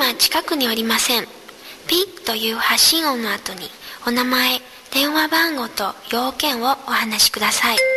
今近くにおりません。ピッという発信音の後にお名前、電話番号と要件をお話しください。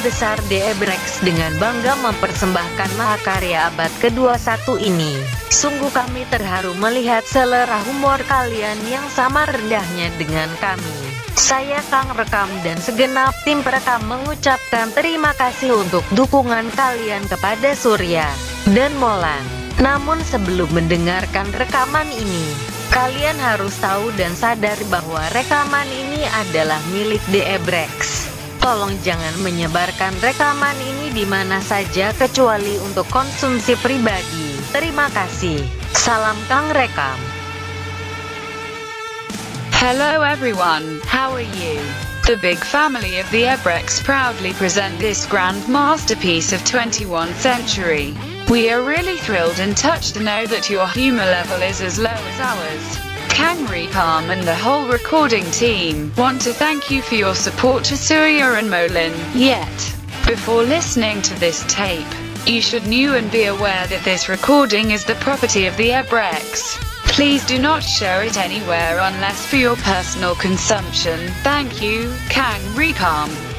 Besar DE dengan bangga mempersembahkan mahakarya abad ke-21 ini. Sungguh kami terharu melihat selera humor kalian yang sama rendahnya dengan kami. Saya Kang Rekam dan segenap tim perekam mengucapkan terima kasih untuk dukungan kalian kepada Surya dan Molan. Namun sebelum mendengarkan rekaman ini, kalian harus tahu dan sadar bahwa rekaman ini adalah milik DE Brex. Tolong jangan menyebarkan rekaman ini di mana saja kecuali untuk konsumsi pribadi. Terima kasih. Salam Kang Rekam. Hello everyone, how are you? The big family of the Ebrex proudly present this grand masterpiece of 21st century. We are really thrilled and touched to know that your humor level is as low as ours. Kangri Palm and the whole recording team want to thank you for your support to Surya and Molin. Yet, before listening to this tape, you should know and be aware that this recording is the property of the Ebrex. Please do not share it anywhere unless for your personal consumption. Thank you, Kang Repalm.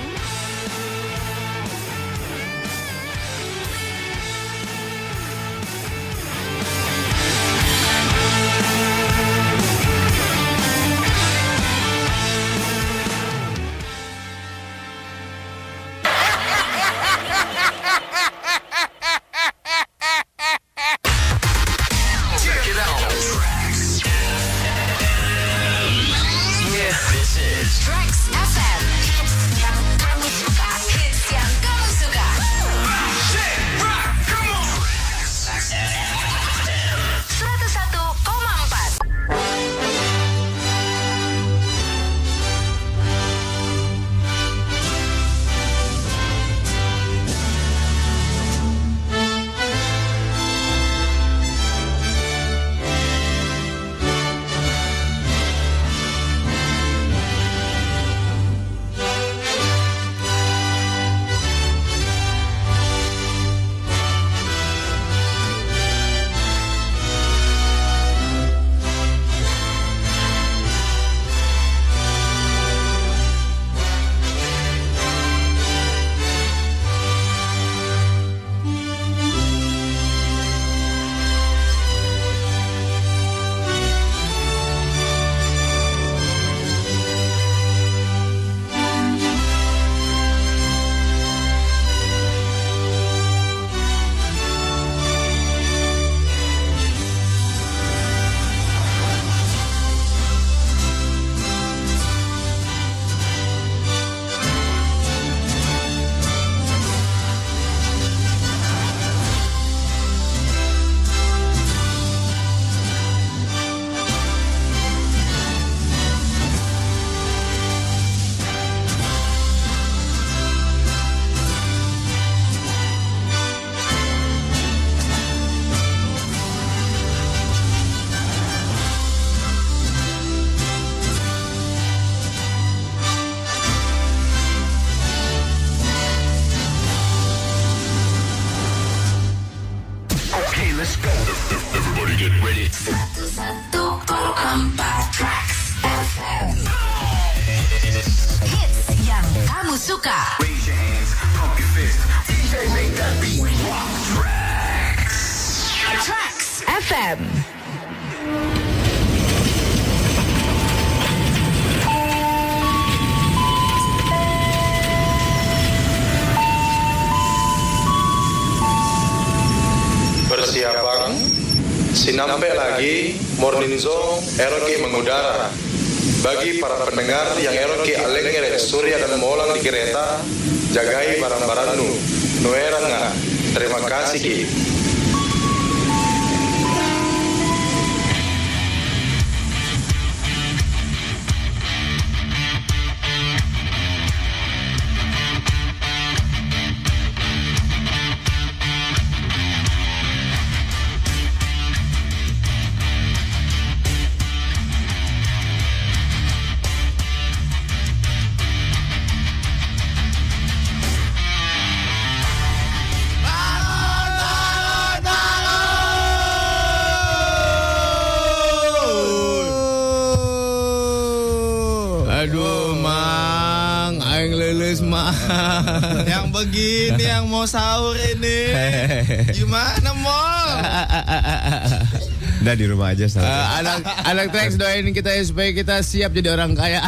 Aja sama. anak anak Trax doain kita ya supaya kita siap jadi orang kaya.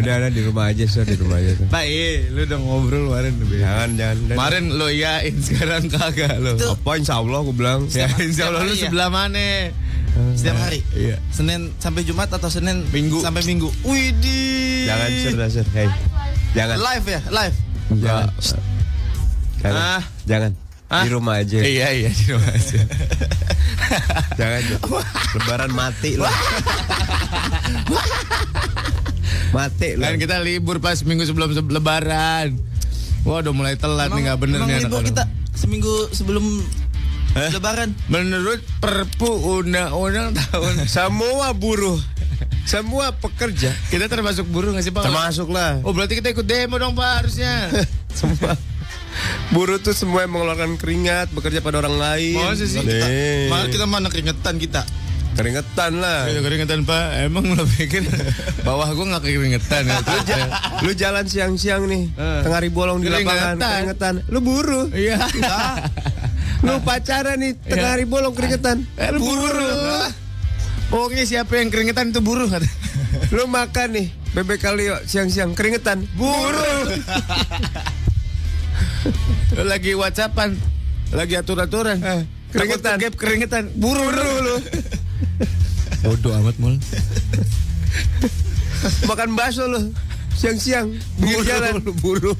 udah udah di rumah aja so di rumah aja. Pak, iya, lu udah ngobrol kemarin. Jangan jangan. Kemarin lo yain sekarang kagak lo. Apa insya Allah aku bilang. Ya, insya Allah lu hari ya? sebelah mana? Setiap hari. Iya. Senin sampai Jumat atau Senin Minggu. sampai Minggu. Widih. Jangan dah, sur. Hey. Jangan. Live ya, live. Jangan. Jangan. Ah. Jangan. Ah. Di rumah aja. Iya iya di rumah aja. Jangan. Lebaran mati lo. mati lo. Kan kita libur pas minggu sebelum se- lebaran. Wah udah mulai telat nih nggak bener emang nih libur anak-anak. kita seminggu sebelum Hah? Lebaran. Menurut Perpu Undang-Undang tahun Semua buruh. Semua pekerja. kita termasuk buruh nggak sih Pak? Termasuk lah. Oh berarti kita ikut demo dong Pak harusnya. Semua. Buruh tuh semua yang mengeluarkan keringat bekerja pada orang lain. Masa sih? Nih. Mana kita mana keringetan kita. Keringetan lah. Ayo keringetan Pak. Emang lo pikir bawah gua nggak keringetan ya? Lu, ja- lu jalan siang-siang nih, Eh. tengah hari bolong di lapangan, Keringetan. Lu buruh. Iya. Lu pacaran nih, tengah Iya. hari bolong keringetan. Eh, lu buruh. Pokoknya siapa yang keringetan itu buruh. Lu makan nih, bebek kali siang-siang keringetan. Buruh. Lagi whatsappan, lagi atur-aturan. Eh, keringetan. Takut kegap keringetan. Buruh lu. Bodoh amat mul. Makan bakso lu. Siang-siang, pinggir jalan. buruh.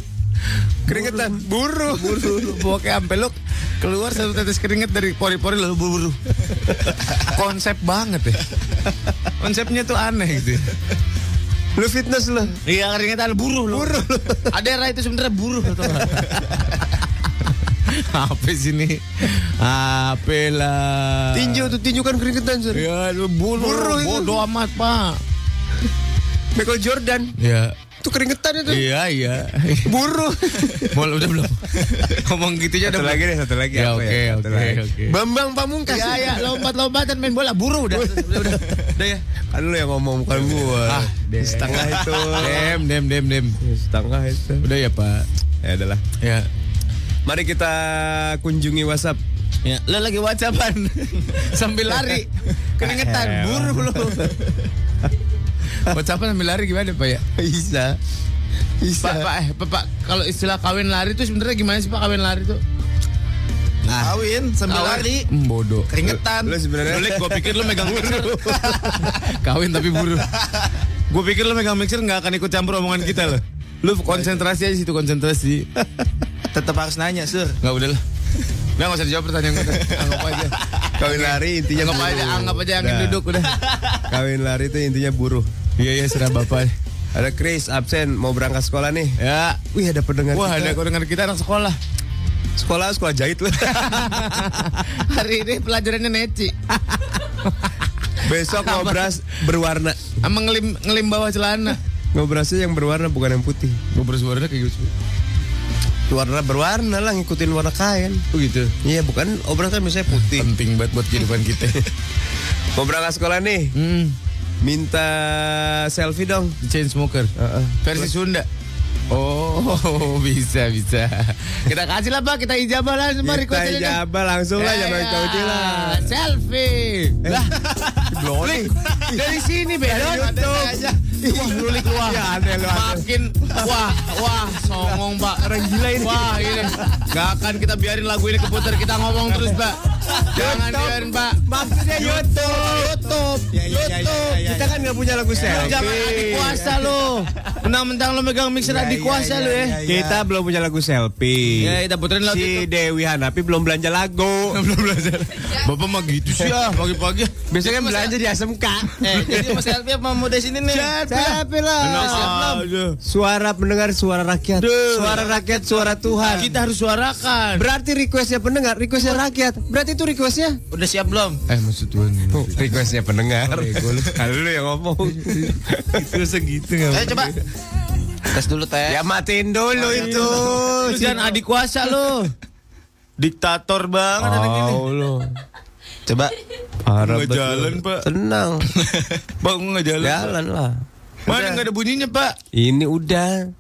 Keringetan. Buruh. Buruh. Pokoknya sampai lu keluar satu tetes keringet dari pori-pori lalu buruh. Konsep banget ya. Konsepnya tuh aneh gitu. Lu fitness lu. Iya keringetan buruh lu. Buruh. Ada Ra itu sebenarnya buruh lu? Apa sih ini? Apa lah? Tinju tuh tinju kan keringetan, Sur. Ya lu buruh. Buruh. Bodoh amat, Pak. Michael Jordan. Ya. Tuh keringetan itu. Iya, iya. Buruh. Mau udah belum? Ngomong gitu aja udah. belum? deh, satu lagi. Ya, apa oke, Satu oke, lagi. oke. Bambang Pamungkas. Ya, ya, lompat-lompatan main bola buruh udah. Udah, udah. Udah ya. Kan lu yang ngomong bukan gua. Ah, setengah itu. Dem, dem, dem, dem. Setengah itu. Udah ya, Pak. Ya adalah. Ya. Mari kita kunjungi WhatsApp. Ya, lo lagi whatsappan sambil lari. Keringetan, Ah, buruh lo. Whatsappan sambil lari gimana, Pak ya? Bisa. Bisa. Pak, Pak, eh, Pak, Pak, kalau istilah kawin lari itu sebenarnya gimana sih Pak kawin lari itu? Kawin sambil Kawin- lari. Hmm, bodoh. Keringetan. Lu sebenarnya Lu, gue pikir lu megang mixer. kawin tapi buruh. Gue pikir lu megang mixer nggak akan ikut campur omongan kita loh. Lu konsentrasi aja situ konsentrasi. Tetap harus nanya, Sur. Nggak udah lah. Nggak nggak usah dijawab pertanyaan gue. Anggap aja. kawin lari intinya Anggap buruh. aja, anggap aja angin Udah. duduk udah. Kawin lari itu intinya buruh. Iya iya serah bapak. Ada Chris absen mau berangkat sekolah nih. Ya. Wih ada pendengar Wah kita. ada kau dengar kita anak sekolah. Sekolah sekolah jahit lu. Hari ini pelajarannya neci. Besok ngobras berwarna. Sama ngelim ngelim bawah celana. Ngobrasnya yang berwarna bukan yang putih. Ngobrol suara kayak gitu. Warna berwarna lah ngikutin warna kain. Oh gitu. Iya bukan obras kan biasanya putih. Penting banget buat kehidupan kita. Mau berangkat sekolah nih. Hmm, Minta selfie dong. chain smoker. Versi Sunda. Oh, bisa bisa. Kita kasih lah Pak, kita ijabah lah sama Kita ijabah langsung lah Eh, jangan kau lah. Selfie. Lah, Blowing. dari sini Bedon. Wah, lu lik wah. Ya, aneh lu, aneh. Makin wah, wah, songong, Pak. Orang gila ini. Wah, ini. Gak akan kita biarin lagu ini keputar, kita ngomong terus, Pak. Jangan biarin, Pak. Maksudnya YouTube. YouTube. Ya, ya, ya, ya, ya. Kita kan nggak punya lagu selfie. Jangan adik kuasa lu. Mentang-mentang lu megang mixer adik kuasa lu ya. Kita belum punya lagu selfie. Ya, kita puterin lagu Si itu. Dewi Hanapi belum belanja lagu. Belum belajar. Bapak mah gitu sih ya, pagi-pagi. Biasanya kan belanja di SMK. Eh, jadi mau selfie apa mau di sini nih? Selfie lah. Siap belum? Suara pendengar, suara rakyat. Suara rakyat, suara Tuhan. Kita harus suarakan. Berarti requestnya pendengar, requestnya rakyat. Berarti itu requestnya. Udah siap belum? Eh, maksud Tuhan. requestnya pendengar. Kalau lu yang ngomong. Itu segitu? Ayo coba. Tes dulu teh. ya matiin dulu itu. Lu jangan adik kuasa lu. Diktator banget anak ini. Oh lu. Coba. Nggak jalan, Pak. Tenang. Bang nggak jalan. Jalan lah. Mana nggak ada bunyinya, Pak? Ini udah.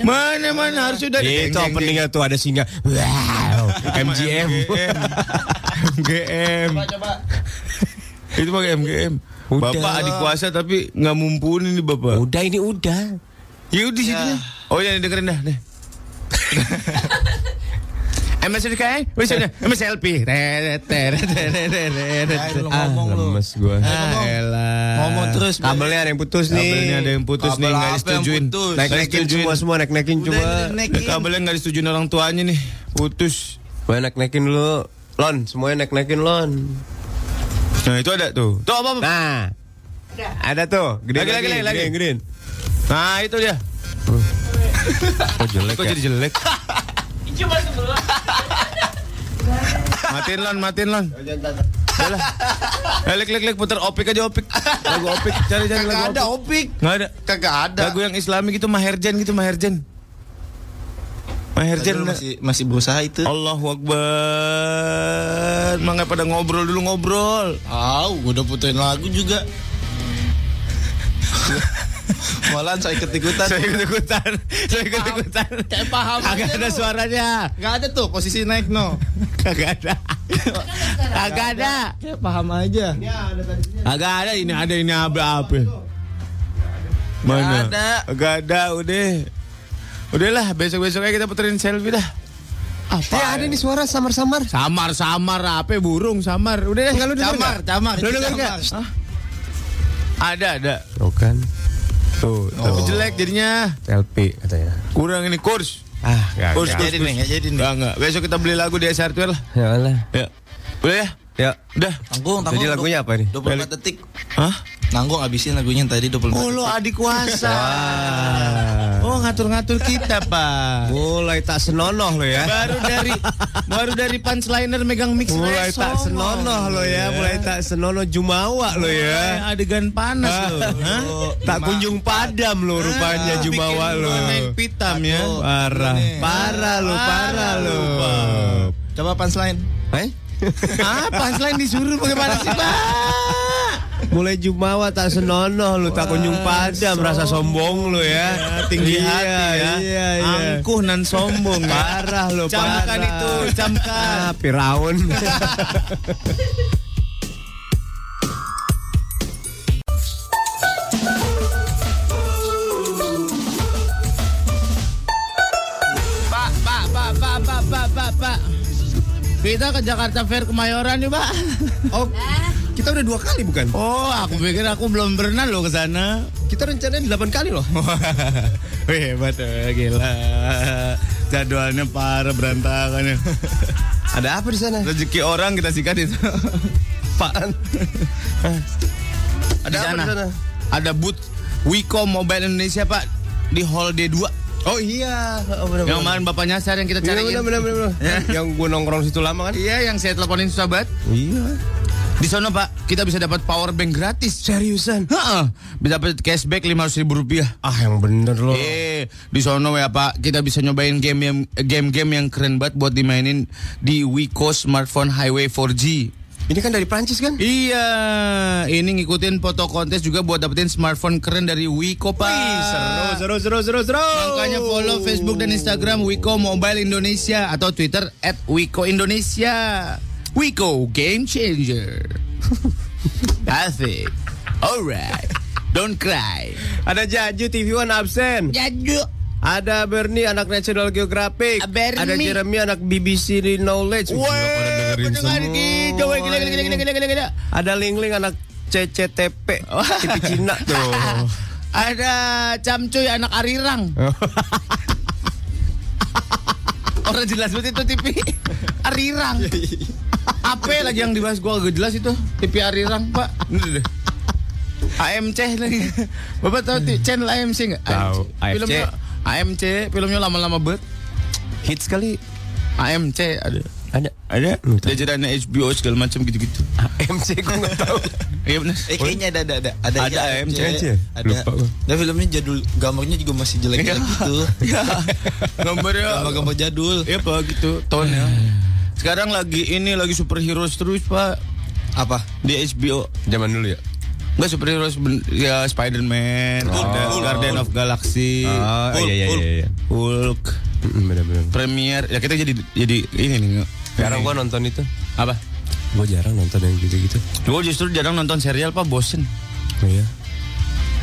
Mana mana harus udah Itu openingnya tuh ada singa. Wow. MGM. MGM. Coba. Itu pakai MGM. Udah. Bapak adik kuasa tapi nggak mumpuni nih Bapak. Udah ini udah. Ya udah situ ya. Oh ya dengerin dah deh. MS udah kayak, wes udah, MS LP. Teret, teret, teret, teret. Ayo, lu ngomong lu. lemes gua. Ah. Ngomong terus. Kabelnya ada yang putus nih. Kabelnya ada yang putus nih, Kabel nggak disetujuin. Naik-naikin semua semua naik-naikin coba. naikin. Kabelnya nggak disetujuin orang tuanya nih, putus. Coba naik-naikin dulu. Lon, semuanya naik-naikin lon. Nah itu ada tuh. Tuh apa? apa? Nah. Ada tuh, gede Lagi, lagi, lagi. Gede, gede. Nah itu dia. Kok jelek Kok ya? jadi jelek? Matiin lon, matiin lon. Udah lah. Eh, Lek, lek, lek, putar opik aja opik. Lagu opik, cari cari lagu Kagak ada opik. opik. Nggak ada. Kagak ada. Lagu yang Islami gitu Maherjan gitu Maherjan. Maherjan masih masih berusaha itu. Allahu Akbar. Mangga pada ngobrol dulu ngobrol. Au, gua udah puterin lagu juga. Malahan saya ikut-ikutan. Saya ikut ikutan. Saya ikut ikutan. Kayak paham Kagak aja ada lu. suaranya. Gak ada tuh posisi naik no. Kagak ada. Kagak ada. Kayak paham aja. Kagak ada ini ada ini apa apa. Mana? ada. Kagak ada udah. Udahlah besok-besoknya kita puterin selfie dah. Apa? Ya ada nih suara samar-samar. Samar samar apa burung samar. Udah deh kalau Camar, nggak? camar. Lu denger camar. nggak? Hah? Ada ada. Bukan. Tuh, tapi jelek jadinya. LP katanya. Kurang ini kurs. Ah, gak, Kurs, gak. kurs, Jadi nih, nggak jadi nih. Enggak enggak. Besok kita beli lagu di SR Hardware lah. Ya Allah. Ya. Udah ya? Ya. Udah. Tanggung, tanggung. Jadi lagunya apa nih? 24 detik. Hah? Nanggung abisin lagunya tadi 24 Oh, lo adik kuasa. Wah. Oh, ngatur-ngatur kita, Pak. Mulai tak senonoh lo ya. Baru dari baru dari punchliner megang mix Mulai tak senonoh lo ya, mulai tak senonoh jumawa lo ya. adegan panas lo. Hah? Tak kunjung padam lo rupanya Ah, jumawa bikin lo. pitam ya. Parah, parah lo, parah lo. Coba punchline. Eh? Ah, punchline disuruh bagaimana sih, Pak? Mulai jumawa tak senonoh lo, tak kunjung padam, rasa sombong lo ya. tinggi Iya, hati ya. Iya, iya. Angkuh nan sombong. Parah lo, parah. Camkan itu, camkan. Ah, Firaun. Kita ke Jakarta Fair Kemayoran nih, Pak. Oh, kita udah dua kali bukan? Oh, aku pikir aku belum pernah loh ke sana. Kita rencananya delapan kali loh. Wih, hebat ya, gila. Jadwalnya parah berantakan ya. Ada apa di sana? Rezeki orang kita sikat itu. Apaan? Ada apa di sana? Ada booth Wiko Mobile Indonesia, Pak. Di Hall D2. Oh iya, oh, bener, Yang kemarin Bapak nyasar yang kita Iya, cariin. bener, bener, bener, bener. Yang gue nongkrong situ lama kan? Iya, yang saya teleponin susah banget. Iya. Di sana, Pak, kita bisa dapat power bank gratis. Seriusan? Heeh. Bisa dapat cashback 500 ribu rupiah. Ah, yang bener loh. Eh, di sono ya Pak, kita bisa nyobain game yang game-game yang keren banget buat dimainin di Wiko Smartphone Highway 4G. Ini kan dari Prancis kan? Iya, ini ngikutin foto kontes juga buat dapetin smartphone keren dari Wiko, Pak. Wih, seru, seru, seru, seru, seru. Makanya follow Facebook dan Instagram Wiko Mobile Indonesia atau Twitter at Wiko Indonesia. Wiko Game Changer. Asik. Alright. Don't cry. Ada Jaju TV One absen. Jaju. Ada Bernie anak National Geographic. Bernie. Ada Jeremy anak BBC Knowledge. Wih, gila, pada dengerin gitu. semua. Gila, gila, gila, gila, gila, gila, gila. Ada Ling Ling anak CCTP. TV Cina tuh. Ada Camcuy anak Arirang. Orang jelas banget itu TV Arirang. Apa lagi yang dibahas gua agak jelas itu TV Arirang, Pak. AMC lagi. Bapak tahu channel AMC nggak? Tahu. AFC. AMC, filmnya lama-lama banget. Hits kali. AMC ada. Ada. Ada. Jajarannya HBO segala macam gitu-gitu. MC gue nggak tahu. Iya benar. Eh kayaknya ada ada ada ada Ada AMC. Ada. Lupa. Dan filmnya jadul, gambarnya juga masih jelek-jelek gitu. Ya. Gambarnya Gambar-gambar jadul. Iya pak gitu tonnya. Sekarang lagi ini lagi superhero terus pak Apa? di HBO. Zaman dulu ya. Enggak superhero ya Spider-Man, ada Guardian of Galaxy, Oh, Hulk, iya, iya, Hulk, iya. Hulk, Bener-bener. Premier. Ya kita jadi jadi ini nih. Jarang gua nonton itu. apa? Gua jarang nonton yang gitu-gitu. Gue justru jarang nonton serial pak, bosen. Oh iya.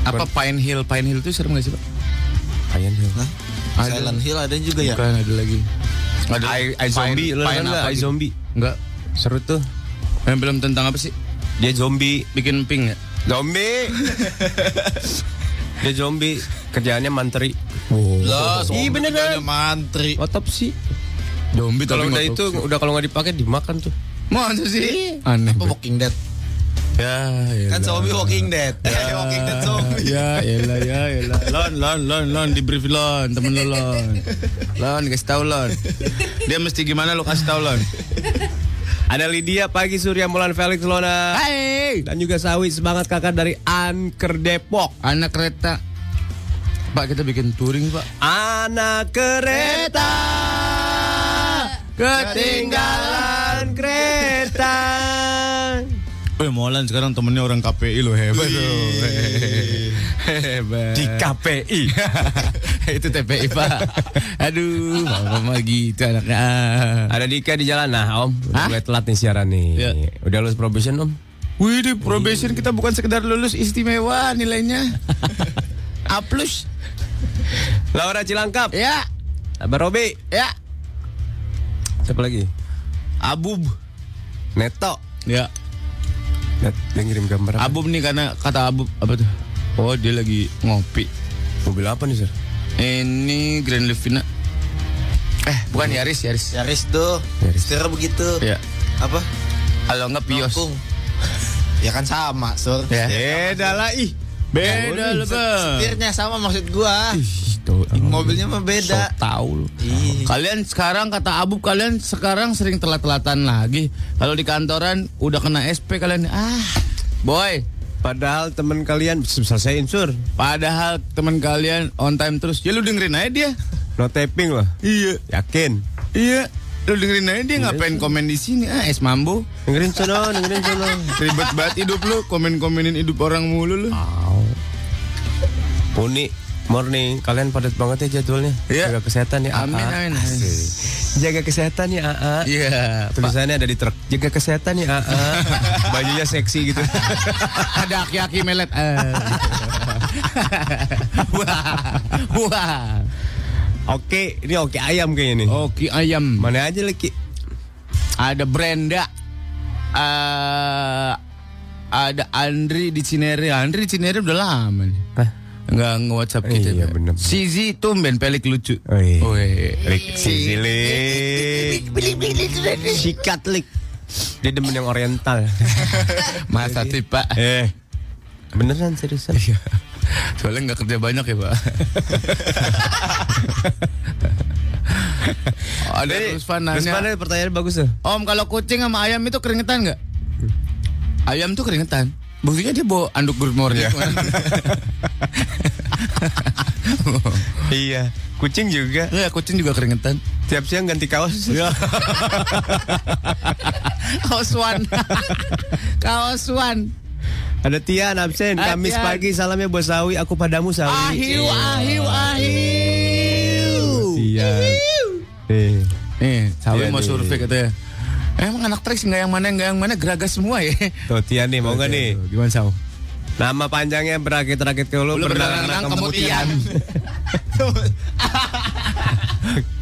Apa Pine Hill? Pine Hill itu serem gak sih pak? Ayan Hill. Hah? Ada. Silent Hill ada juga ya? Bukan ada lagi. Ada I, I Zombie, lo nonton nggak? I? Zombie. Enggak. Seru tuh. Yang film tentang apa sih? Dia zombie. Bikin pink ya? Zombie. Dia zombie. Kerjaannya mantri. Lah, Ih, beneran. mantri. Otopsi. Zombie Kalau tapi udah itu udah kalau nggak dipakai dimakan tuh. Masa sih? Aneh. Apa. Walking Dead? Ya, ya. Kan zombie Walking Dead. Walking Dead zombie. Ya, elah, ya, elah. Lon, lon, lon, lon, di brief lon, temen lo lon. Lon, kasih tau lon. Dia mesti gimana lo kasih tau lon. Ada Lydia pagi Surya Mulan Felix Lona. Hai, Dan juga Sawi semangat kakak dari Anker Depok. anak kereta. Pak, kita bikin touring, Pak. Anak kereta ketinggalan kereta. Eh, Molan sekarang temennya orang KPI lo hebat loh. Hebat. Di KPI. itu TPI Pak. Aduh, mama gitu anaknya. Ada Dika di jalan. Nah, Om, udah mulai telat nih siaran nih. Ya. Udah lulus probation, Om? Wih, di probation kita bukan sekedar lulus istimewa nilainya. A plus. Laura Cilangkap. Ya, Abah Robi. ya. Siapa lagi? Abub. Neto. Ya, Net, dia ngirim gambar? Abub nih karena kata Abub apa tuh? Oh, dia lagi ngopi. Mobil apa nih, Sir? Ini Grand Livina. Eh, bukan Yaris, Yaris. Yaris tuh. Yaris. Setir begitu. Ya. Apa? Kalau enggak Pios. Ya kan sama, Sur. Ya. Beda lah, ih. Beda lu. Setirnya sama maksud gua. Tuh, Mobilnya mah beda. So tahu lu. Kalian sekarang kata Abu kalian sekarang sering telat-telatan lagi. Kalau di kantoran udah kena SP kalian ah boy. Padahal teman kalian selesaiin, Sur. Padahal teman kalian on time terus. Ya lu dengerin aja dia. No taping loh. Iya. Yakin? Iya. Lu dengerin aja dia ngapain komen di sini ah es mambo. Dengerin sono, dengerin sono. Ribet banget hidup lu, komen-komenin hidup orang mulu lu. Uni, morning. Kalian padat banget ya jadwalnya. Iya. Jaga kesehatan ya, Amin, amin. Jaga kesehatan ya, AA. Iya. Pak. Tulisannya ada di truk. Jaga kesehatan ya, AA. Bajunya seksi gitu. Ada aki-aki melet. Ah. wah. Wah. Oke, ini oke ayam kayaknya nih. Oke ayam. Mana aja lagi? Ada Brenda. eh ada Andri di Cinere. Andri di Cinere udah lama nih. Hah? Enggak nge-WhatsApp kita. Iya, Pak. bener. Sizi tumben pelik lucu. Oh, iya. Weh. Sisilik. Sikat lik. Dia demen yang oriental. Masa sih Pak? eh, beneran seriusan? Soalnya nggak kerja banyak ya Pak. ada Rusfan Terus nanya. mana pertanyaan bagus tuh? Om kalau kucing sama ayam itu keringetan nggak? Ayam tuh keringetan. Buktinya dia bawa anduk good morning. Iya, kucing juga. Iya kucing juga keringetan. Tiap siang ganti kaos. Kaos Wan. Kaos Wan. Ada Tian absen. Ah, Kamis Tian. pagi salamnya buat Sawi. Aku padamu Sawi. Ahiu, ahiu, ahiu. Tian. Nih. Nih, Sawi Iya mau survei katanya. Emang anak Trax nggak yang mana nggak yang mana geragas semua ya. Tuh Tian nih mau nggak nih? Gimana Saw? Nama panjangnya berakit-rakit ke lu berenang kemudian.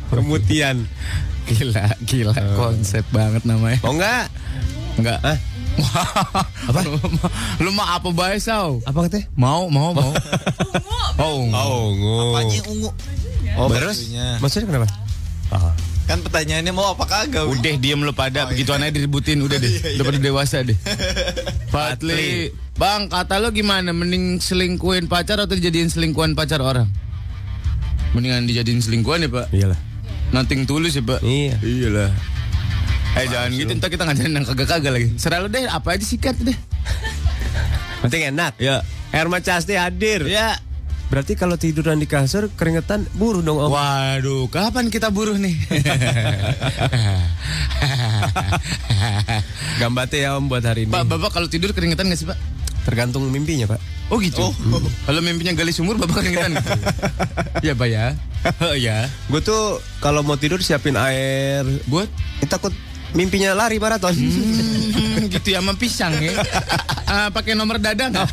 Kemudian. Gila, gila konsep banget namanya. Mau nggak? Enggak. Hah? apa? Lu, lu mah apa bae Saw? Apa katanya? Mau, mau, mau. Oh, Oh, ungu. Apanya yang ungu? Oh, Terus? bajunya. Maksudnya kenapa? Kan pertanyaannya mau apa kagak? Udah diem lo pada begitu aja diributin udah deh udah pada dewasa deh. Patli, bang kata lo gimana? Mending selingkuhin pacar atau dijadiin selingkuhan pacar orang? Mendingan dijadiin selingkuhan ya pak. Iyalah. Nanting tulus ya pak. Iya. Iyalah. Eh jangan gitu ntar kita ngajarin yang kagak-kagak lagi. Serah lo deh apa aja sikat deh. Penting enak. Ya. Herma Casti hadir. Ya. Berarti kalau tiduran di kasur keringetan buruh dong om. Waduh, kapan kita buruh nih? Gambate ya om buat hari ini. pak, bapak kalau tidur keringetan nggak sih pak? Tergantung mimpinya pak. Oh gitu. Kalau mimpinya gali sumur bapak keringetan. ya pak ya. Oh ya. Gue tuh kalau mau tidur siapin air. Buat Takut mimpinya lari maraton. Hmm, gitu ya sama pisang ya. Ah, pakai nomor dada nggak?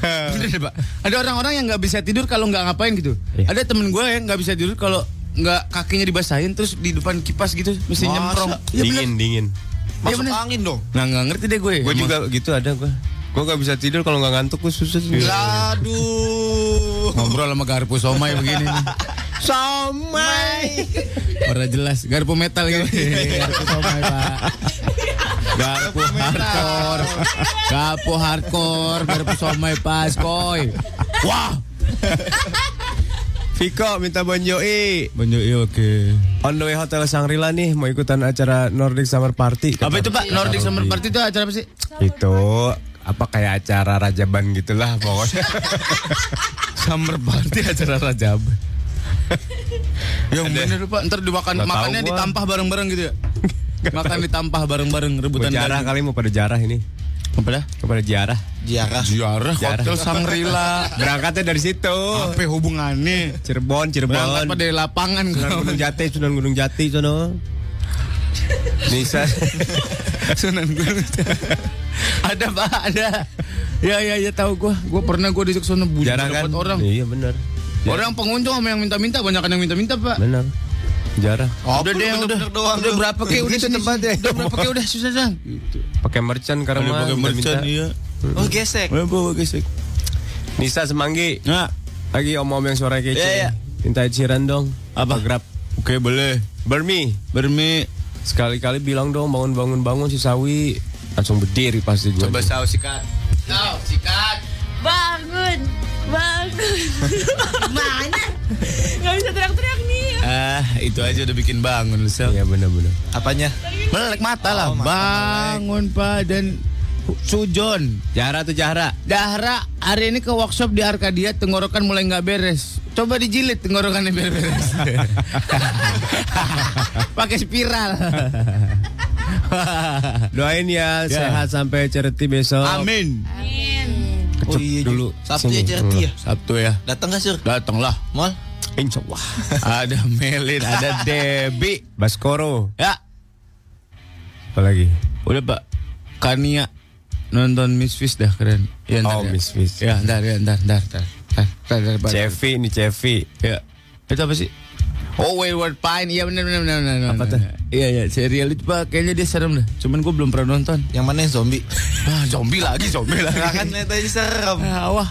Bener deh, Pak. Ada orang-orang yang nggak bisa tidur kalau nggak ngapain gitu. Iya. Ada temen gue yang nggak bisa tidur kalau nggak kakinya dibasahin terus di depan kipas gitu mesti Masa? nyemprong. Iya bener. dingin dingin. Masuk bener. angin dong. Nah nggak ngerti deh gue. Gue Emang- juga gitu ada gue. Gue gak bisa tidur kalau nggak ngantuk gue susah. Aduh. ngobrol sama garpu somai begini nih. Somai. Orang jelas garpu metal gitu. garpu somai pak. Garpu hardcore. Garpu hardcore. Garpu somai pas koy. Wah. Viko minta Bonjoi. Iya oke. On the way Hotel Sangrila nih mau ikutan acara Nordic Summer Party. Apa itu pak? Nordic Summer Party itu acara apa sih? Itu apa kayak acara rajaban gitulah pokoknya. Summer Party acara Rajab. Yang bener pak. Ntar dimakan makannya gua. ditampah bareng-bareng gitu ya. Makan ditampah bareng-bareng rebutan jarah daging. kali mau pada jarah ini. Apa dah? Mau pada jarah. Ziarah. Ziarah Ziarah. Hotel Sangrila. Berangkatnya dari situ. Apa hubungannya? Cirebon, Cirebon. Berangkat pada lapangan Sunan Gunung Jati, Sunan Gunung Jati sono. Nisa. Sunan Gunung ada pak ada ya ya ya tahu gua gua pernah gua diajak sana bu jarah kan? dapat orang Iya benar. orang pengunjung sama yang minta-minta banyak yang minta-minta pak Benar. Jarah. Oh, udah deh udah bener-bener doang udah berapa ke udah Gitu sini tempatnya. udah berapa ke udah susah sang Pakai merchan karena Udah mah pakai minta- merchan iya Oh, gesek. Bawa gesek Nisa Semanggi. nah Lagi om-om yang suara kece. Iya, iya. Minta Sheeran dong. Apa? Grab. oke boleh Bermi. bermi Sekali-kali bilang dong bangun bangun bangun si Sawi langsung berdiri pasti gue. coba saw sikat saw sikat Bangun, bangun. Mana? Gak bisa teriak-teriak nih. Ah itu aja udah bikin bangun lu sel Iya benar-benar. Apanya? melek mata lah Oh, mata bangun pak dan sujon Jara tuh Jara. Dahra hari ini ke workshop di Arkadia tenggorokan mulai nggak beres. Coba dijilid tenggorokannya biar beres. Pakai spiral. Doain ya, Ya. sehat sampai charity besok. Amin. Oh iya dulu. Sabtu ya cerita ya. Sabtu ya. Datang gak sur? Datanglah. Mal? Insya Allah. Ada Melin, ada Debi. Baskoro. Ya, Apa lagi? udah Pak. Kania nonton Miss Fish dah keren. Ya, ntar Oh, ya. Miss Fish. Ya, ntar ya, ntar, ntar, ntar. Cevi nih Cevi. Ya. Itu apa sih? Oh, Wayward Pine. Iya benar benar benar benar. Apa tuh? Iya iya, serial itu Pak. Kayaknya dia serem dah. Cuman gue belum pernah nonton. Yang mana yang zombie? Ah, zombie lagi, zombie lagi. Kan aja serem. Ah, wah.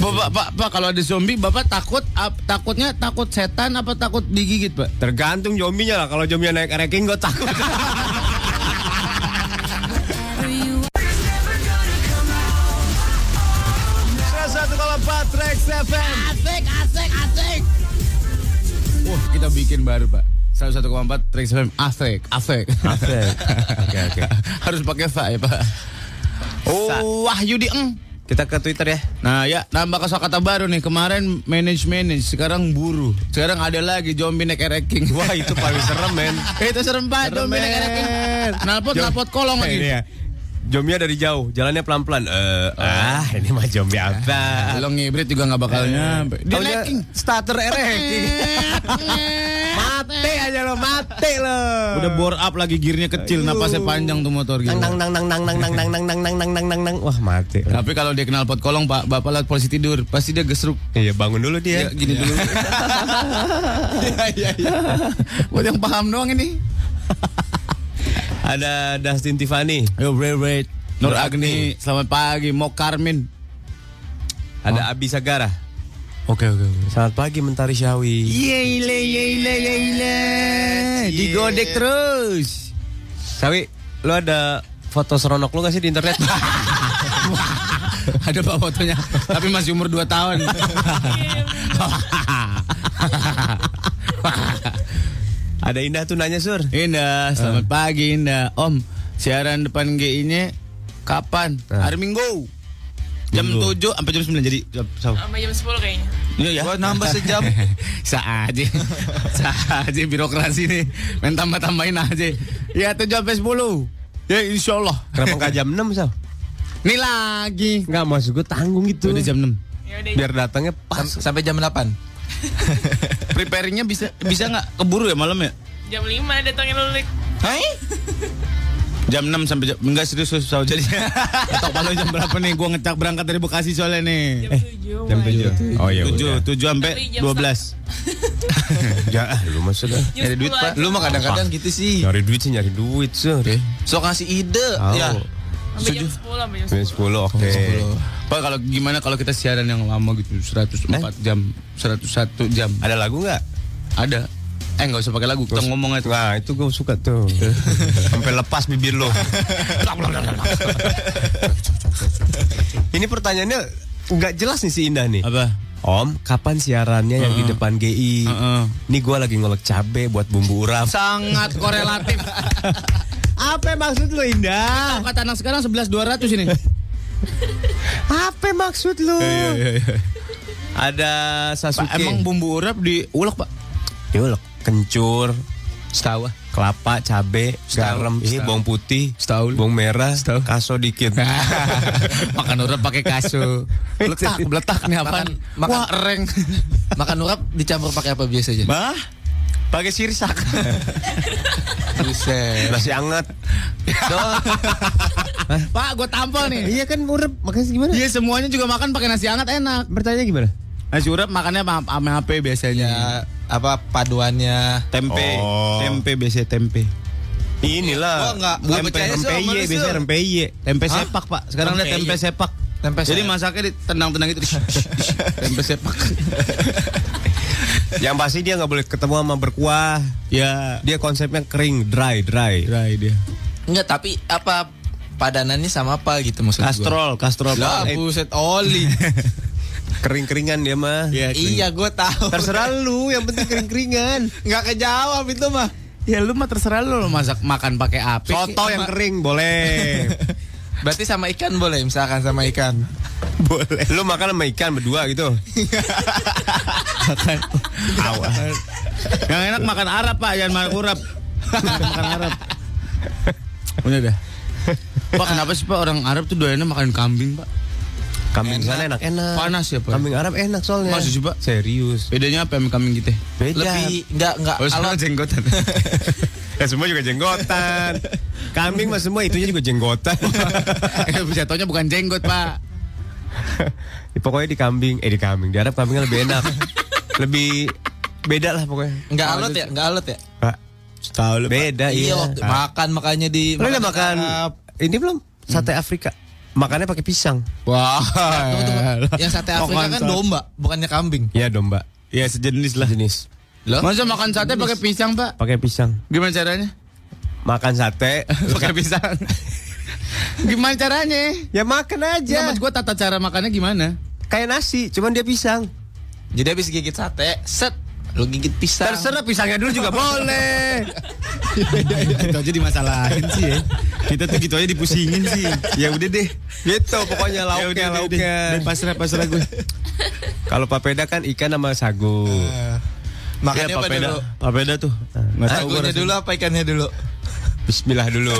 Bapak, Pak, Pak, kalau ada zombie, Bapak takut ap- takutnya takut setan apa takut digigit, Pak? Tergantung zombinya lah. Kalau zombinya naik ranking gue takut. satu kalau empat Trax FM. Asik, asik, asik. Wah, kita bikin baru, Pak. 101,4 Trax FM. Asik, asik. Asik. Oke, oke. Harus pakai fa ya, Pak. Oh, Wahyudi Eng. Kita ke Twitter ya. Nah ya nambah kata baru nih kemarin manage manage sekarang buru sekarang ada lagi zombie naik ereking Wah itu paling serem men. itu serem banget zombie naik ereking nalpot nalpot kolong lagi ya. Jomnya dari jauh, jalannya pelan-pelan. Eh, ah, ini mah zombie apa? kalau ngibrit juga nggak bakal nyampe dia Taunya naiking starter ereking. mati aja lo, mati lo. udah bore up lagi gearnya kecil napasnya panjang tuh motor gitu nang nang nang nang nang nang nang nang nang nang nang nang nang nang. Wah, mati. tapi kalau dia kenal pot kolong pak bapak lihat polisi tidur pasti dia gesruk Iya, bangun dulu ya, dia. gini dulu Iya, iya, iya. buat yang paham doang ini Ada Dustin Tiffany, yo Ray Ray Nur Agni selamat pagi mau Karmin ada Abi Sagara. oke oke oke Selamat pagi Mentari Syawi. Yeile, yeile, yeile. Digodek terus. Syawi, lu ada foto seronok lu gak sih di internet? Ada pak fotonya, tapi masih umur 2 tahun. ada Indah tuh nanya sur. Indah, selamat pagi Indah. Om, siaran depan GI-nya kapan? Hari Minggu. Jam Minggu. 7 sampai jam 9 jadi jam sama. Sampai jam 10 kayaknya. Iya ya. Gua nambah sejam. Sah aja. Sah aja birokrasi nih. Main tambah-tambahin aja. Ya 7 sampai 10. Ya insya Allah. Kenapa nggak jam 6 Sal? Nih lagi. Nggak maksud gue tanggung gitu. Udah jam 6. Ya udah. Biar datangnya pas. Sam- sampai jam 8. Preparingnya bisa bisa nggak keburu ya malam ya? Jam 5 datangin lu Lik. Hai? Jam 6 sampai jam enggak serius tahu jadi. Atau paling jam berapa nih gua ngecak berangkat dari Bekasi soalnya nih. Jam 7. Jam 7. Oh iya. 7 7 sampai Tapi jam 12. Ya, ah, lu maksudnya. Ada duit, 10 Pak? Lu mah kadang-kadang gitu sih. Nyari duit sih nyari duit sur. So kasih ide. Tahu. Ya. Sampai jam 10 sampai jam Jam 10. 10 oke. Pak kalau gimana kalau kita siaran yang lama gitu 104 jam, 101 jam. Ada lagu nggak? Ada. Eh nggak usah pakai lagu, kita ngomong aja. Nah itu gue suka tuh. Sampai lepas bibir lo. Ini pertanyaannya nggak jelas nih si Indah nih. Apa? Om, kapan siarannya yang di depan GI? Heeh. Ini gue lagi ngolek cabe buat bumbu urap. Sangat korelatif. Apa maksud lu Indah? Kata anak sekarang 11 200 ini. Apa maksud lu? Ada Sasuke. Pak, emang bumbu urap diulek, Pak? Diulek. Kencur, Setahu. ah. kelapa, cabe, garam, ini Setahun. bawang putih, Setahun. bawang merah, Setahun. kaso dikit. Makan urap pakai kasu. Letak, letak nih apaan? Makan- makan- Wah, reng. Makan urap dicampur pakai apa biasanya? Bah, pakai sirsak. Buset. Masih anget. Pak, gue tampol nih. Iya kan urap, makanya gimana? Iya semuanya juga makan pakai nasi hangat enak. Bertanya gimana? Nasi urap makannya sama HP biasanya. Ya, apa paduannya? Tempe, Oh. tempe biasanya tempe. Inilah. Gua nggak- nggak tempe rempeye, biasanya rempeye. Tempe Hah? sepak pak. Sekarang ada Tempe, tempe sepak. Tempe Jadi sepak. masaknya ditendang-tendang gitu. tempe sepak. Yang pasti dia nggak boleh ketemu sama berkuah. ya, Dia konsepnya kering, dry, dry. dry dia. Enggak, tapi apa padanannya sama apa gitu maksud gua? Kastrol, kastrol. Lah, buset oli. Kering-keringan dia mah. Iya, iya, gue tahu. Terserah lu, yang penting kering-keringan. Nggak kejawab itu mah. Ya lu mah terserah lu, lu masak makan pakai api. Soto yang kering boleh. Berarti sama ikan boleh, misalkan sama ikan. boleh. Lu makan sama ikan berdua gitu. makan. Awas. Yang enak makan Arab pak, jangan makan urap. makan Arab. Udah dah. Pak kenapa sih pak orang Arab tuh doyannya makan kambing pak? Kambing sana enak-enak. Panas ya pak? Kambing Arab enak soalnya. Masa sih, Pak? Serius. Bedanya apa sama kambing kita? Beda. Lebih enggak enggak Oh, jenggotan. Ya semua juga jenggotan. Kambing mah semua itunya juga jenggotan. Eh, Jatuhnya bukan jenggot pak. Ya, pokoknya di kambing, eh di kambing, di Arab kambingnya lebih enak. lebih beda lah pokoknya. Enggak alot ya, enggak alot ya. Pak, tahu lu. Beda Iya, iya. waktu makan makanya di Lu udah makan Arab. ini belum? Sate Afrika. Makannya pakai pisang. Wah. Tunggu. Yang sate Afrika kan sate. domba, bukannya kambing. Ya domba. Ya sejenis lah. Jenis. Loh? Masa makan sate pakai pisang pak? Pakai pisang. Gimana caranya? Makan sate. pakai pisang. gimana caranya? ya makan aja. mas gue tata cara makannya gimana? Kayak nasi, cuman dia pisang. Jadi habis gigit sate, set Lo gigit pisang. Terserah pisangnya dulu juga boleh. itu aja dimasalahin sih ya. Kita tuh gitu aja dipusingin sih. Ya udah deh. Gitu pokoknya Ya lauknya lauknya. pasrah pasrah gue. Kalau papeda kan ikan sama sagu. Makannya Iya, apa papeda. dulu? Papeda tuh. Nggak tahu rasanya. dulu apa ikannya dulu? Bismillah dulu.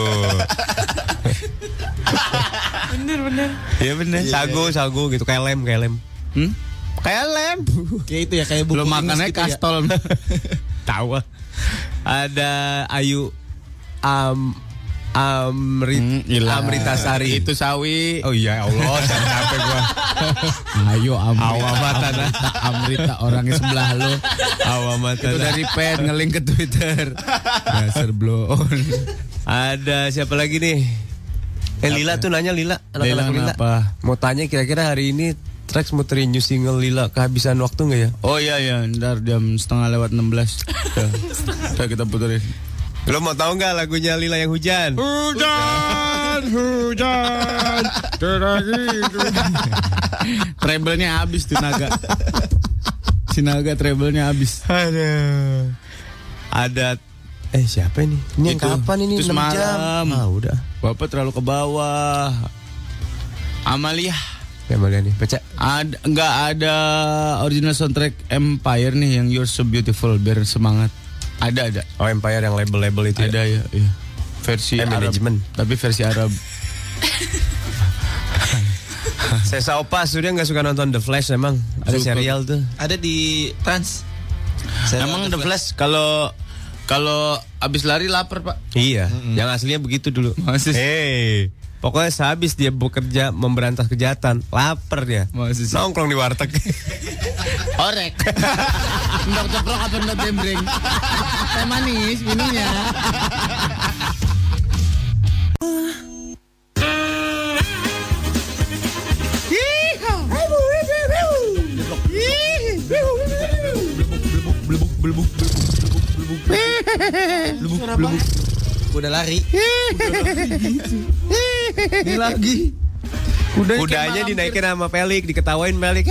Bener bener. Iya bener. Sagu, sagu gitu kayak lem, kayak lem. Hmm? Kayak lem. Kayak itu ya kayak buku Belum makannya gitu ya. kastol. Tahu ah. Ada Ayu Am Amrit Hmm, ilah. Amritasari. Itu sawi. Oh iya Allah, sampai capek gua. Ayo Amrita. Awamata. Amrita, Amrita orangnya sebelah lo. Awamata. Itu dari pen ngelink ke Twitter. Dasar blow on. Ada siapa lagi nih? Eh Lila tuh nanya Lila, anak-anak Lila Lila. kenapa? Mau tanya kira-kira hari ini Trax muterin new single Lila kehabisan waktu nggak ya? Oh iya iya, ntar jam setengah lewat 16. Ya. Kita kita puterin. Lo mau tahu nggak lagunya Lila yang hujan? Hujan, hujan, Treble-nya habis tuh naga. Si naga treble-nya habis. Ada. Ada eh siapa ini? Ini yang Itu, kapan ini? itu 6 semalam. jam. Ah, udah. Bapak terlalu ke bawah. Amalia. Ya mau lihat nih, baca. Ada nggak ada original soundtrack Empire nih yang You're So Beautiful biar semangat. Ada ada. Oh Empire yang label-label itu ya. Ada ya, iya. Versi Eh, Arab. manajemen. Tapi versi Arab. Saya Opas sudah nggak suka nonton The Flash emang. Ada Suka. serial tuh. Ada di Trans. Saya Emang The Flash kalau kalau abis lari lapar pak. Iya, yang aslinya begitu dulu. Masih. Hey, pokoknya sehabis dia bekerja memberantas kejahatan, lapar dia. Sih. Nongkrong di warteg. Orek. Ndok ceplok apa ndok dembreng? Teh manis minumnya. Udah lari. Ini lagi. Kudanya, Kudanya dinaikin sama Pelik, diketawain Pelik.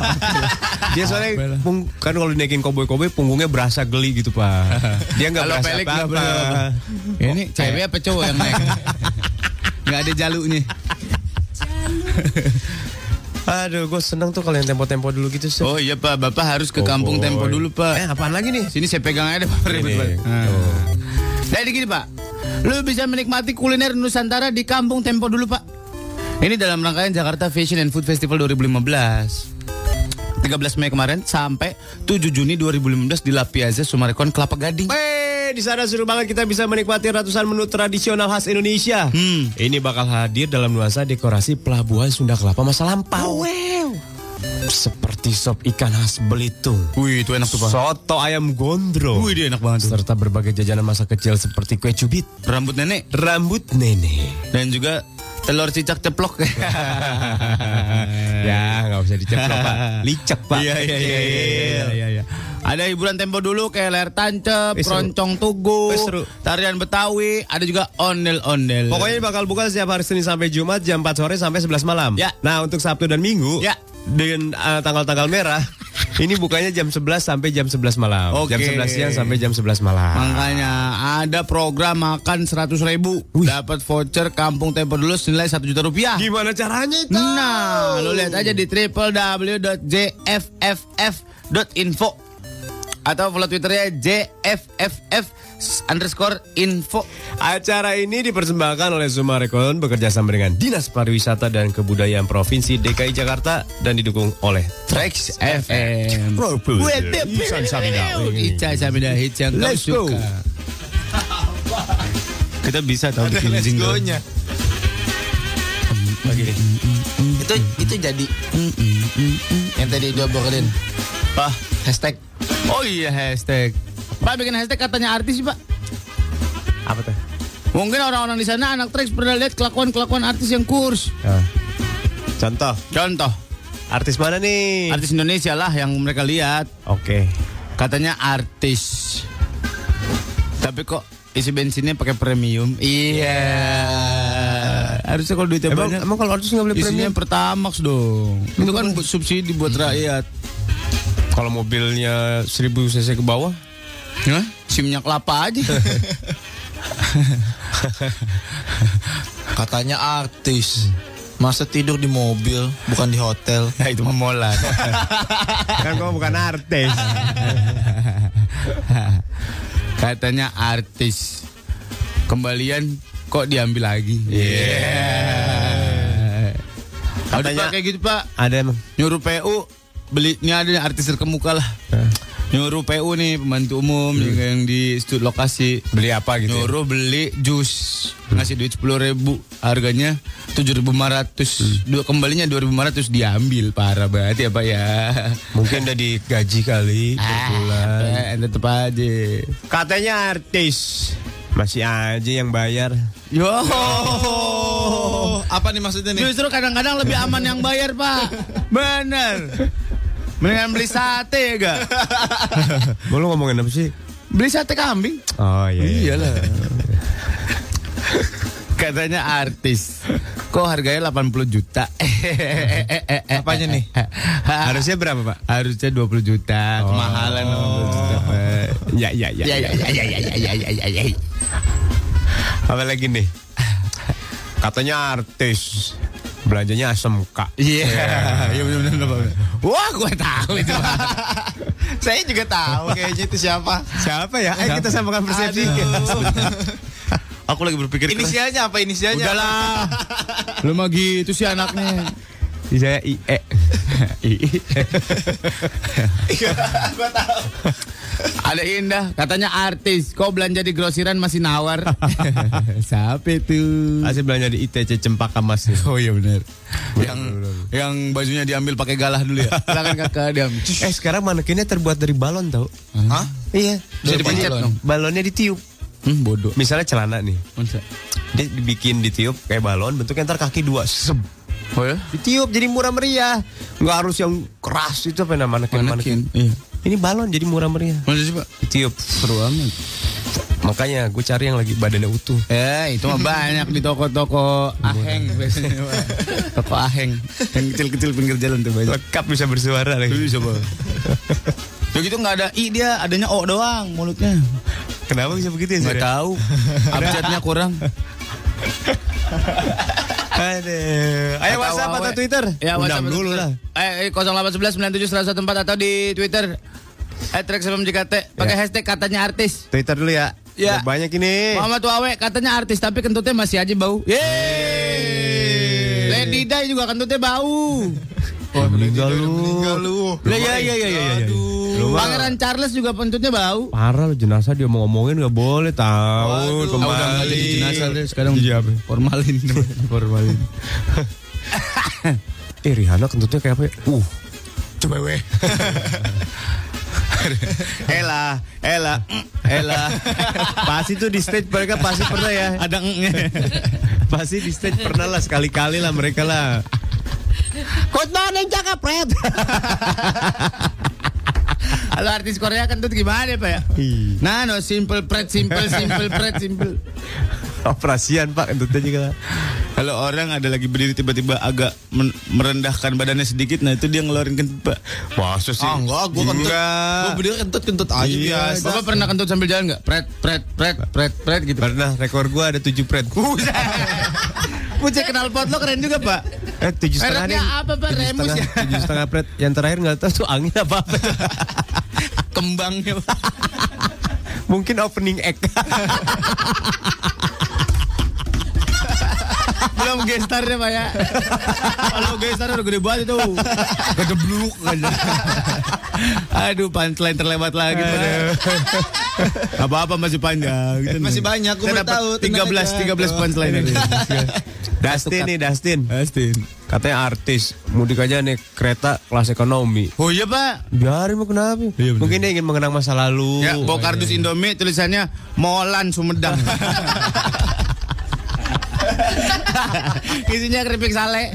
dia soalnya pung- kan kalau dinaikin koboi-koboi punggungnya berasa geli gitu pak. Dia nggak berasa Pelik apa-apa. berasa. Ini cewek apa cowok yang naik? Nggak ada jaluknya. Aduh, gue seneng tuh kalau yang tempo-tempo dulu gitu. Seth. Oh iya pak, bapak harus ke kampung boy. Tempo dulu pak. Eh, apaan lagi nih? Sini saya pegang aja deh pak. Ribet Ini. banget. Nah. Jadi gini pak, lu bisa menikmati kuliner Nusantara di kampung Tempo dulu pak. Ini dalam rangkaian Jakarta Fashion and Food Festival 2015. 13 Mei kemarin sampai 7 Juni 2015 di La Piazza Sumarekon Kelapa Gading. Wey, di sana seru banget kita bisa menikmati ratusan menu tradisional khas Indonesia. Hmm. Ini bakal hadir dalam nuansa dekorasi pelabuhan Sunda Kelapa masa lampau. Seperti sop ikan khas Belitung. Wih, itu enak tuh pak. Soto ayam gondro. Wih, dia enak banget tuh. Serta berbagai jajanan masa kecil seperti kue cubit, Rambut nenek rambut nenek. dan juga telur cicak ceplok. ya, nggak usah diceplok pak. Licek pak. Iya iya iya iya iya iya. Ada hiburan tempo dulu kayak layar tancap, Wih, seru. roncong tugu, Wih, tarian Betawi, ada juga ondel-ondel. Pokoknya ini bakal buka setiap hari Senin sampai Jumat jam 4 sore sampai 11 malam. Ya. Nah, untuk Sabtu dan Minggu Ya. Dengan uh, tanggal-tanggal merah ini bukanya jam 11 sampai jam 11 malam. Oke. Jam 11 siang sampai jam 11 malam. Makanya ada program makan 100 ribu Dapat voucher kampung tempo dulu senilai 1 juta rupiah Gimana caranya itu? Nah lo lihat aja di www.jfff.info Atau follow twitternya jfff underscore info. Acara ini dipersembahkan oleh Sumarekon bekerja sama dengan Dinas Pariwisata dan Kebudayaan Provinsi DKI Jakarta dan didukung oleh Trax FM Let's go. Kita bisa tahu bikin jingle. Begini. Itu itu jadi. Yang tadi diobrolin. Pak Hashtag. Oh iya hashtag. Pak bikin hashtag katanya artis sih pak. Apa tuh? Mungkin orang-orang di sana anak Trax pernah lihat kelakuan-kelakuan artis yang kurs. Ah. Contoh, Contoh. Artis mana nih? Artis Indonesia lah yang mereka lihat. Oke. Katanya artis. Tapi kok isi bensinnya pakai premium? Iya. Harusnya kalau duitnya Emang, banyak emang kalau artis nggak Isinya premium? Pertamax dong. Itu kan buat subsidi buat rakyat Kalau mobilnya 1000 cc ke bawah, Hah? Si minyak kelapa aja. Katanya artis. Masa tidur di mobil, bukan di hotel. ya itu memolan. kan gua bukan artis. Katanya artis. Kembalian kok diambil lagi. Iya. Ada Katanya- Pak, kayak gitu Pak. Ada emang. Nyuruh PU beli ini ada artis terkemuka lah. Nyuruh PU nih pembantu umum yang di stud lokasi. Beli apa gitu? ya? Nyuruh beli jus ngasih duit sepuluh ribu harganya tujuh ribu dua kembalinya dua ribu diambil parah banget ya pak ya Mungkin udah digaji kali per bulan. ah, tetep aja Katanya artis. Masih aja yang bayar. yo Oh, apa nih maksudnya nih? justru kadang-kadang lebih aman yang bayar pak bener Mendingan beli sate ya gak? Gue lu ngomongin apa sih? Beli sate kambing. Oh iya. iya. Iyalah. Katanya artis. Kok harganya 80 juta? Apanya nih? Harusnya berapa, Pak? Harusnya 20 juta. Oh. Kemahalan 20 juta. Ya ya, ya ya ya. Ya ya ya ya ya ya ya ya. Apa lagi nih? Katanya artis. Belanjanya asem kak. Iya, iya benar benar benar. Wah, gue tahu itu. Saya juga tahu kayaknya itu siapa. Siapa ya? Ayo kita samakan persepsi. Aku lagi berpikir. Inisialnya apa inisialnya? Udahlah. Lu mah gitu sih anaknya. Saya IE. Gua tahu. Ada Indah, katanya artis. Kok belanja di grosiran masih nawar? Siapa itu? Asli belanja di ITC Cempaka Mas. Oh iya benar. Yang yang bajunya diambil pakai galah dulu ya. Silakan kakak diam. Eh sekarang manekinnya terbuat dari balon tau? Hah? Iya. Bisa dipencet dong. Balonnya ditiup. Hmm, bodoh. Misalnya celana nih. Masa? Dia dibikin ditiup kayak balon bentuknya ntar kaki dua. Seb. Oh ya? Ditiup jadi murah meriah. Nggak harus yang keras itu apa namanya manekin manekin. Manekin. Iya. Ini balon jadi murah meriah. Masa sih, Pak? Ditiup. Seru amat. Makanya gue cari yang lagi badannya utuh. Eh, itu mah banyak di toko-toko aheng biasanya. Toko aheng. Yang kecil-kecil pinggir jalan tuh banyak. Lengkap bisa bersuara lagi. Bisa, Pak. Ya gitu nggak ada i dia, adanya o doang mulutnya. Kenapa bisa begitu ya? Sir? tahu. Abjadnya kurang. Aduh. Ayo Atau WhatsApp atau. Twitter? Ya, Undang WhatsApp dulu lah. Eh, eh 0811 97 114 atau di Twitter. Eh, Trax sebelum JKT pakai Ya. hashtag katanya artis. Twitter dulu ya. Ya. Udah Banyak ini. Muhammad Wawe katanya artis tapi kentutnya masih aja bau. Yeay. Lady Di juga kentutnya bau. Oh, meninggal lu. Meninggal lu. Lah ya ya ya ya. ya. Mah- Pangeran Charles juga kentutnya bau. Parah lu jenazah dia mau ngomongin gak boleh tahu. Waduh. Ah, udah jadi jenazah deh sekarang apa? formalin. formalin. Eh Rihanna kentutnya kayak apa ya? Uh. Coba weh. Ella, Ella, Ella. Pasti tuh di stage mereka pasti pernah ya. Ada engnya. Pasti di stage pernah lah sekali-kali lah mereka lah. Good morning Jaka Pret. Kalau artis Korea kentut gimana Pak ya? Nah, no simple pret, simple, simple pret, simple. Operasian Pak kentutnya juga. Kalau orang ada lagi berdiri tiba-tiba agak merendahkan badannya sedikit, nah itu dia ngeluarin kentut Pak. Masa sih? Ah enggak, gua kentut. Enggak. Gua berdiri kentut-kentut aja Iya, biasa. Bapak pernah kentut sambil jalan nggak? Pret, pret, pret, pret, pret gitu. Pernah rekor gua ada 7 pret. Bucek kenal pot lo keren juga Pak. Eh tujuh setengah nih. apa, Pak? Tujuh Remus setengah, ya? tujuh setengah pret. Yang terakhir nggak tahu tuh angin apa apa. Kembangnya Pak. Mungkin opening egg. Belum gestarnya Pak ya. Kalau gestar udah gede banget itu. Kedebluk aja. Aduh, punchline terlewat lagi Pak. Apa-apa masih panjang. Gitu. Masih banyak, dapat tahu, tenang 13 aja. 13 punchline hari ini. Dustin nih Dustin. Dustin. Katanya artis mudik aja naik kereta kelas ekonomi. Oh iya Pak. Biarin mau kenapa? Iya, bener. Mungkin dia ingin mengenang masa lalu. Ya, bawa kardus Indomie tulisannya Molan Sumedang. Isinya keripik sale.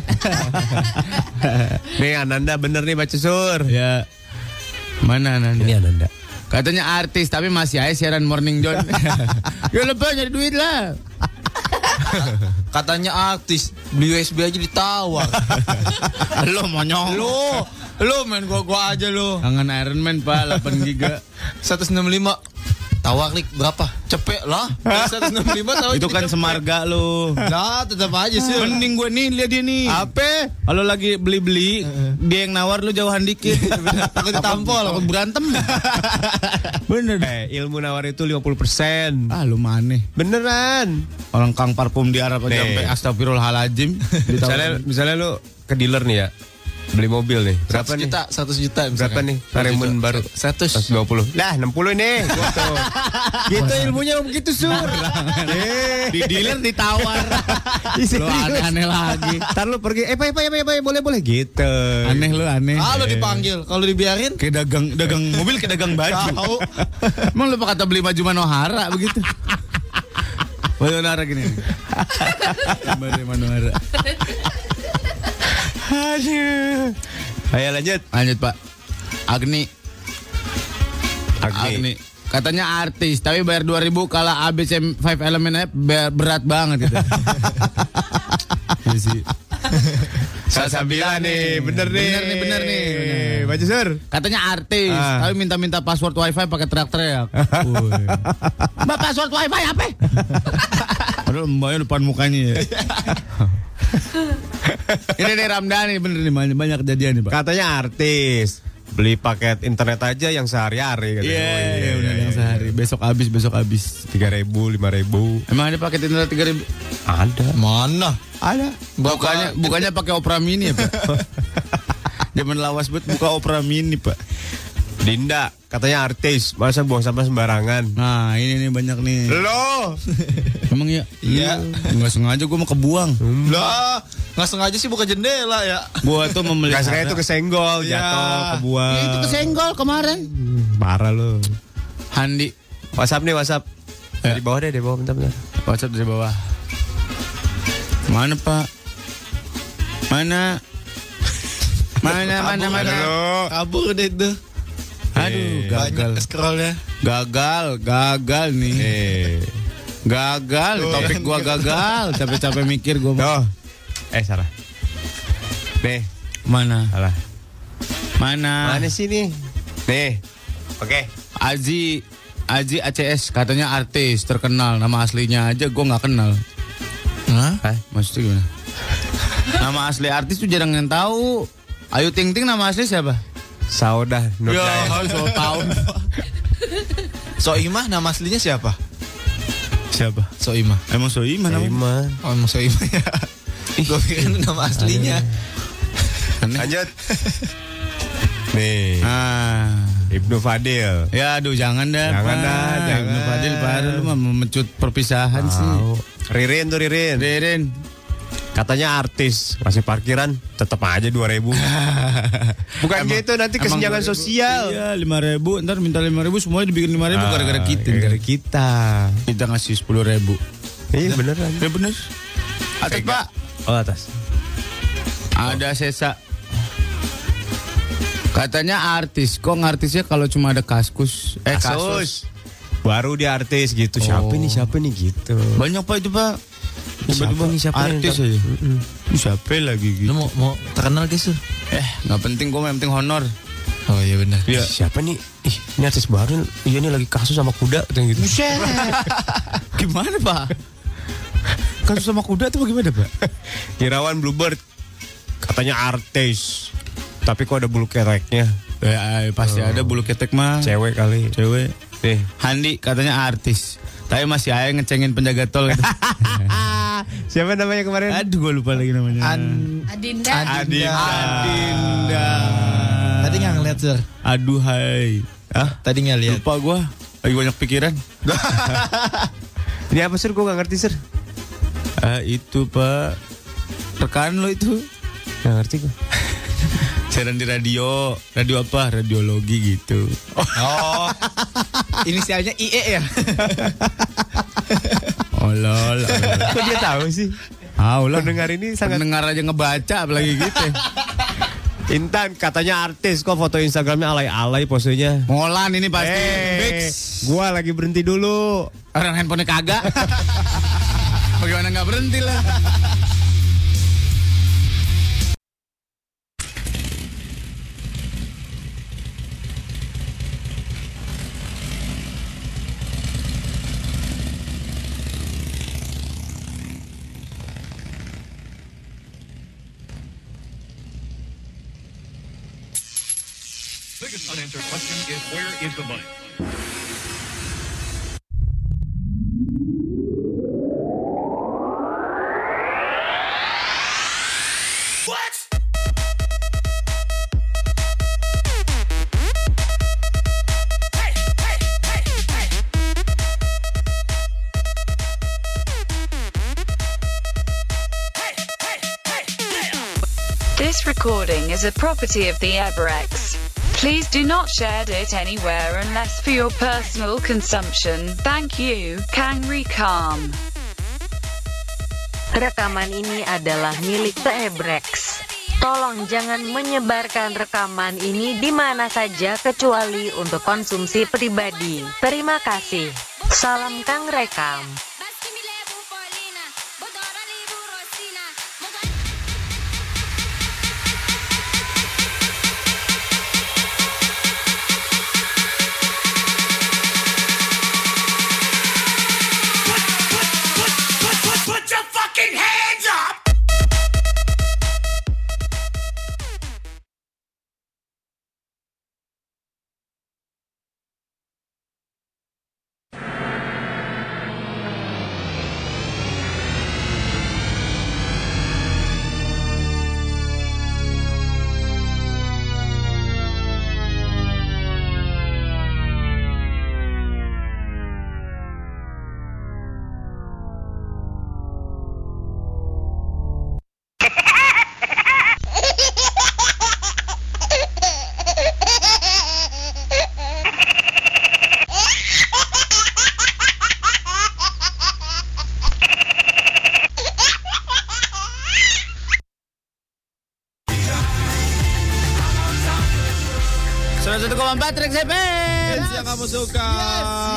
Nih Ananda bener nih baca sur. ya. Mana Nanda? Ini Ananda. Katanya artis tapi masih aja siaran Morning John. ya lebih nyari duit lah. Katanya artis beli USB aja ditawar. Lo monyong. Lo, lo main gua gua aja lo. Kangen Iron Man pak 8 giga 165 tawar klik berapa? Cepet lah. 165 tahu Itu kan semarga lo Nah, tetap aja sih. Mending gue nih lihat dia nih Apa? Kalau lagi beli-beli Dia yang nawar lu jauhan dikit Takut ditampol. Takut berantem Bener Eh, ilmu nawar itu 50%. Ah lu maneh Beneran. Orang kang parfum di Arab aja sampai astagfirullahaladzim Misalnya, misalnya lu ke dealer nih ya, beli mobil nih. Berapa Berapa nih? juta? 100 juta Berapa nih? Karimun baru. 100. 120. Lah, 60 nih. Gitu. gitu ilmunya begitu, Sur. Eh, Di dealer ditawar Lu aneh-aneh lagi Ntar lu pergi, eh, pak, pak, pak, pak, boleh, boleh. Gitu. Aneh lu aneh lo dipanggil. Kalau dibiarin Kayak dagang dagang mobil kayak dagang baju Tahu. Emang lu kata beli baju Manohara begitu Manohara gini nih. Baju Manohara Aduh. Ayo lanjut. Lanjut pak Agni Agni. Agni Katanya artis Tapi bayar 2000 Kalau ABC 5 elemennya bayar berat banget gitu Iya sih Salsabila nih, bener nih. Bener nih, bener nih. Baju sur. Katanya artis, Ah. tapi minta-minta password wifi pakai teriak-teriak. Mbak password wifi apa? Padahal mbaknya depan mukanya ya. Ini nih Ramdhani bener nih banyak, banyak kejadian nih pak. Katanya artis. Beli paket internet aja yang sehari-hari Iya, katanya. Oh, iya, bener yang sehari. Besok habis, besok habis. Tiga ribu, lima ribu. Emang ada paket internet tiga ribu? Ada. Mana? Ada. Bukannya, bukannya pakai Opera Mini ya pak? Zaman lawas buat buka Opera Mini pak. Dinda, katanya artis. Masa buang sampah sembarangan. Nah ini nih banyak nih. Lo. Emang ya? Iya. Nggak sengaja gue mau kebuang. Lah, nggak sengaja sih buka jendela ya. Gua tuh memelihara. Gak sengaja itu kesenggol, Iya. jatuh, kebuang. Ya, itu kesenggol kemarin. Parah lo. Handi. WhatsApp nih, WhatsApp. Ya. Di bawah deh, di bawah bentar, bentar. WhatsApp dari bawah. Mana pak? Mana? Mana mana mana? Kabur deh itu. Aduh, gagal. Banyak scrollnya. Gagal, gagal nih. Eh. Gagal, topik gua gagal. Capek-capek mikir gua. Tuh. Eh, salah. Nih, Mana? salah. Mana? Mana nih? Nih. Oke. Aji Aji ACS katanya artis terkenal nama aslinya aja gua nggak kenal. Hah? Hah? Maksudnya gimana? nama asli artis tuh jarang yang tahu. Ayu Ting Ting nama asli siapa? Saudah Nur Ya, Jaya. so tahun. Soimah nama aslinya siapa? Siapa? Soimah. Emang Soima namanya? Iman. Oh, emang Soimah ya. Gue pikir nama aslinya. Lanjut. Nih, Ah. Ibnu Fadil. Ya aduh jangan dah. Jangan dah, jangan. Ibnu Fadil mah memecut perpisahan sih. Tahu. Ririn tuh Ririn. Ririn. Katanya artis, masih parkiran tetap aja 2000 Bukan Emang- gitu nanti kesenjangan 2000. sosial. Iya, lima ribu. Ntar minta lima ribu, semuanya dibikin lima ribu Ah, gara-gara kita. Gara-gara kita. Kita ngasih sepuluh ribu. Iya beneran. Ya bener. Atas pak. Oh atas. Ada sesa. Katanya artis. Kok ngartisnya kalau cuma ada kaskus? Eh kasus. Kasus. Baru dia artis gitu. Siapa Oh. nih siapa nih gitu. Banyak pak itu pak. Tiba-tiba Siapa nih, siapa nih? artis aja. Ini Siapa lagi gitu? Lu mau mau terkenal guys tuh? Eh nggak penting gue yang penting honor. Oh iya benar. Ih, Siapa nih? Ih, ini artis baru. Iya ini lagi kasus sama kuda gitu. Buset. Gimana pak? Kasus sama kuda tuh bagaimana pak? Irawan Bluebird katanya artis. Tapi kok ada bulu keteknya? Eh, eh, pasti ada bulu ketek mah. Cewek kali. Cewek. Nih. Handi katanya artis. Tapi masih aja ngecengin penjaga tol gitu. Siapa namanya kemarin? Aduh gue lupa lagi namanya. Adinda. Adinda. Adinda. Tadi nggak ngeliat sir. Aduh hai. Hah? Tadi nggak lihat. Lupa gue. Lagi banyak pikiran. Ini apa sih? Gue gak ngerti sir. Ah itu pak. Rekan lo itu. Gak ngerti gue. Siaran di radio. Radio apa? Radiologi gitu. Oh. Inisialnya IE ya. Oh lol. Kok dia tahu sih? Ah, lah. Pendengar ini sangat Pendengar aja ngebaca apalagi gitu. Intan katanya artis kok foto Instagramnya alay-alay posenya. Molan ini pasti. Eh, Fix. gua lagi berhenti dulu. Orang handphonenya kagak. Bagaimana nggak berhenti lah. Where is the money? This recording is a property of the Ebrex. Please do not share it anywhere unless for your personal consumption. Thank you, Kangri Calm. Rekaman ini adalah milik The Ebrex. Tolong jangan menyebarkan rekaman ini di mana saja kecuali untuk konsumsi pribadi. Terima kasih. Salam Kang Rekam. Suka.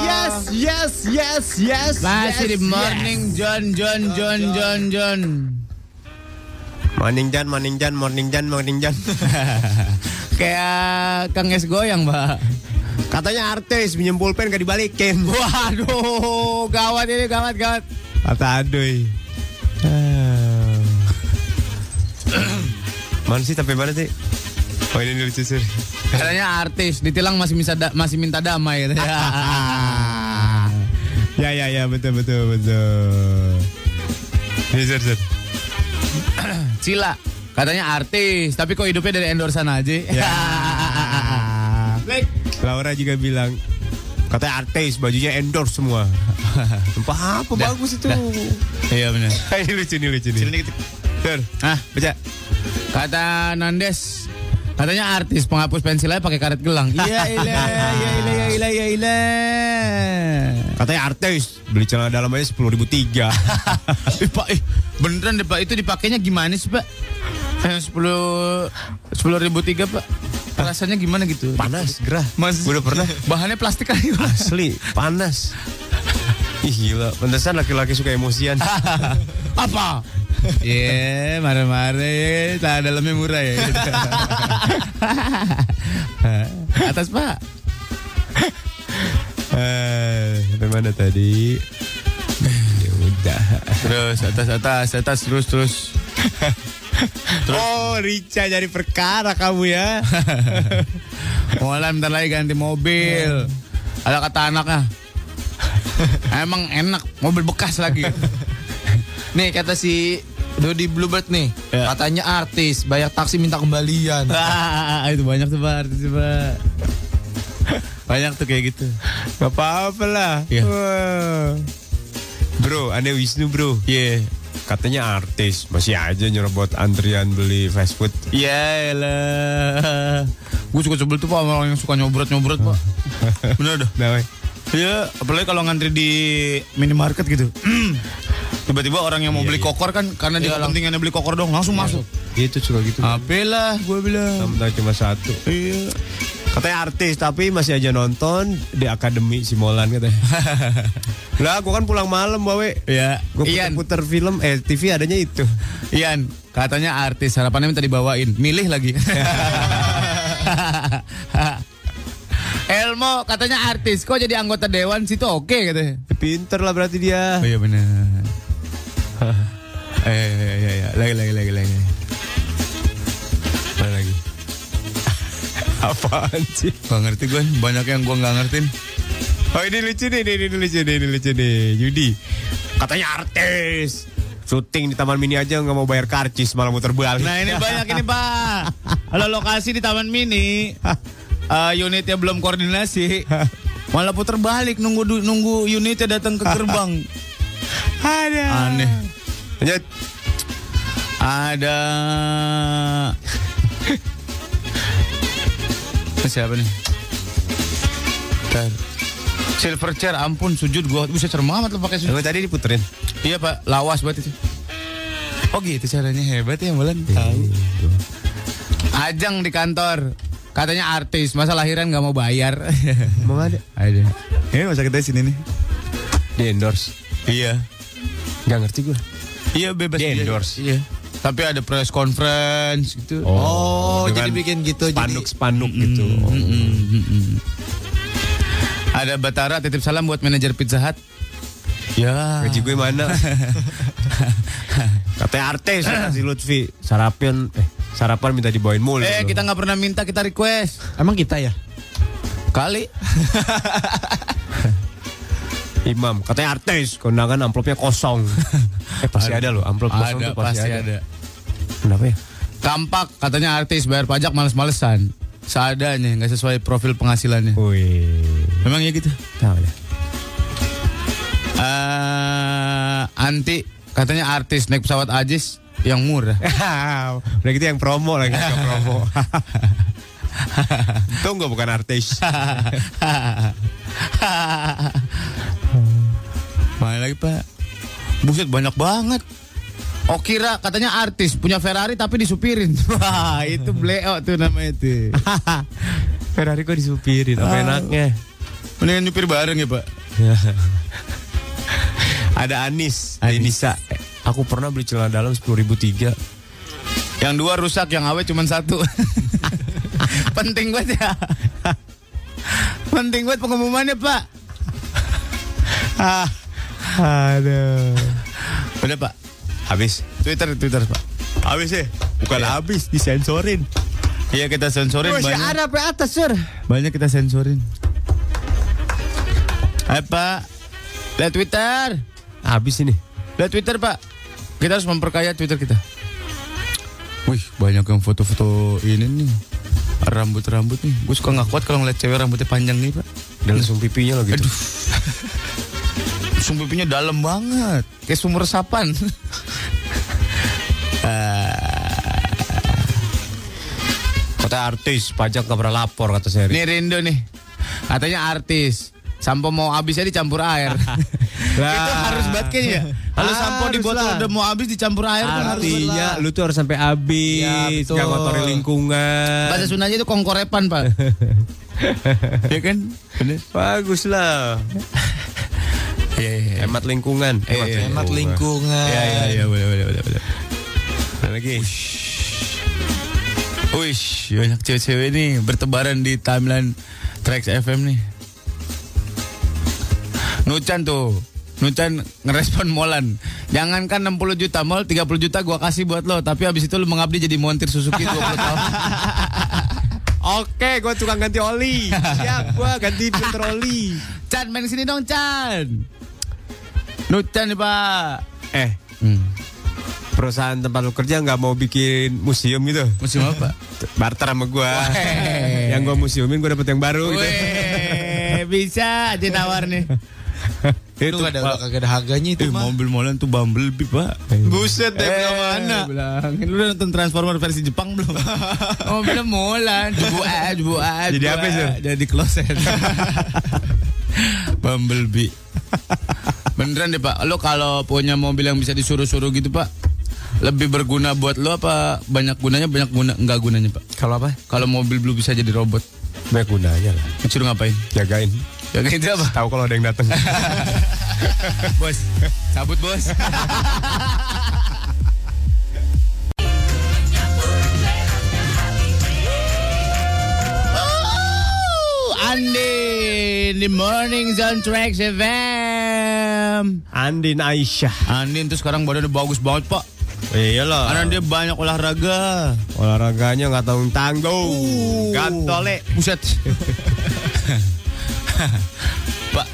Yes, yes, yes, yes. Masih yes, di morning John John John John John. Morning Jan, morning Jan, morning Jan, morning Jan. Kayak Kang Es goyang, Mbak. Katanya artis minjem pulpen gak dibalikin. Waduh, gawat ini gawat gawat. Kata aduy. Ah. mana sih tapi mana sih? Oh ini lucu sih. Katanya artis ditilang masih bisa da- masih minta damai gitu. ya ya ya betul betul betul. Ini sir, sir. Cila katanya artis, tapi kok hidupnya dari endorsan aja. Ya. Laura juga bilang katanya artis bajunya endorse semua. Apa apa Dah, bagus itu. dah. Iya benar. ini lucu nih lucu nih. Sir, Ah, baca. kata Nandes katanya artis penghapus pensilnya pakai karet gelang. Iya iya iya iya iya iya iya. Katanya artis beli celana dalam aja sepuluh ribu tiga. eh, Pak, eh, beneran deh Pak, itu dipakainya gimana sih Pak? Eh, Sepuluh sepuluh ribu tiga Pak. Rasanya gimana gitu? Panas, gerah. Mas, Udah pernah? Bahannya plastik kali Mas. Asli, panas. Ih gila, pantesan laki-laki suka emosian. Apa? Iya, marah-marah, tak dalamnya murah ya. Atas Pak. Eh, mana tadi? ya udah. Terus atas atas atas terus terus. Oh, Rica jadi perkara kamu ya. Mulai bentar lagi ganti mobil. Ada kata anaknya. Emang enak mobil bekas lagi. Nih kata si Dodi Bluebird nih, Ya. katanya artis, bayar taksi minta kembalian. Wah, itu banyak tuh Pak, artis Pak. Banyak tuh kayak gitu. Gak apa-apa lah. Iya. Wah. Bro, aneh Wisnu bro. Iya. Katanya artis, masih aja nyerobot antrian beli fast food. Ya elah. Gue suka sebel tuh Pak orang yang suka nyobrot-nyobrot Pak. Bener dah. Nah, weh. Iya, apalagi kalau ngantri di minimarket gitu. Tiba-tiba orang yang mau beli kokor kan karena dia kepentingannya beli kokor dong langsung masuk. Itu suka gitu. Apa lah gue bilang. Tahu cuma satu. Iya. Katanya artis tapi masih aja nonton di akademi Simolan katanya. lah gua kan pulang malam bawe. Ya, Gue puter-puter film eh TV adanya itu. Ian, katanya artis harapannya minta dibawain, milih lagi. Elmo katanya artis, kok jadi anggota dewan situ oke katanya. Pinter lah berarti dia. Oh iya benar. eh, iya, iya, iya. lagi, lagi, lagi, lagi. Apa lagi? Apaan sih? Gak ngerti gue, banyak yang gue gak ngertiin. Oh ini lucu nih, ini, ini lucu nih, ini lucu nih. Yudi, katanya artis. Syuting di Taman Mini aja nggak mau bayar karcis malah muter balik. Nah ini banyak ini pak. Kalau lokasi di Taman Mini, eh, unitnya belum koordinasi, malah putar balik nunggu nunggu unitnya datang ke gerbang. Ada. Aneh. Lanjut. Ada siapa nih? Bentar. Silver chair, ampun sujud gua bisa cerem amat lo pakai sujud. Tadi diputerin. Iya pak, lawas banget itu. Oh gitu caranya hebat ya Mulan. Tahu. Ajang di kantor. Katanya artis, masa lahiran nggak mau bayar. Emang ada? Ada. Ini masa kita sini nih. Di endorse. Iya. Gak ngerti gue. Iya bebas. Di dia. endorse. Iya. Tapi ada press conference gitu. Oh, dengan jadi bikin gitu. Spanduk-spanduk gitu. Oh. Mm-mm. Ada Batara titip salam buat manajer Pizza Hut. Ya. Gaji gue mana? Katanya artis kata si Lutfi. Sarapan eh sarapan minta dibawain mulu. Eh kita nggak pernah minta kita request. Emang kita ya? Kali. Imam, katanya artis, kondangan amplopnya kosong. eh pasti ada loh, amplop kosong ada tuh pasti, pasti ada. ada. Kenapa ya? Kampak katanya artis bayar pajak males-malesan. Seadanya nggak sesuai profil penghasilannya. Wih, Memang ya gitu. tahu ya. Eh, anti katanya artis naik pesawat Ajis yang murah. Udah gitu yang promo lagi, yang promo. Tunggu bukan artis. Mana lagi pak? Buset banyak banget. Oh kira katanya artis punya Ferrari tapi disupirin. Wah itu bleo tuh namanya tuh. Ferrari kok disupirin, apa Ah. enaknya? Mendingan nyupir bareng ya pak. Ada Anis, Anissa. Eh, aku pernah beli celana dalam 10.003. Yang dua rusak, yang awet cuma satu. Penting banget ya. Penting banget pengumumannya pak. Ah, aduh. Udah pak. Habis. Twitter, Twitter pak. Habis ya? Bukan Iya. habis, disensorin. Iya kita sensorin Masih banyak. ada sampai atas, Sur. Banyak kita sensorin. Hai Pak, lihat Twitter. Habis ini. Lihat Twitter Pak. Kita harus memperkaya Twitter kita. Wih, banyak yang foto-foto ini nih. Rambut-rambut nih. Gue suka nggak kuat kalau ngeliat cewek rambutnya panjang nih Pak. Dan langsung pipinya lo gitu. Aduh. Sumber pipinya dalam banget. Kayak sumur resapan. Kata artis, pajak gak pernah lapor kata Seri. Nih Rindo nih. Katanya artis. Sampo mau habisnya dicampur air. itu harus banget kayaknya ya. Kalau sampo di botol lah. udah mau habis dicampur air tuh harus. Artinya lu tuh harus sampai habis, Ya, gak ngotori lingkungan. Bahasa Sundanya itu kongkorepan, Pak. ya kan? Bener. Bagus lah. Iya, iya, iya. Hemat lingkungan. Iya, iya, Hemat lingkungan. Iya, iya, iya, boleh, boleh, boleh, boleh. Lagi. Wish, banyak cewek-cewek nih bertebaran di timeline Trax FM nih. Nucan tuh. Nucan ngerespon Molan. Jangankan 60 juta mall, 30 juta gua kasih buat lo, tapi habis itu lo mengabdi jadi montir Suzuki 20 tahun. Oke, gue tukang ganti oli. Siap, gue ganti filter oli. Chan, main sini dong, Chan. Nucan nih, Pak. Eh, Hmm. perusahaan tempat lu kerja nggak mau bikin museum gitu? Musim apa? Barter sama gue. Yang gue museumin gue dapet yang baru. gitu. Bisa aja nawar nih. Itu gak ada, kagak ada harganya itu Eh, mah. mobil Molan tuh Bumblebee, Pak. Buset deh, Eh, mana? bilangin. Lu udah nonton Transformer versi Jepang belum? Jubu a, jubu a. Jadi jubu apa. Sur? Jadi kloset. Bumblebee. Beneran deh, Pak. Lo kalau punya mobil yang bisa disuruh-suruh gitu, Pak, lebih berguna buat lo apa banyak gunanya banyak guna nggak gunanya, Pak? Kalau apa? Kalau mobil lu bisa jadi robot. Banyak gunanya lah. Suruh ngapain? Jagain. Jagain itu apa? Tahu kalau ada yang datang. bos, cabut bos. Oh, Andi di Morning Zone Tracks FM. Andin Aisyah. Andin tuh sekarang badannya bagus banget pak. Iyalah. Karena dia banyak olahraga. Olahraganya nggak tanggung tanggung. Uh. Gantole. Buset. pak,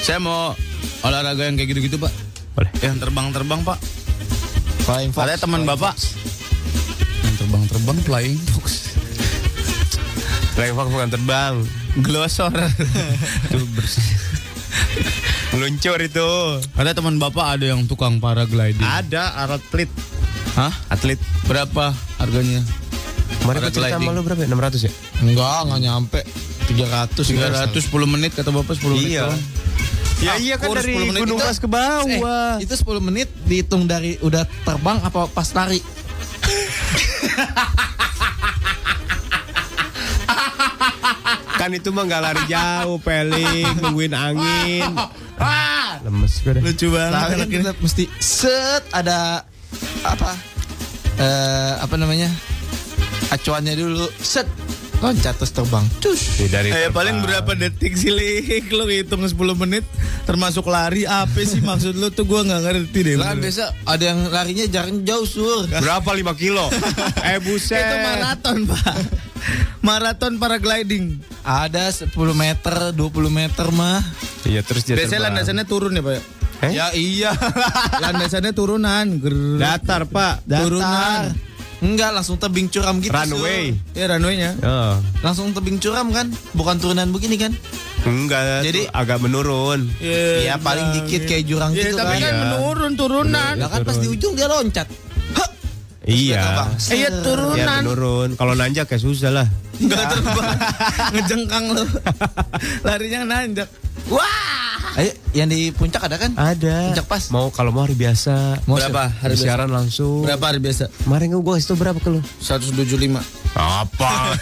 saya mau olahraga yang kayak gitu-gitu pak. Boleh. Yang terbang-terbang pak. Flying Fox. Ada teman bapak. Yang terbang-terbang flying fox. Flying Fox bukan terbang. Glosor. Itu bersih. Meluncur itu. Ada teman bapak ada yang tukang paragliding. Ada atlet. Hah? Atlet. Berapa harganya? Kemarin gue cerita sama lu berapa? ya? 600 ya? Enggak, enggak nyampe. 300. 300 10 menit kata bapak 10 menit. Iya. doang. Ya Ah, iya kan dari 10 menit Gunung Mas ke bawah. Eh, itu 10 menit dihitung dari udah terbang apa pas lari? Kan itu mah nggak lari jauh, peling, nungguin angin. Lemes gue dah. Lucu banget. Ini. tetap mesti set ada apa? Eh apa namanya? Acuannya dulu. Set. Loncat terus terbang. Cus. Nih, dari Eh terbang. paling berapa detik sih Lik? Lo hitung 10 menit termasuk lari apa sih maksud lo tuh gua nggak ngerti deh. Lah kan biasa ada yang larinya jaraknya jauh sur. Berapa 5 kilo? eh buset. Itu maraton pak. Maraton paragliding. Ada 10 meter, 20 meter mah. Iya terus dia Biasanya landasannya turun ya pak. ya? Eh? Ya iya. Landasannya turunan. Ger- Datar pak. Turunan. Enggak, langsung tebing curam gitu. Runway. Sur. Ya runway-nya. Oh. Langsung tebing curam kan? Bukan turunan begini kan? Enggak, Jadi- agak menurun. Iya, paling dikit kayak jurang Ya, gitu tapi kan. kan Iya. menurun turunan. Lah kan pas di ujung dia loncat. Hah, Iya. Eh, iya Ya turunan. menurun. Kalau nanjak ya susah lah. Enggak terbang. Ngejengkang lo. Larinya nanjak. Wah. Ayo, yang di puncak ada kan? Ada. Puncak pas. Mau kalau mau hari biasa. Mau Berapa hari biasa? Siaran langsung. Berapa hari biasa? Kemarin gue kasih tau berapa ke lu? 175. Apa?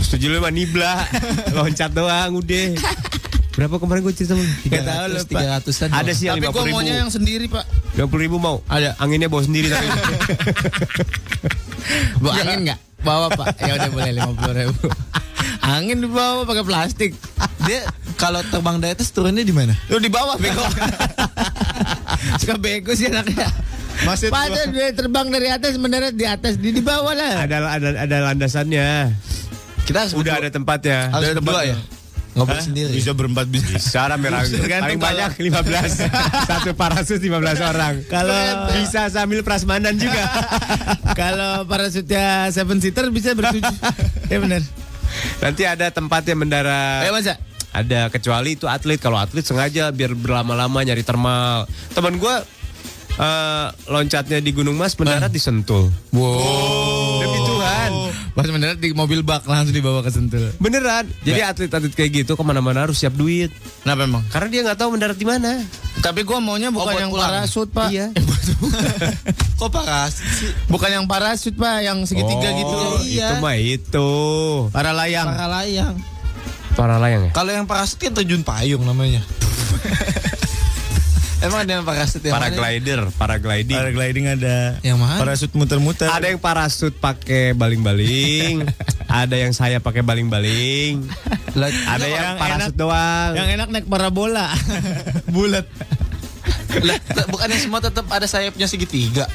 Setuju lu mah nibla. Loncat doang udah. Berapa kemarin gue cerita lu? Tahu lo, Pak. 300-an. Ada sih yang Tapi 50 gua ribu. maunya yang sendiri, Pak. 20 ribu mau? Ada. Anginnya bawa sendiri tapi. Bawa angin nggak? Bawa, Pak. Ya udah boleh 50 ribu. Angin dibawa pakai plastik. Dia kalau terbang dari atas turunnya di mana? Lu di bawah bego. Suka bego sih anaknya. Maksud Pada dia terbang dari atas mendarat di atas di di bawah lah. ada ada ada landasannya. Kita harus Udah ada tempatnya. harus Ada tempatnya. ya. Ngobrol Hah? sendiri. Bisa berempat bisa. Merah Tergantung paling kalau- banyak 15 Satu parasut 15 orang Kalau- Bisa sambil prasmanan juga Kalau parasutnya seven seater bisa bertujuh. ya benar. Nanti ada tempatnya mendarat Ayo masa. Ada kecuali itu atlet. Kalau atlet sengaja biar berlama-lama nyari termal. Teman gua eh, Loncatnya di Gunung Mas mendarat di Sentul Wow. Demi Tuhan Pas mendarat di mobil bak langsung dibawa ke Sentul. Beneran Jadi atlet-atlet kayak gitu ke mana-mana harus siap duit Kenapa emang? Karena dia nggak tahu mendarat di mana Tapi gua maunya bukan buat yang pulang. parasut, Pak. Iya. Kok parasut sih? Bukan yang parasut, Pak, yang segitiga Oh, gitu. Iya. Itu mah itu Para layang. Para layang. Para layang ya Kalau yang parasut kan terjun payung namanya. Emang ada yang parasut yang mana? Paraglider Paragliding Paragliding ada. Yang mana? Parasut muter-muter. Ada yang parasut pakai baling-baling, ada yang saya pakai baling-baling, ada yang, yang parasut enak- doang. Yang enak naik parabola. Bulat. Lah, bukannya semua tetap ada sayapnya segitiga.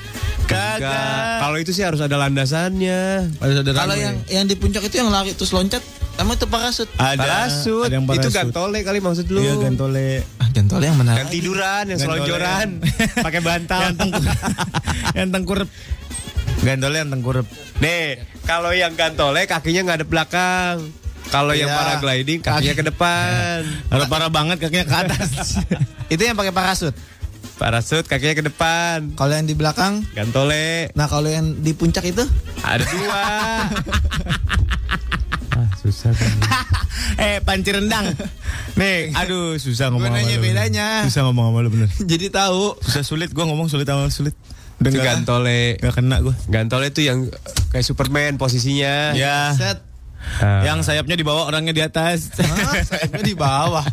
Enggak. Kalau itu sih harus ada landasannya. Harus ada Kalau yang yang di puncak itu yang lari terus loncat, emang itu parasut. ada parasut. ada yang Itu parasut. gantole kali maksud lu. Iya, gantole. Ah, gantole yang mana? Yang tiduran, yang selonjoran, pakai bantal. yang tengkurap. yang tengkurap. Gantole yang tengkurap. Nih, kalau yang gantole kakinya nggak ada belakang. Kalau yang Iya. paragliding kakinya ke depan. Kalau parah banget kakinya ke atas. Itu yang pakai parasut. Parasut kakinya ke depan. Kalau yang di belakang, Gantole nah kalau yang di puncak itu ada dua. ah, susah kan. eh, panci rendang. Nih, aduh susah ngomong Gua nanya bedanya. Susah ngomong sama lu bener. jadi tahu. Susah sulit gua ngomong sulit sama sulit. Itu Dengar. gantole. Gak kena gua. Gantole itu yang kayak Superman posisinya. Ya. Set. Ah. Yang sayapnya di bawah, orangnya di atas. Hah, sayapnya di bawah.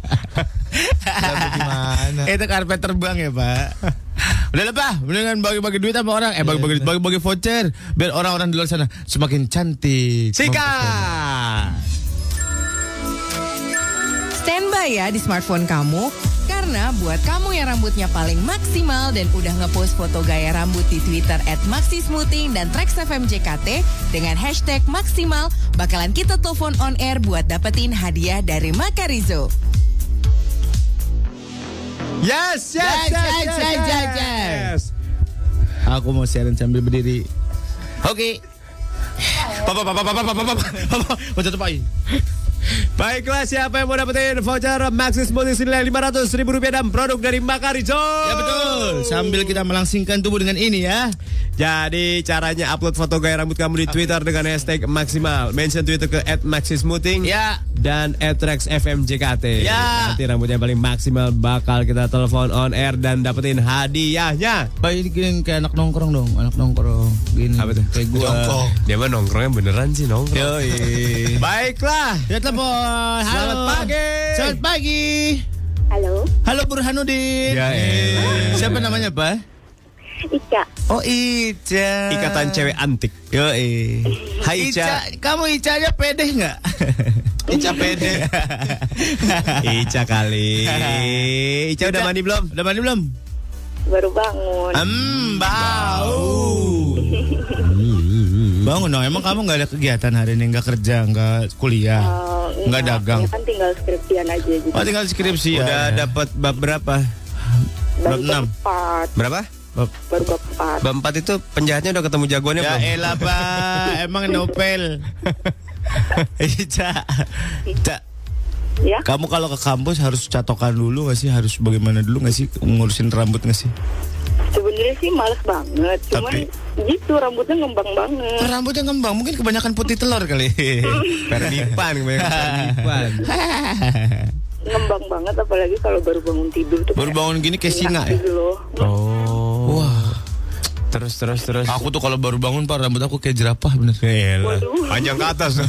Gimana? Itu karpet terbang ya pak. Udah lah pak, mendingan bagi-bagi duit sama orang. Eh bagi-bagi bagi-bagi voucher, biar orang-orang di luar sana semakin cantik. Sikat. Standby ya di smartphone kamu. Karena buat kamu yang rambutnya paling maksimal dan udah ngepost foto gaya rambut di Twitter at Maxismoothing dan Trax FM JKT dengan hashtag maksimal, bakalan kita telepon on air buat dapetin hadiah dari Makarizo. Yes, yes, Yes, yes, yes, yes, yes, yes, yes. Aku mau siaran sambil berdiri. Oke. Papa, papa, papa, papa, papa, papa, mau tutup aja. Baiklah, siapa yang mau dapetin voucher Maxis Smoothie senilai 500 ribu rupiah dan produk dari Makarizo? Ya betul. Sambil kita melangsingkan tubuh dengan ini ya. Jadi caranya upload foto gaya rambut kamu di Twitter dengan hashtag maksimal. Mention Twitter ke @maxismoothing Ya. dan @rexfmjkt. Ya. Nanti rambut yang paling maksimal bakal kita telepon on air dan dapetin hadiahnya. Baik gini kayak anak nongkrong dong, anak nongkrong. Gini. Apa tuh? Kayak gua. Jongkok. Dia mah nongkrongnya beneran sih nongkrong. Yoi. Baiklah. Ya telepon. Halo. Selamat pagi. Selamat pagi. Halo, Halo Burhanuddin. Ya elah. Siapa namanya, Pak? Ica. Oh, Ica. Ikatan cewek antik. Yo, Hai Ica. Kamu Ica aja pede nggak? Ica pede. Ica kali. Ica udah mandi belum? Udah mandi belum? Baru bangun. Hmm, bau. Bangun dong. Emang kamu nggak ada kegiatan hari ini? Nggak kerja, nggak kuliah, Eh, nggak dagang. Ya kan tinggal skripsian aja gitu. Oh, tinggal skripsi ya. Udah dapat bab berapa? bab enam. Berapa? Bab- Baru bab empat. Bab 4 itu penjahatnya udah ketemu jagoannya Ya belum? elah, Pak. Emang Nopel. Ica. Ica. Ya, Kamu kalau ke kampus harus catokan dulu nggak sih? Harus bagaimana dulu nggak sih? Ngurusin rambut nggak sih? Sebenarnya sih males banget. Cuman Tapi- gitu rambutnya ngembang banget. Rambutnya ngembang, mungkin kebanyakan putih telur kali. Perdipan kebanyakan perdipan. Ngembang banget apalagi kalau baru bangun tidur tuh. Baru bangun gini kayak singa ya? gitu loh. Oh. Wah, Terus terus terus. aku tuh kalau baru bangun pak rambut aku kayak jerapah bener. Elah. Waduh. Panjang ke atas.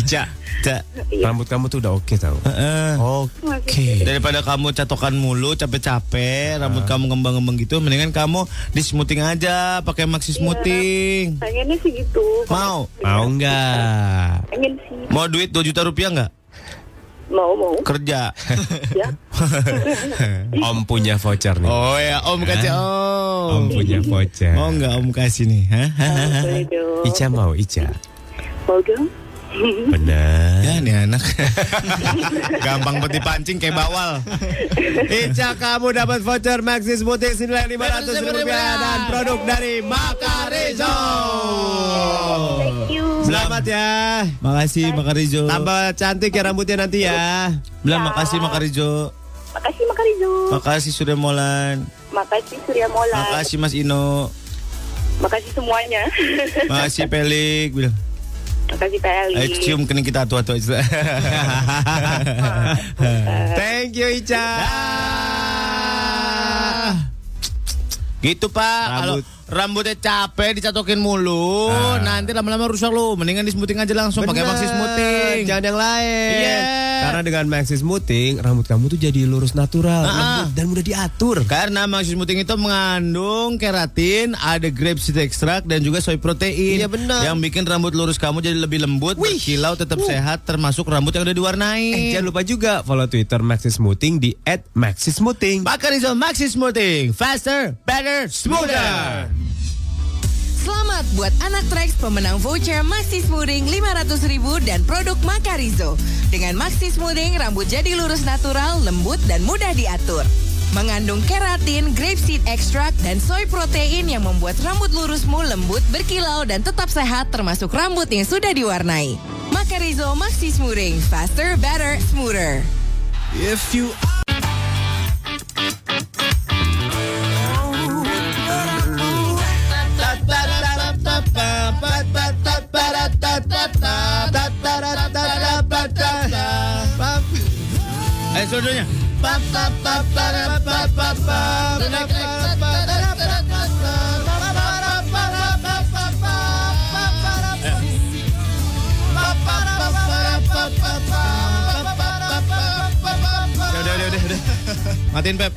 Ica, Ica. rambut kamu tuh udah oke tau. Heeh. Oke. Daripada kamu catokan mulu, capek-capek, rambut kamu ngembang-ngembang gitu, mendingan kamu di smoothing aja, pakai maxi smoothing. Pengennya sih gitu. Mau? Mau nggak? Pengen sih. Mau duit 2 juta rupiah nggak? Mau mau. Kerja. Ya. Om punya voucher nih. Oh ya, Om kasih Om Om. punya voucher. Mau nggak Om kasih nih? Hah? Ica mau Ica. Mau dong. Benar. Ya nih anak. Gampang peti pancing kayak bawal. Ica kamu dapat voucher Maxis Smoothie senilai 500 rupiah dan produk dari Makarizo. Thank you. Selamat ya. Makasih Makarijo. Tambah cantik ya rambutnya nanti ya. Bilang makasih Makarijo. Makasih Makarizo. Makasih Surya Molan. Makasih Surya Mola. Makasih Mas Ino. Makasih semuanya. Makasih Pelik. Bilang. Makasih Peli. Ayo cium kening kita tua-tua. Thank you Ica. Gitu pak, kalau Rambut. rambutnya capek dicatokin mulu, nanti lama-lama rusak lu. Mendingan di smoothing aja langsung pakai maxi smoothing. Jangan yang lain. Iya. Karena dengan Maxi Smoothing rambut kamu tuh jadi lurus natural, Ah. lembut dan mudah diatur. Karena maxi smoothing itu mengandung keratin, ada grapeseed extract dan juga soy protein. Iya, benar. Yang bikin rambut lurus kamu jadi lebih lembut, berkilau, tetap sehat, termasuk rambut yang udah diwarnai. Eh, jangan lupa juga follow Twitter Maxi Smoothing di @maxismoothing. Bakarizo Maxi Smoothing, faster, better, smoother. Selamat buat anak Trax pemenang voucher Maxi Smoothing 500 ribu dan produk Makarizo. Dengan Maxi Smoothing, rambut jadi lurus natural, lembut, dan mudah diatur. Mengandung keratin, grapeseed extract, dan soy protein yang membuat rambut lurusmu lembut, berkilau, dan tetap sehat termasuk rambut yang sudah diwarnai. Makarizo Maxi Smoothing, faster, better, smoother. If you Ayo jodohnya. Eh. Matiin Pep.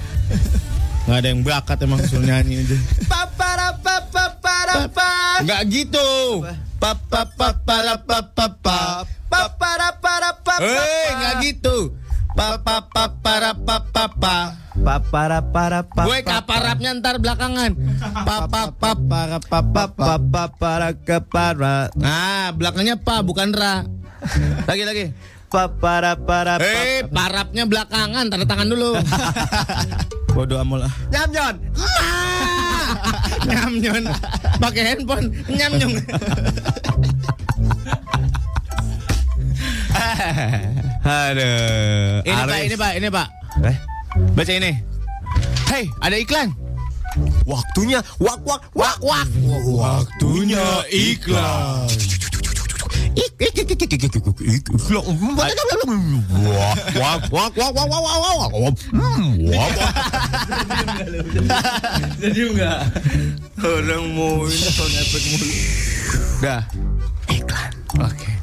Gak ada yang bakat emang suruh nyanyi aja. Gak gitu. Gak gitu nggak gitu. Papa para papa pa. Papara para pa. Gue kaparapnya ntar belakangan. Papa Para papa Papa para kepara. Nah, belakangnya pa bukan ra. Lagi lagi. Papara para pa. Eh, parapnya belakangan, tanda tangan dulu. Bodoh amol ah. Nyamjon. Nyamnyon. Pakai handphone, nyamnyong. Aduh. Ini Pak, Aris. ini Pak, ini Pak. Eh, Baca ini. Hei, ada iklan. waktunya wak wak wak wak. Waktunya iklan. Hmm. Jadi enggak. Orang mau ini sound effect mulu. Dah. Iklan. Oke.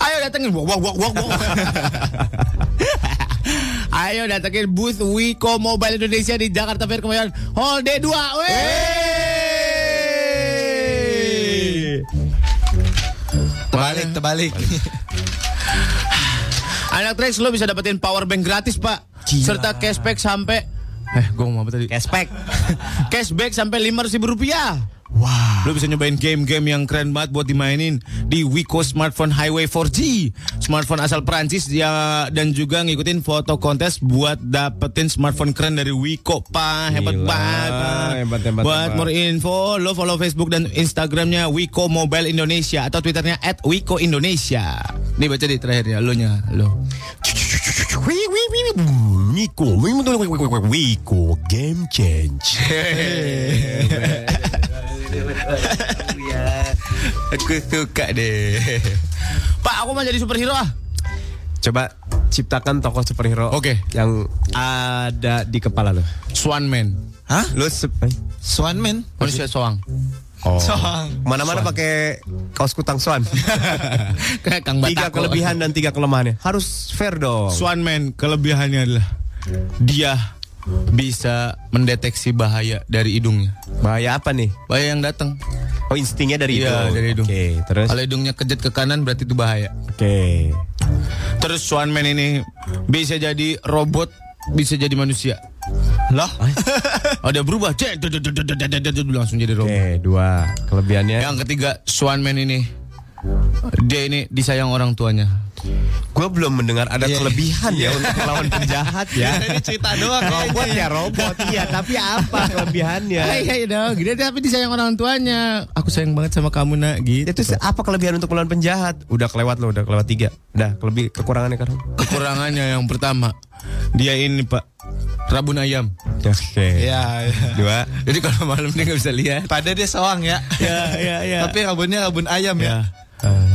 Ayo datengin. Wak wak wak. wak. Ayo datengin booth Wiko Mobile Indonesia di Jakarta Fair Kemayoran Hall D2. Wey. Terbalik, terbalik. Anak Trax lo bisa dapetin power bank gratis pak Serta cashback sampai Eh gue ngomong apa tadi Cashback. Cashback sampai 500 ribu rupiah Wah. Lo bisa nyobain game-game yang keren banget buat dimainin di Wiko Smartphone Highway 4G. Smartphone asal Prancis ya dan juga ngikutin foto kontes buat dapetin smartphone keren dari Wiko, Pak. Hebat Gila, banget. Hebat, hebat, buat hebat. more info, lo follow Facebook dan Instagramnya Wiko Mobile Indonesia atau Twitternya @wiko Indonesia. Nih baca di terakhir ya, lo nya, lo. Wiko, Wiko, game change. Aku suka deh. Pak, aku mau jadi superhero ah. Coba ciptakan tokoh superhero. Oke. Yang ada di kepala lo. Swan Man. Hah? Lo se- Swan man. Manusia soang. Oh. Soang. Mana-mana pakai kaos kutang swan. Kayak Kang tiga Batako. kelebihan dan tiga kelemahannya. Harus fair dong. Swan Man kelebihannya adalah dia bisa mendeteksi bahaya dari hidungnya. Bahaya apa nih? Bahaya yang datang. Oh instingnya dari Iya, hidung. dari hidung. Oke, terus. Kalau hidungnya kejut ke kanan berarti itu bahaya. Oke. Terus Swan Man ini bisa jadi robot, bisa jadi manusia. Loh? Oh, berubah. Cek, langsung jadi robot. Oke, dua kelebihannya. Yang ketiga, Swan Man ini dia ini disayang orang tuanya. Gue belum mendengar ada Iya. kelebihan ya untuk melawan penjahat ya. Ini cerita doang robot ya robot iya, tapi apa kelebihannya? Hai hai dong, dia tapi disayang orang tuanya. Aku sayang banget sama kamu nak, gitu. Itu apa kelebihan untuk melawan penjahat? Udah kelewat lo, udah kelewat tiga. Udah, kelebih kekurangannya kan? Kekurangannya yang pertama, dia ini pak rabun ayam. Oke. Iya, iya. Dua. Jadi kalau malam dia nggak bisa lihat. Pada dia soang ya. Ya ya ya. Tapi rabunnya rabun ayam ya. Ya.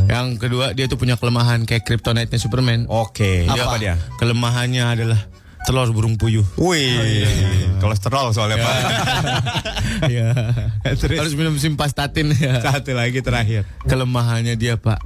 Yang kedua dia tuh punya kelemahan kayak kryptonite-nya Superman. Oke. Dia- Apa dia? Kelemahannya adalah telur burung puyuh. Wih, kolesterol soalnya pak. Iya. Harus minum simvastatin ya. Satu lagi terakhir. Kelemahannya dia pak,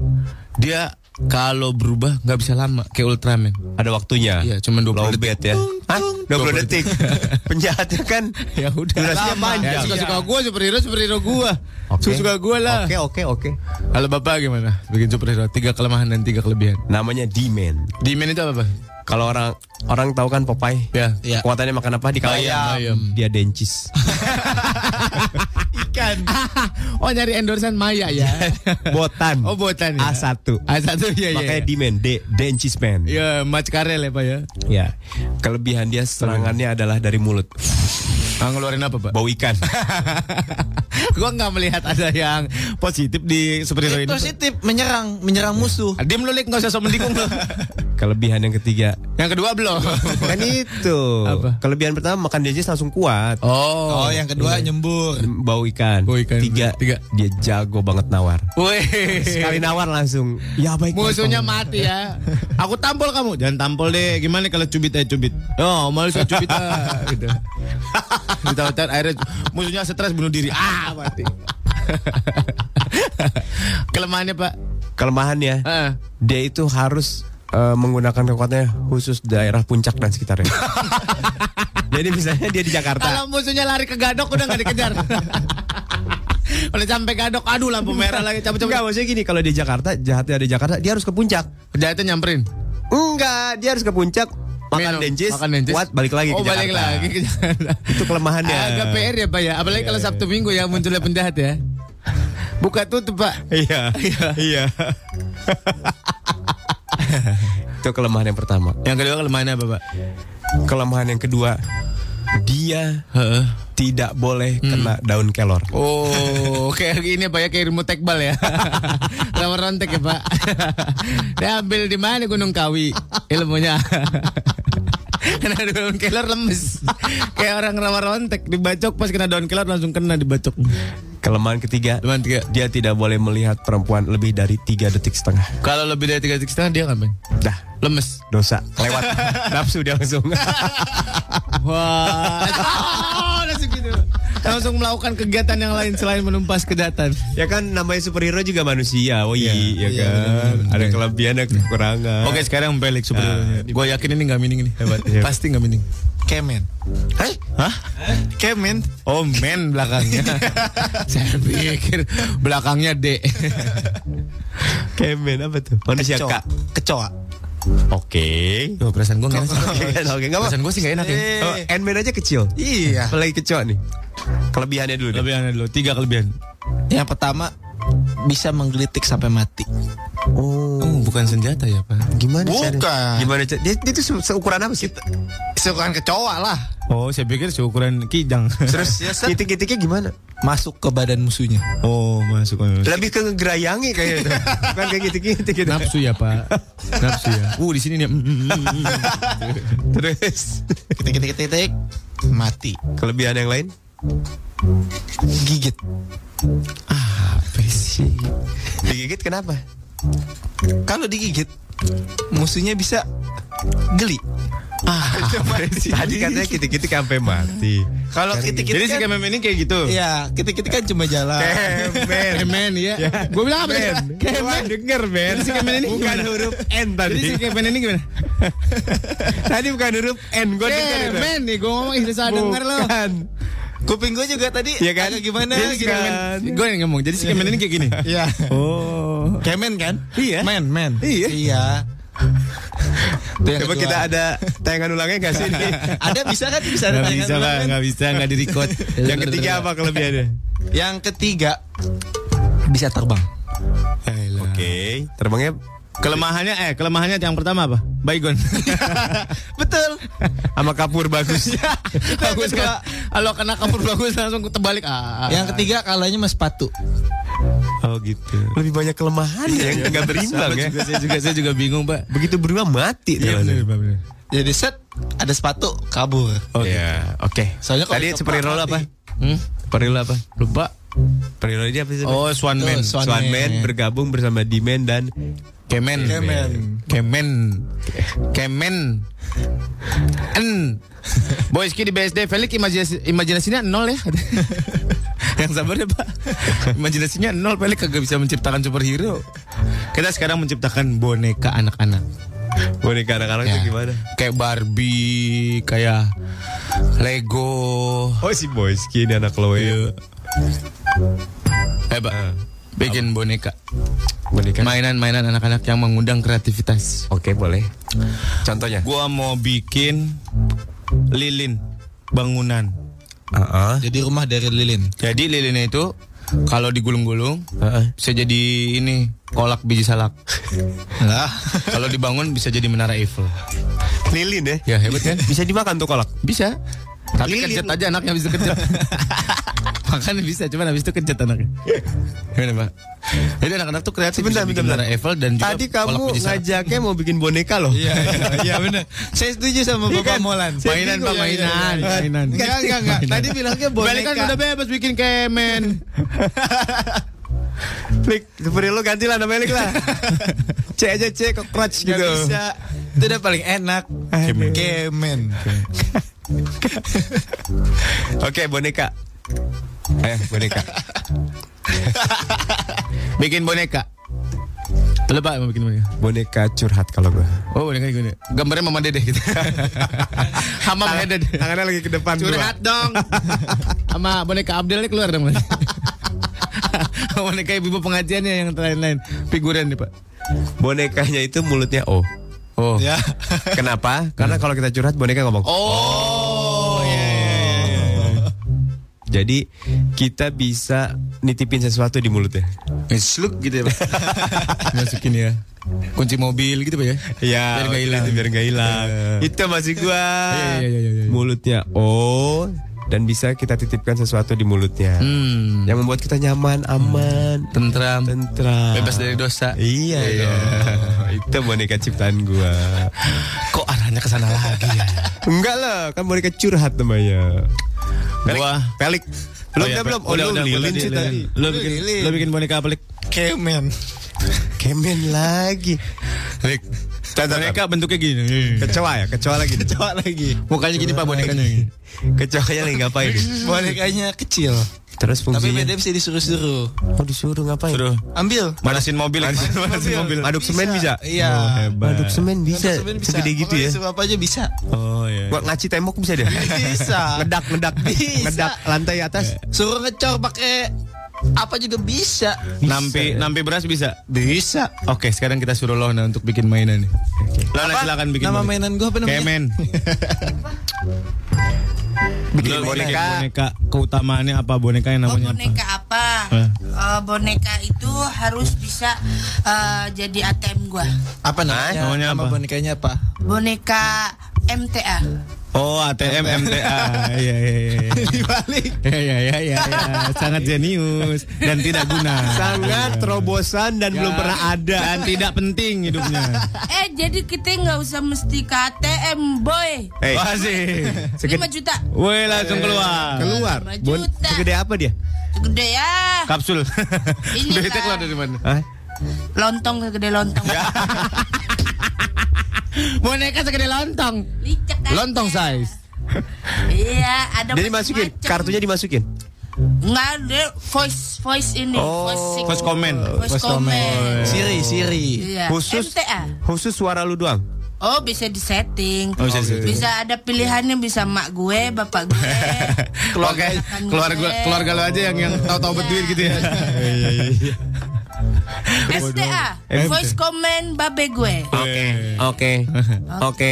dia kalau berubah nggak bisa lama kayak Ultraman. Ada waktunya. Iya, cuma 20 Low detik. bed ya. Hah? 20 detik. Penjahatnya kan Ya udah. Durasinya panjang. Ya, suka-suka gue superhero superhero gue. Oke. Suka-suka gue lah. Oke, oke, oke. Kalau bapak gimana? Bikin superhero tiga kelemahan dan tiga kelebihan. Namanya D-Man. Di itu apa pak? Kalau orang orang tahu kan Popeye? Ya. Iya. Kekuatannya makan apa? Di Ayam, ayam. Dia dencis. Ikan. oh nyari endorsean Maya ya. Botan. Oh botan ya. A1. A1 ya ya. Makanya D-Man, D, dencis man. Ya, match karel ya pak ya. Ya. Kelebihan dia serangannya adalah dari mulut. Ah, ngeluarin apa pak? Bau ikan. Gua nggak melihat ada yang positif di superhero ini. Positif menyerang, menyerang musuh. Ah, Diam lu Lik, nggak usah sok mendikung lu. Kelebihan yang ketiga. Yang kedua belum. Kan itu. Apa? Kelebihan pertama makan dencis langsung kuat. Oh, Oh, yang kedua nyembur. Bau ikan. Bau ikan. Tiga. Tiga. Dia jago banget nawar. Wih. Sekali nawar langsung. Ya baik. Musuhnya Bang." mati ya. Aku tampol kamu. Jangan tampol deh. Gimana kalau cubit aja cubit. Oh, malu saya cubit ah. gitu. Ditawarin akhirnya musuhnya stres bunuh diri. Ah, mati. Kelemahannya pak. Kelemahannya. Ah. Dia itu harus eh, menggunakan kekuatannya khusus daerah puncak dan sekitarnya. Jadi misalnya dia di Jakarta. Kalau musuhnya lari ke gadok udah nggak dikejar. Udah sampai gadok, aduh lampu merah lagi cabut-cabut. Enggak, maksudnya gini, kalau di Jakarta, jahatnya di Jakarta, dia harus ke puncak. Jahatnya nyamperin. Enggak, dia harus ke puncak, makan dencis, makan dencis. kuat, balik lagi Oh ke balik Jakarta. lagi ke Jakarta. Itu kelemahannya. Agak PR ya Pak ya. Apalagi Iya, kalau iya. Sabtu Minggu ya munculnya penjahat ya. Buka tutup Pak. Iya, iya. Itu kelemahan yang pertama. Yang kedua kelemahannya apa Pak? Kelemahan yang kedua, dia tidak boleh kena daun kelor. Oh, kayak gini Pak ya kayak remote tekbal ya. Lama rontek ya Pak. Dia ambil di mana Gunung Kawi ilmunya. kena daun kelor lemes. kayak orang rawa rontek dibacok pas kena daun kelor langsung kena dibacok. Kelemahan ketiga, Kelemahan tiga. dia tidak boleh melihat perempuan lebih dari tiga detik setengah. Kalau lebih dari tiga detik setengah dia ngapain? Dah, Lemes. dosa, lewat nafsu dia langsung. Wah. Oh, langsung gitu. Langsung melakukan kegiatan yang lain selain menumpas kejahatan. ya kan namanya superhero juga manusia, oh iya, ya iya, kan. Ada kelebihan, ada kekurangan. Oke sekarang pelik superhero. Gue yakin ini nggak mining nih. Hebat, hebat. Pasti nggak mining. Kemen. Hah? Kemen. Oh men belakangnya. Saya pikir belakangnya D. Kemen apa tuh? Manusia Kecoa. kak. Kecoa. Oke. Tuh perasaan gue nggak enak. Oke, apa. Perasaan gue sih nggak enak ya. Oh, Ant-Man aja kecil. Iya. Apalagi kecoa nih. Kelebihannya dulu deh. Kelebihannya dulu. Tiga kelebihan. Yang pertama bisa menggelitik sampai mati. Oh, Oh, bukan senjata ya pak? gimana Bukan. cara- Gimana cara? Dia, dia tuh se- seukuran apa sih? Seukuran kecoa lah. Oh, saya pikir seukuran kijang. Terus Ya, titik-titiknya gimana? Masuk ke badan musuhnya. oh, masuk. Lebih ke ngegerayangi kayaknya itu. Bukan kayak gitu-gitu gitu. Nafsu ya pak. Nafsu ya. Uh di sini nih. mm, mm, mm, mm. Terus ketik mati. kelebihan yang lain? Gigit. Apa sih? Digigit kenapa? Kalau digigit musuhnya bisa geli. Ah, Tadi katanya kitik-kitik sampai mati. Kalau kitik-kitik Jadi si kan, Kemen ini kayak gitu. Iya, kitik-kitik kan cuma jalan. Kemen. Kemen ya. Gue bilang apa tadi? Kemen. Gua denger, Men. Jadi si Kemen ini bukan gimana? huruf N tadi. Jadi si Kemen ini gimana? tadi bukan huruf N, gue denger. Kemen nih, gue ngomong salah denger lo. Kuping gue juga tadi Iya kan? agak gimana Iya gitu. kan? Gue yang ngomong. Jadi si Kemen ini kayak gini. Iya. Oh. Kemen kan? Iya. Men, men. Iya. Iya. Coba kedua. kita ada tayangan ulangnya gak sih? ada bisa kan bisa ada Gak tayangan bisa kan? gak bisa, gak di record. Yang ketiga apa kelebihannya? Yang ketiga bisa terbang. Oke, terbangnya Kelemahannya eh kelemahannya yang pertama apa? Baygon. Betul. sama kapur bagus. bagus kan? Kalau kena kapur bagus langsung terbalik. Ah. Yang ketiga kalahnya mas sepatu. Oh gitu. Lebih banyak kelemahan yang nggak berimbang ya. Juga, saya juga saya juga bingung pak. Begitu berimbang mati. Iya dia. benar benar. Jadi set ada sepatu kabur. Oh iya, oke. Soalnya kalau Tadi dikeplak superhero lo apa? mati. Hmm? Superhero lo apa? Lupa. Superhero dia apa sih? Oh Swan Tuh, Man. Swan bergabung bersama D-Man dan Kemen. Kemen. Kemen. Kemen. En. Boyski di BSD Felix imajinasi, imajinasinya nol ya. Yang sabar ya Pak. Imajinasinya nol Felix kagak bisa menciptakan superhero. Kita sekarang menciptakan boneka anak-anak. boneka anak-anak Ya. itu gimana? Kayak Barbie, kayak Lego. Oh si Boyski ini anak lo ya. Hebat. Bikin boneka. Boneka. Mainan-mainan anak-anak yang mengundang kreativitas. Oke boleh. Contohnya? Gua mau bikin lilin bangunan. Ah, Jadi rumah dari lilin. Jadi lilinnya itu kalau digulung-gulung bisa jadi ini kolak biji salak. Lah. kalau dibangun bisa jadi menara Eiffel. Lilin ya? Ya hebat kan? Bisa dimakan tuh kolak. Bisa. Tapi Lilin. kejat aja anaknya bisa kejat. Makanya bisa, cuman habis itu kejat anaknya. Gimana pak? Jadi anak-anak tuh kreatif Sebentar, bisa bikin bentar, menara Eiffel dan juga Tadi kamu ngajaknya mau bikin boneka loh. Iya, iya, iya benar. Saya setuju sama Iya Bapak kan? Molan. Mainan pak, mainan, Iya, iya. mainan. Enggak, enggak, enggak. Tadi bilangnya boneka. Balik kan udah bebas bikin kemen. Lik, superhero ganti lah namanya Lik lah. C aja C cockroach Nggak gitu. bisa. Itu udah paling enak. Kemen. Oke, boneka. Eh, boneka. bikin boneka. Lo Pak mau bikin boneka? Boneka curhat kalau gue. Oh boneka gini. Gambarnya Mama Dede gitu. Sama Mama Dede. Tangannya lagi ke depan. Curhat dong. Sama boneka Abdel keluar dong. boneka ibu pengajiannya yang lain-lain. Figuran nih Pak. Bonekanya itu mulutnya O. Oh. Ya. Kenapa? Karena kalau kita curhat boneka ngomong. Oh. iya, iya, iya, iya. Jadi kita bisa nitipin sesuatu di mulutnya. Sluk gitu ya Pak. Masukin ya. Kunci mobil gitu Pak ya. Iya, Biar nggak hilang. Biar nggak hilang. Itu masih gua. Iya, iya, iya, iya, iya. Mulutnya O dan bisa kita titipkan sesuatu di mulutnya. Hmm. Yang membuat kita nyaman, aman, Tentram. tentram. Bebas dari dosa. Iya, iya. Itu boneka ciptaan gua. Kok arahnya ke sana lagi ya? Enggak lah, kan boneka curhat namanya. Pelik, Gua- pelik. Belum, Oh, iya, dah, belum. Oh, udah, udah, lilin udah, sih lilin. tadi. Lo bikin, lo bikin boneka apa, Lik? Kemen. Kemen lagi. Lik. Boneka bentuknya gini. Kecoa ya, kecoa lagi. Coba lagi. Mukanya gini Pak bonekanya. Kecoanya lagi ngapain? Bonekanya kecil. Terus Tapi fungsinya? beda bisa disuruh-suruh. Oh disuruh ngapain? Suruh Ambil. manasin mobil. Manasin mobil. Aduk semen bisa? Iya. Oh, hebat. Aduk semen bisa. Semen bisa. Segede gitu ya? Suruh apa aja bisa. Oh iya. Buat ngaci tembok bisa dia? Bisa. ngedak, ngedak. Bisa. Ngedak lantai atas. Suruh ngecor pakai apa juga bisa. Nampi nampi beras bisa. Bisa. Oke, sekarang kita suruh Lona untuk bikin mainan nih. Lona Apa? silakan bikin. Nama boneka. mainan gua apa namanya? Kemen. Bikin Lo bikin boneka. boneka keutamaannya apa boneka yang Oh, namanya apa? boneka apa? Eh. Eh, boneka itu harus bisa eh, jadi ATM gua. Apa namanya? Namanya Nama apa? bonekanya apa? Boneka MTA. Oh, ATM MTA. Iya iya iya. Dibalik. Iya iya iya iya. Sangat jenius dan tidak guna. Sangat terobosan dan Ya. belum pernah ada. dan tidak penting hidupnya. Eh, jadi kita nggak usah mesti ke ATM, boy. Hey, Wah sih. 5 juta. Woi langsung keluar. keluar. Lima Bon, juta. segede apa dia? Gede ya. Kapsul. Inilah. Duitnya keluar dari mana? Hah? Lontong segede lontong. Boneka segede lontong. Licek aja. Lontong size. Iya, ada Jadi masukin, macam-macam. kartunya dimasukin. Nggak ada voice voice ini, Oh. voice, sing- Voice comment. voice comment. Siri, Siri. Iya. Khusus MTA. khusus suara lu doang. Oh bisa disetting. Oh, bisa disetting. Bisa ada pilihannya bisa mak gue, bapak gue. Oke, keluarga gue. keluarga lo aja yang yang tahu-tahu berduit gitu ya. STA, voice comment babe gue. Oke, oke, oke.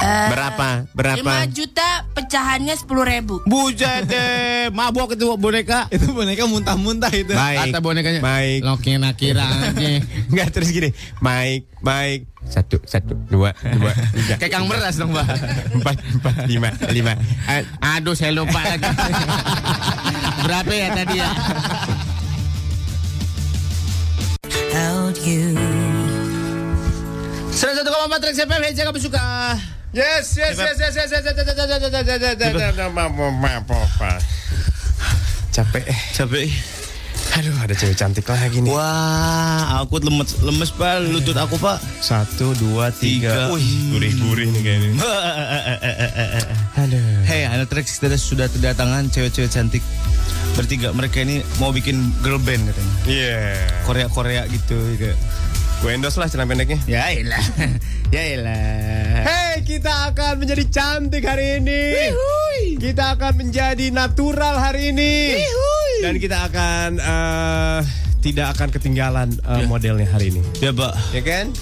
Eh, Berapa? 5 Berapa? juta pecahannya 10 ribu. Bujet deh, mabok itu boneka. Itu boneka muntah-muntah itu. Baik. Kata bonekanya. Baik. Lo kira-kira aja. Enggak terus gini. Baik, baik. Satu, satu, dua, dua, tiga. Kayak kang beras dong, Mbak. Empat, empat, lima, lima. Aduh, saya lupa lagi. Berapa ya tadi ya? Satu koma empat Rex FM, Heja kamu suka. Yes, yes, yes, yes, yes, yes, yes, yes, yes, yes, yes, yes, yes, yes. Capek. Capek. Aduh, ada cewek cantik lagi nih. Wah, aku lemes, lemes pak, lutut aku pak. Satu, dua, tiga. Tiga. Wih, gurih-gurih nih kayaknya. Aduh. Hei, anak Rex kita sudah kedatangan cewek-cewek cantik bertiga. Mereka ini mau bikin girl band katanya. Iya. Korea-Korea gitu. kayak. Gue endorse lah celana pendeknya. Ya ilah, ya ilah. Hey, kita akan menjadi cantik hari ini. Kita akan menjadi natural hari ini. Dan kita akan eh, tidak akan ketinggalan eh, modelnya hari ini. Ya pak. Ya kan?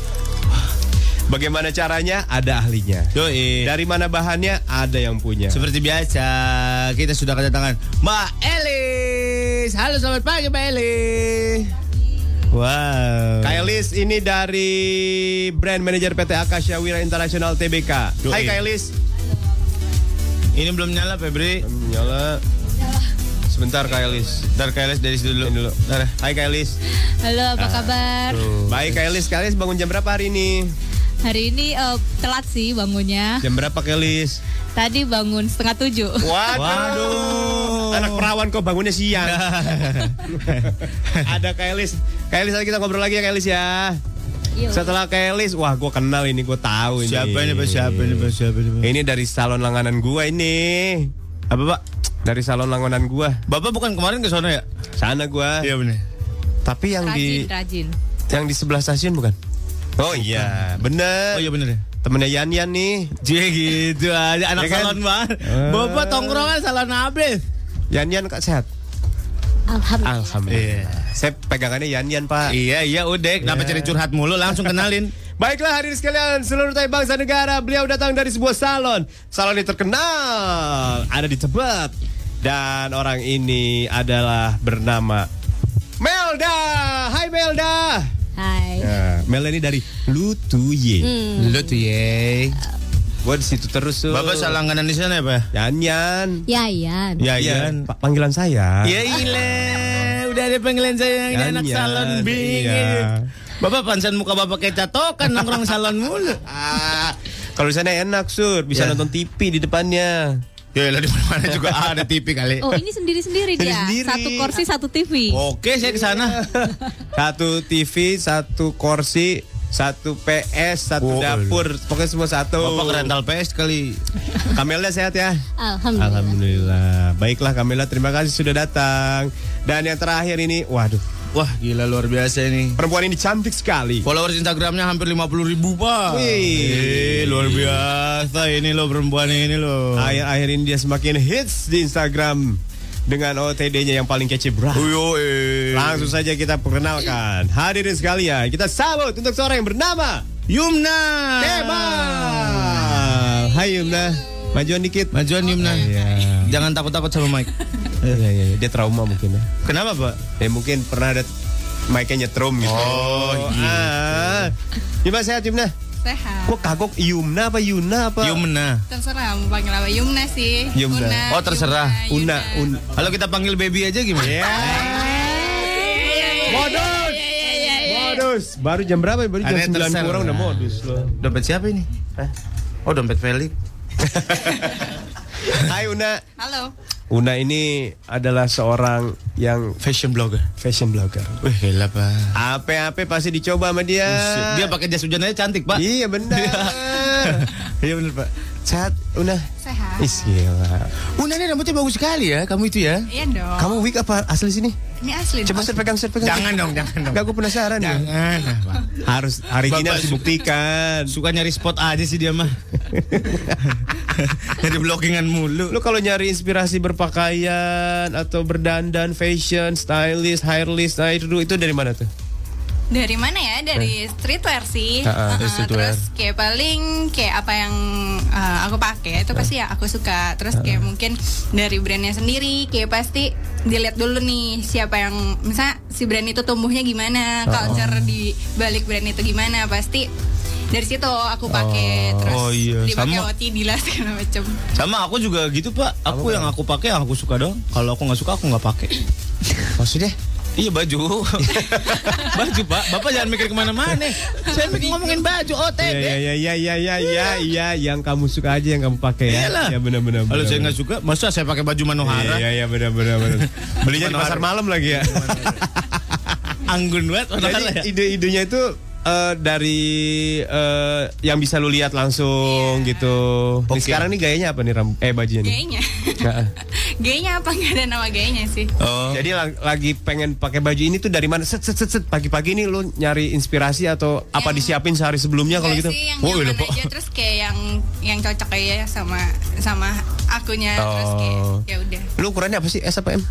Bagaimana caranya? Ada ahlinya. Yoi. Dari mana bahannya? Ada yang punya. Seperti biasa, kita sudah kedatangan Mbak Elis. Halo, selamat pagi Mbak Elis. Wow. Kailis ini dari brand manager PT Akasya Wira International TBK. Yoi. Hai Kailis. Ini belum nyala Febri. Nyala. Sebentar Kailis. Ntar Kailis dari situ dulu. dulu. Ntar. Hai Kailis. Halo, apa kabar? Baik Kailis. Kailis bangun jam berapa hari ini? Hari ini eh, telat sih bangunnya. Jam berapa Kailis? Tadi bangun setengah tujuh. Waduh. Anak perawan kok bangunnya siang. Ada Kailis. Kailis nanti kita ngobrol lagi ya Kailis ya. Yuk. Setelah Kailis, wah gue kenal ini, gue tahu ini. Siapa ini Pak? Siapa ini Pak? Siapa ini Pak? Ini dari salon langganan gua ini. Apa Pak? Dari salon langganan gua. Bapak bukan kemarin ke sana ya? Sana gua. Iya benar. Tapi yang Rajin, di rajin. Yang di sebelah stasiun bukan? Oh iya, bener. Oh iya bener ya. Temennya Yan Yan nih. Cie gitu aja anak Ya kan? salon banget. Eh. Bapak tongkrongan salon habis. Yan Yan kak sehat. Alhamdulillah. Alhamdulillah. Saya pegangannya Yan Yan pak. Iya iya udah. Kenapa Iya. cari curhat mulu langsung kenalin. Baiklah hadirin sekalian, seluruh Thai bangsa negara, beliau datang dari sebuah salon. Salon yang terkenal, ada di Tebet. Dan orang ini adalah bernama Melda. Hai Melda. Hai. Nah, Melda ini dari Lutuye. Hmm. Lu tuh ye. Gua di situ terus tuh. Bapak salah langganan di sana ya, Pak? Yan Yan. Yayan. Ya, Iya, Yan. Pak panggilan saya. Ya ile, udah ada panggilan saya ini Yan, anak salon bing. Iya. Bapak pansan muka bapak kayak catokan nongkrong salon mulu. Ah, kalau di sana enak sur, bisa Ya. nonton TV di depannya. Ya lah di mana juga ada TV kali. Oh ini sendiri-sendiri dia. Sendiri-sendiri. Satu kursi satu TV. Oke, saya ke sana. Satu TV, satu kursi, satu PS, satu Oh, dapur, pokoknya semua satu. Bapak rental PS kali. Kamelda sehat ya? Alhamdulillah. Alhamdulillah. Baiklah Kamela, terima kasih sudah datang. Dan yang terakhir ini, waduh, Wah, gila luar biasa ini. perempuan ini cantik sekali. Followers Instagramnya hampir 50 ribu pak Wih. Luar biasa ini loh perempuan ini loh Akhir-akhir ini dia semakin hits di Instagram dengan OTD-nya yang paling kece eh. Langsung saja kita perkenalkan. Hadirin sekalian, kita sambut untuk seorang yang bernama Yumna Kemal. Hai Yumna, majuan dikit. Majuan Yumna Iya. Jangan takut-takut sama Mike Iya, iya, iya. dia trauma mungkin ya. Kenapa pak? Ya mungkin pernah ada mic-nya nyetrum gitu. Oh, iya. Ah. Gimana sehat Yumna? Sehat. Kok kagok Yumna apa Yuna apa? Yumna Terserah mau panggil apa Yumna sih. Yumna. Oh terserah Una, un. Kalau kita panggil baby aja gimana? Ya. Modus. Modus. Baru jam berapa? ya? Baru jam Ada 9 terserah. kurang udah modus loh. Dompet siapa ini? Oh dompet Felix Hai Una. Halo. Una ini adalah seorang yang Fashion blogger fashion blogger. Wih gila pak Apa-apa pasti dicoba sama dia. Dia pakai jas hujan aja cantik pak Iya benar. Iya bener pak Sehat Una. Sehat. Is gila. Una ini rambutnya bagus sekali ya kamu itu ya Iya dong. Kamu wig apa asli sini? Ini asli. Coba saya pegang, saya pegang. Jangan dong jangan dong Gak gue penasaran ya. Jangan. Harus hari ini harus dibuktikan. Suka nyari spot aja sih dia mah Jadi blockingan mulu Lu kalau nyari inspirasi berpakaian atau berdandan, fashion, stylist, hairlist, nah itu itu dari mana tuh? Dari mana ya? Dari streetwear sih. Ah, ah, Uh-uh, streetwear. Terus kayak paling kayak apa yang uh, aku pakai itu pasti ya aku suka. Terus kayak mungkin dari brandnya sendiri kayak pasti dilihat dulu nih siapa yang misalnya si brand itu tumbuhnya gimana, culture di balik brand itu gimana pasti dari situ aku pakai terus Oh, iya. dipakai Sama. OT dilas segala macem Sama aku juga gitu pak Aku yang aku pakai yang aku suka dong Kalau aku nggak suka aku nggak pakai Maksudnya? Iya baju Baju pak Bapak jangan mikir ke mana-mana Saya mikir ngomongin baju OTD Ya ya ya ya ya ya ya yang kamu suka aja yang kamu pakai ya. Iyalah. Ya benar benar. Kalau saya nggak suka Masa saya pakai baju Manohara Iya iya benar. Belinya di pasar malam lagi ya. Anggun banget Jadi ide-idenya itu eh, dari eh, yang bisa lu lihat langsung Iya. gitu. Nih, Oke. sekarang nih gayanya apa nih ram eh bajunya nih? gayanya Nah, gayanya apa nggak ada nama gayanya sih Oh Jadi la- lagi pengen pakai baju ini tuh dari mana? Set set set, set. pagi-pagi nih lu nyari inspirasi atau apa Yang- disiapin sehari sebelumnya kalau gitu? sih, yang Oh, iya, aja terus kayak yang yang cocok aja sama sama akunya terus kayak Oh. ya udah Lu ukurannya apa sih? S apa M?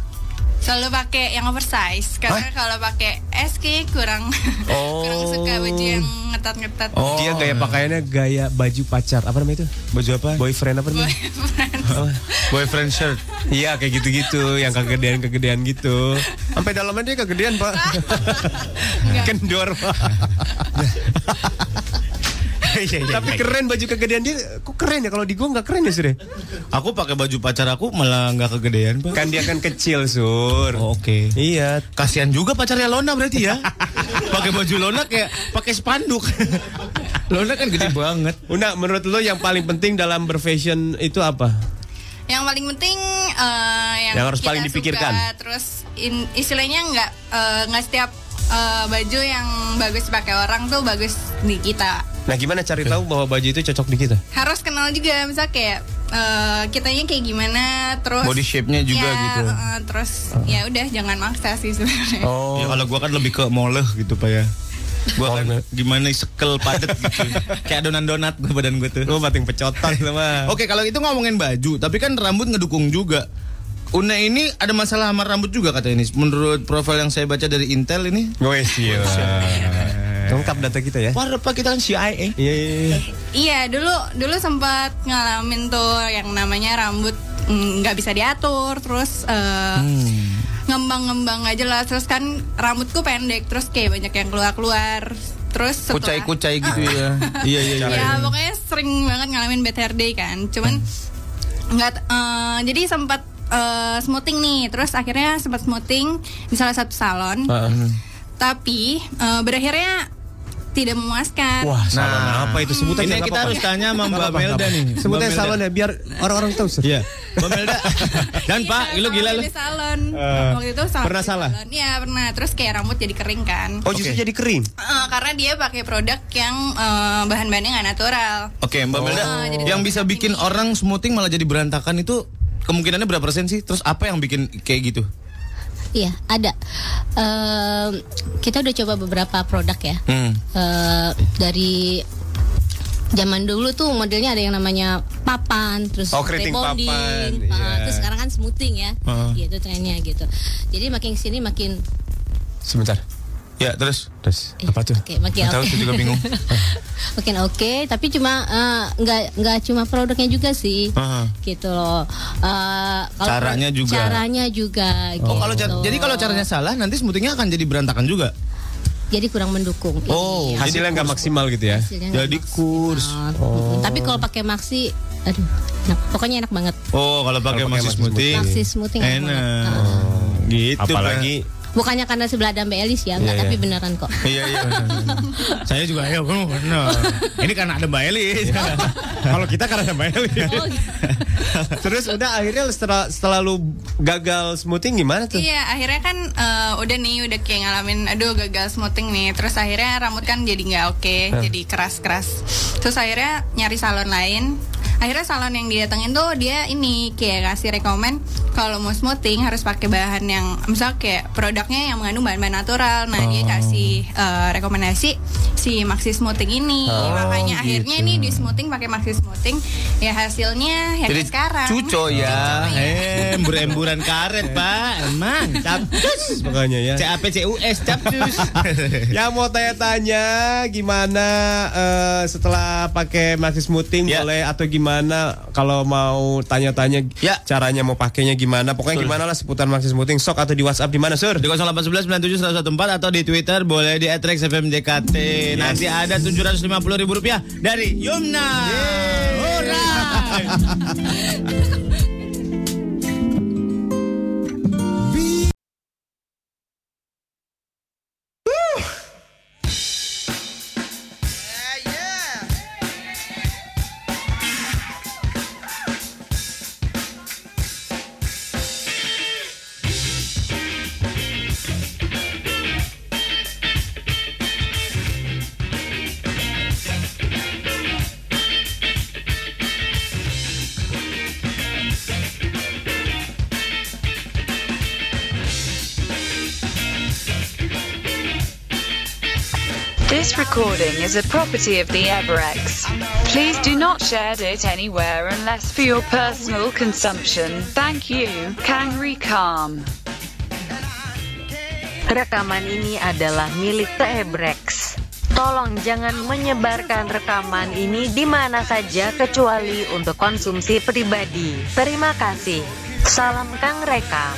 Selalu pakai yang oversize karena kalau pakai S kayak kurang Oh. kurang suka baju yang ngetat-ngetat Dia gaya pakaiannya gaya baju pacar. Apa namanya itu? Baju apa? Boyfriend apa namanya? Apa? Boyfriend shirt Iya kayak gitu-gitu, yang kegedean-kegedean gitu. Sampai dalamnya dia kegedean pak. Kendor pak. Tapi keren baju kegedean dia. Kok keren ya? Kalau di gua nggak keren ya sudah. Aku pakai baju pacar aku malah nggak kegedean pak Kan dia kan kecil sur. Oh, Oke Iya. Kasihan juga pacarnya Lona berarti ya Pakai baju Lona kayak pakai spanduk Lona kan gede banget Una, menurut lo yang paling penting dalam berfashion itu apa? yang paling penting eh, yang, Yang harus kita paling dipikirkan. suka, terus in- istilahnya nggak eh, nggak setiap eh, baju yang bagus dipakai orang tuh bagus di kita Nah gimana cari tahu bahwa baju itu cocok di kita? harus kenal juga misal kayak eh, kitanya kayak gimana terus Body shape-nya juga Ya, gitu. eh, terus ya udah jangan maksa sih sebenarnya Oh. Ya kalau gua kan lebih ke moleh gitu pak ya Gua kan gimana sekel padet gitu. Kayak adonan donat gua badan gue tuh. Lu bating pecotan sama. Oke, kalau itu ngomongin baju, tapi kan rambut ngedukung juga. Una ini ada masalah sama rambut juga kata ini. Menurut profil yang saya baca dari Intel ini. Wes iya. Lengkap data kita ya. Wah, Pak kita kan CIA. Iya, iya, iya. Iya, dulu dulu sempat ngalamin tuh yang namanya rambut mm, nggak bisa diatur, terus eh, ngembang-ngembang aja lah. Terus kan rambutku pendek, terus kayak banyak yang keluar-keluar. Terus setelah Kucai-kucai gitu ya. iya, iya, iya. ya pokoknya sering banget ngalamin bad hair day kan. Cuman nggak eh, jadi sempat eh, smoothing nih. Terus akhirnya sempat smoothing di salah satu salon. Tapi eh, berakhirnya tidak memuaskan. Wah, salon apa itu sebutan Ini kita harus tanya sama Mbak Melda nih. Sebutnya salon ya biar orang-orang tahu. Iya. Mbak Melda. Dan Pak, lu gila lu. Di salon. Eh, Waktu itu salon pernah salah? salon. Iya, pernah. Terus kayak rambut jadi kering kan. Oh, justru jadi kering. Eh, karena dia pakai produk yang eh, bahan-bahannya nggak natural. Oke, Mbak Melda. Oh, Yang bisa bikin orang smoothing malah jadi berantakan itu kemungkinannya berapa persen sih? Terus apa yang bikin kayak gitu? Iya, ada. Ehm, kita udah coba beberapa produk ya. Hmm. Eh, dari zaman dulu tuh modelnya ada yang namanya papan, terus Oh, rebonding, papan, ah, iya. terus sekarang kan smoothing ya, Ah. gitu trennya gitu. Jadi makin sini makin Sebentar. Ya, terus Terus apa tuh? Oke, makin tahu, oke. saya juga bingung. makin oke, tapi cuma eh, nggak nggak cuma produknya juga sih, Aha. gitu loh. Eh, kalau Caranya juga. Caranya juga. Oh, kalau gitu. car- jadi kalau caranya salah nanti smoothingnya akan jadi berantakan juga. jadi kurang mendukung. Oh, Iya. Hasilnya nggak maksimal gitu ya. Hasilnya Jadi kurs. Mm, Tapi kalau pakai maxi, aduh, enak. pokoknya enak banget. Oh, kalau pakai Kalau maxi maxi smoothing. Maxi smoothing enak Enak. banget. Gitu. Apalagi Bukannya karena sebelah ada Mbak Elis ya, enggak, Iya, tapi iya. beneran kok. Iya, iya. Saya juga kamu benar. Ini karena ada Mbak Elis. kalau kita karena sama Eli. Oh, Terus udah akhirnya setelah setelah lu gagal smoothing gimana tuh? Iya, akhirnya kan eh, udah nih udah kayak ngalamin aduh gagal smoothing nih. Terus akhirnya rambut kan jadi nggak oke, jadi keras-keras. Terus akhirnya nyari salon lain. Akhirnya salon yang didatengin tuh dia ini kayak kasih rekomen kalau mau smoothing harus pakai bahan yang misal kayak produknya yang mengandung bahan-bahan natural. Nah, dia kasih eh, rekomendasi si Maxi Smoothing ini. Oh, Makanya akhirnya gitu. nih di smoothing pakai Maxi Smoothing ya hasilnya ya Jadi sekarang. cuco ya. Eh, embur-emburan karet, Pak. Emang capcus. Pokoknya ya. CAP CUS capcus. Yang mau tanya-tanya gimana eh, setelah pakai maxi smoothing Ya. boleh atau gimana kalau mau tanya-tanya Ya. caranya mau pakainya gimana pokoknya Betul. gimana lah seputar maxi smoothing sok atau di WhatsApp di mana sur Di 0811 97 114 atau di Twitter boleh di @rexfmjkt. Nanti ada 750 ribu rupiah dari Yumna. Alright. This recording is a property of the Everex. Please do not share it anywhere unless for your personal consumption. Thank you, Kangri Calm. Rekaman ini adalah milik Ebrex. Tolong jangan menyebarkan rekaman ini di mana saja kecuali untuk konsumsi pribadi. Terima kasih. Salam Kang Rekam.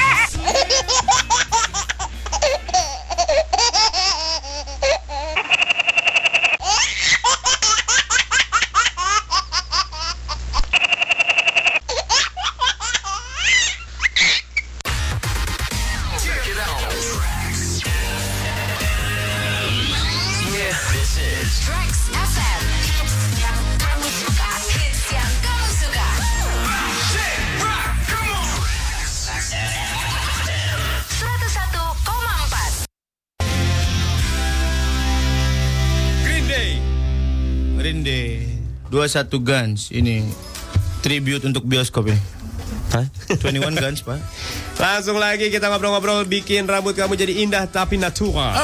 21 Guns ini tribute untuk bioskop ini. Hah? 21 Guns, Pak. Langsung lagi kita ngobrol-ngobrol bikin rambut kamu jadi indah tapi natural.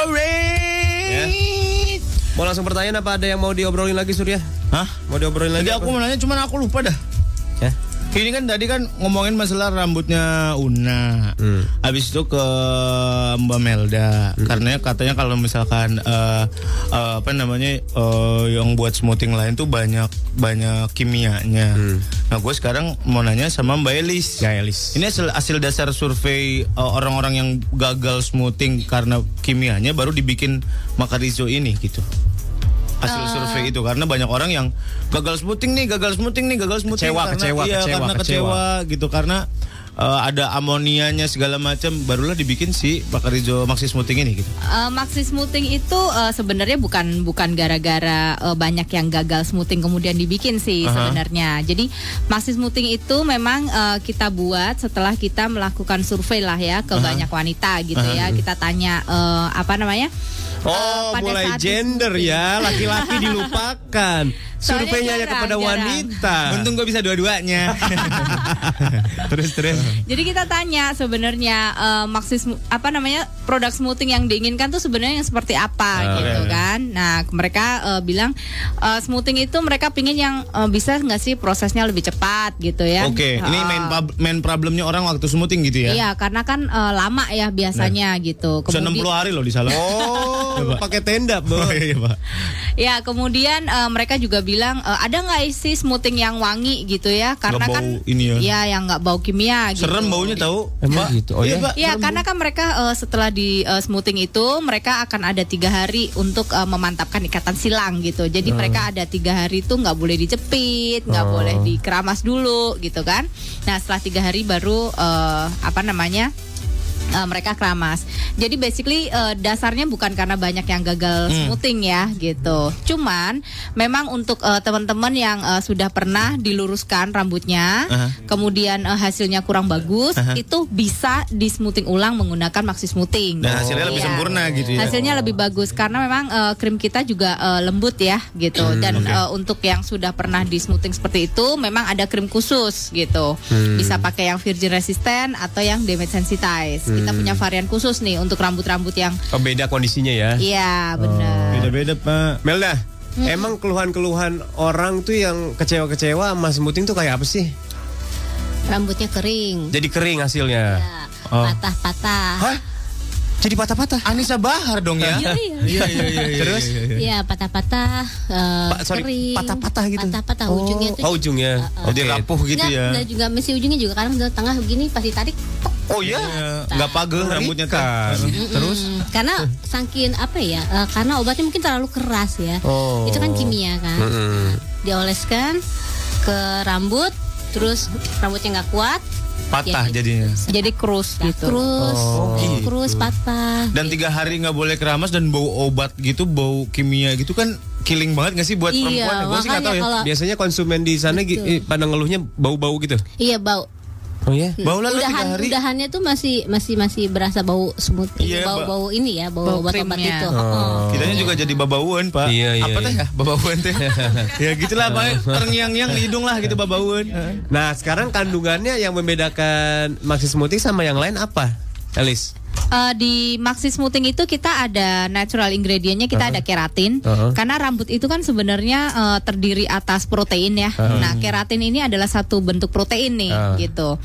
Ya. Mau langsung pertanyaan apa ada yang mau diobrolin lagi Surya? Hah? Mau diobrolin lagi? Apa? aku mau nanya cuman aku lupa dah. Ini kan tadi kan ngomongin masalah rambutnya Una. Hmm. Habis itu ke Mbak Melda. Karena katanya kalau misalkan eh, eh, apa namanya eh, yang buat smoothing lain tuh banyak banyak kimianya. Nah, gue sekarang mau nanya sama Mbak Elis. Hmm. Ya Elis. Ini hasil, hasil dasar survei eh, orang-orang yang gagal smoothing karena kimianya baru dibikin Makarizo ini gitu. Hasil Ah. survei itu karena banyak orang yang gagal smoothing nih, gagal smoothing nih, gagal smoothing Kecewa, karena kecewa, iya, kecewa, karena kecewa. kecewa gitu karena eh, ada amonianya segala macam barulah dibikin si Makarizo Maxi Smoothing ini gitu. Eh, maxi smoothing itu eh, sebenarnya bukan bukan gara-gara eh, banyak yang gagal smoothing kemudian dibikin sih Aha. sebenarnya. Jadi maxi smoothing itu memang eh, kita buat setelah kita melakukan survei lah ya ke Aha. banyak wanita gitu Aha. ya. Kita tanya eh, apa namanya? Oh, pada mulai saat gender ya, laki-laki dilupakan. Surveinya hanya jarang, kepada jarang. wanita. Untung gue bisa dua-duanya. terus terus. Jadi kita tanya sebenarnya eh, maxi sm- apa namanya produk smoothing yang diinginkan tuh sebenarnya yang seperti apa Ah, gitu kan. Nah mereka eh, bilang eh, smoothing itu mereka pingin yang eh, bisa nggak sih prosesnya lebih cepat gitu ya. Oke, ini Eh, main main problemnya orang waktu smoothing gitu ya. Iya karena kan eh, lama ya biasanya gitu. Bisa 60 hari loh di salon. Oh, pakai tenda, Bu. Oh, iya, Pak. Ya kemudian eh, mereka juga bilang eh, ada nggak sih smoothing yang wangi gitu ya? Karena kan bau ini ya. ya yang nggak bau kimia. Gitu. Serem baunya tahu. Emang gitu. Oh ya. Pak. Ya karena kan mereka eh, setelah di eh, smoothing itu mereka akan ada tiga hari untuk eh, memantapkan ikatan silang gitu. Jadi Hmm. mereka ada tiga hari itu nggak boleh dijepit, nggak Oh. boleh dikeramas dulu gitu kan. Nah setelah tiga hari baru eh, apa namanya? Eh, mereka keramas. Jadi basically eh, dasarnya bukan karena banyak yang gagal Hmm. smoothing ya gitu. Cuman memang untuk eh, teman-teman yang eh, sudah pernah diluruskan rambutnya, Aha. kemudian eh, hasilnya kurang bagus, Aha. itu bisa di smoothing ulang menggunakan maxi smoothing. Dan hasilnya lebih Iya. sempurna gitu ya. Hasilnya lebih bagus karena memang eh, krim kita juga eh, lembut ya gitu. Hmm, Dan oke. eh, untuk yang sudah pernah di smoothing seperti itu, memang ada krim khusus gitu. Hmm. Bisa pakai yang virgin resistant atau yang damage sensitized. Kita Hmm. punya varian khusus nih untuk rambut-rambut yang Oh, beda kondisinya ya. Iya benar. Beda-beda, Pak. Melda, Hmm. emang keluhan-keluhan orang tuh yang kecewa-kecewa sama smoothing tuh kayak apa sih? Rambutnya kering, Jadi kering hasilnya. Oh. patah-patah. Hah? Jadi patah-patah. Anissa Bahar dong ya. Iya, iya. Iya iya iya. iya, Terus? iya, patah-patah, eh, Pa- sorry, patah-patah gitu. Patah-patah ujungnya tuh. Oh, ujungnya. Oh, dia rapuh gitu ya. nggak juga mesti ujungnya juga kadang di tengah begini pas ditarik. tok. Oh iya, nggak pagel rambutnya kan. Terus? Karena saking apa ya? eh, karena obatnya mungkin terlalu keras ya. Oh. Itu kan kimia kan. Dioleskan ke rambut, terus rambutnya nggak kuat. Patah ya, jadinya. Jadi krus gitu. Krus, Oh, gitu. krus patah. Dan tiga hari nggak boleh keramas dan bau obat gitu, bau kimia gitu kan killing banget nggak sih buat Iya, perempuan? Gue sih nggak tahu ya. Biasanya konsumen di sana gi- eh, pada ngeluhnya bau-bau gitu. Iya bau. Oh ya? Bau lalu tiga Udahan, hari. udahannya tuh masih masih masih berasa bau smooth, Iya, bau Mbak. bau ini ya, bau, Bau obat-obat krimnya. itu. Oh. Kitanya juga jadi babauan pak. Iya, iya, Apa teh iya. ya babauan teh? ya gitulah pak. Terngiang-ngiang di hidung lah gitu babauan. Nah, sekarang kandungannya yang membedakan maxi smoothing sama yang lain apa? Elis. Eh, di maxi smoothing itu kita ada natural ingredientnya kita ada keratin Uh-huh. karena rambut itu kan sebenarnya eh, terdiri atas protein ya. Uh-huh. Nah keratin ini adalah satu bentuk protein nih Uh. gitu.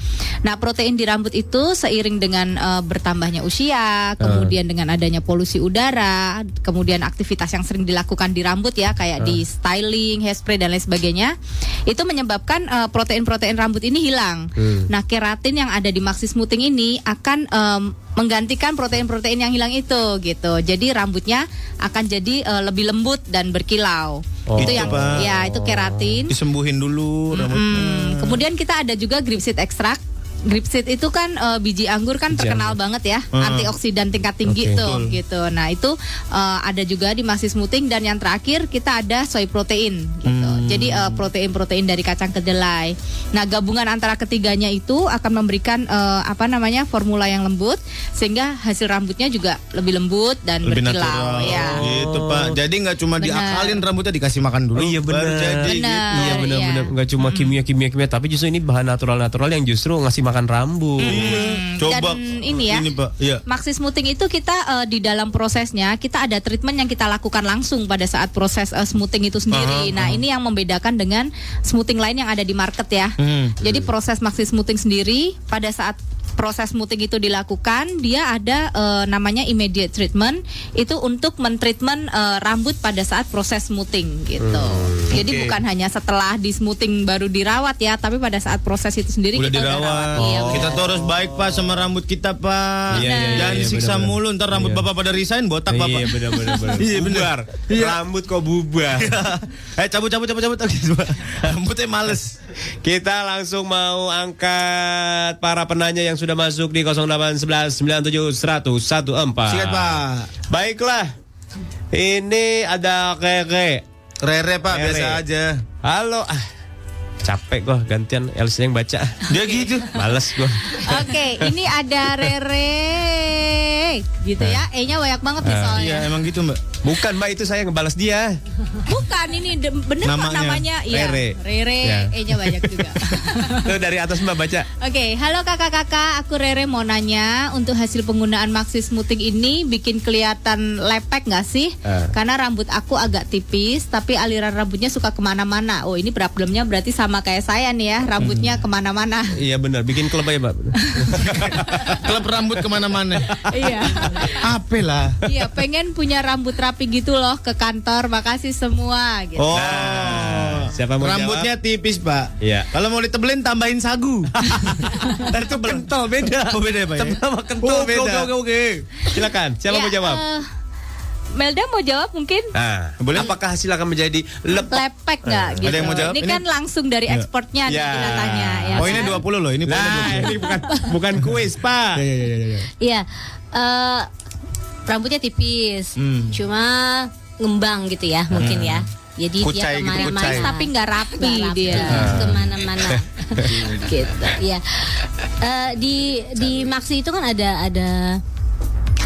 Nah protein di rambut itu seiring dengan eh, bertambahnya usia, kemudian dengan adanya polusi udara, kemudian aktivitas yang sering dilakukan di rambut ya kayak Uh. di styling, hairspray dan lain sebagainya, itu menyebabkan eh, protein-protein rambut ini hilang. Hmm. Nah, keratin yang ada di maxi smoothing ini akan em, menggantikan protein-protein yang hilang itu gitu. Jadi rambutnya akan jadi eh, lebih lembut dan berkilau. Oh, itu gitu, yang Pak. ya itu keratin. Disembuhin dulu rambutnya. Hmm, kemudian kita ada juga grapeseed extract. Grapeseed itu kan eh, biji anggur kan Biji terkenal anggur. banget ya, Ah. antioksidan tingkat tinggi Oke. tuh gitu. Nah, itu eh, ada juga di maxi smoothing dan yang terakhir kita ada soy protein gitu. Hmm. Jadi eh, protein-protein dari kacang kedelai. Nah, gabungan antara ketiganya itu akan memberikan eh, apa namanya formula yang lembut sehingga hasil rambutnya juga lebih lembut dan Lebih berkilau. natural. Ya. Gitu, Pak. Jadi nggak cuma Benar. diakalin rambutnya dikasih makan dulu. Oh iya benar. jadi. Gitu. Iya benar iya. benar nggak cuma kimia kimia tapi justru ini bahan natural natural yang justru ngasih makan rambut. Hmm, Coba Dan ini ya. Ini, Pak. Iya. Maxi smoothing itu kita eh, di dalam prosesnya kita ada treatment yang kita lakukan langsung pada saat proses eh, smoothing itu sendiri. Aha, nah, ini yang membedakan dengan smoothing lain yang ada di market ya. Hmm. Jadi proses maxi smoothing sendiri pada saat proses smoothing itu dilakukan, dia ada eh, namanya immediate treatment itu untuk mentreatment eh, rambut pada saat proses smoothing gitu. Jadi Oke. bukan hanya setelah di smoothing baru dirawat ya, tapi pada saat proses itu sendiri Udah kita dirawat. udah rawat. Iya, Oh. Kita tuh harus baik Pak sama rambut kita Pak. Iya, iya, Jangan iya, disiksa benar-benar. mulu ntar rambut Iya. Bapak pada resign botak Bapak. Iya benar benar benar. Iya, benar. Iya. Rambut kok bubar. eh cabut cabut cabut cabut. Rambutnya males. Kita langsung mau angkat para penanya yang sudah masuk di 0811 97 100 14. Sikat Pak. Baiklah. Ini ada Rere. Rere Pak Rere. biasa aja. Halo. Capek gua gantian Elsa yang baca. Dia gitu. Males gua. Oke, ini ada Rere. Gitu ya. E-nya banyak banget nih soalnya. Iya emang gitu Mbak. Bukan Mbak itu saya ngebalas dia. Bukan ini bener kok Namanya. namanya. Iya. Rere. Rere. Ya. E-nya banyak juga. Tuh dari atas Mbak baca. Oke, halo kakak-kakak, aku Rere mau nanya untuk hasil penggunaan Maxi Smoothing ini bikin kelihatan lepek nggak sih? Eh. Karena rambut aku agak tipis, tapi aliran rambutnya suka ke mana-mana. Oh ini problemnya berarti sama kayak saya nih ya, rambutnya ke mana-mana. Iya benar, bikin klub aja Mbak. Klub rambut ke mana-mana. iya, Apa lah? iya pengen punya rambut rapi gitu loh ke kantor. Makasih semua. Gitu. Oh. Nah, siapa mau Rambutnya tipis Pak. Iya. Kalau mau ditebelin tambahin sagu. Ntar itu kental beda. Oh beda ya Pak ya? Tebel sama kental Oke, beda. Oke oke oke. Silakan, siapa Ya, mau jawab? eh, Melda mau jawab mungkin? Nah, apakah hasil akan menjadi lepek? lepek nggak Eh, gitu. ada yang mau jawab? Ini, Ini- kan langsung dari Ya. ekspornya nih Ya. kita tanya ya. Oh ini kan? 20 loh, ini Nah, 20. ini bukan bukan kuis, Pak. Iya iya iya iya. Iya, eh, rambutnya tipis, Hmm. cuma ngembang gitu ya, mungkin ya. Jadi Kucai dia gitu, ke mana-mana, kucai. tapi nggak rapi rapi, dia. ke mana-mana, gitu. Ya, Eh, di di Maxi itu kan ada ada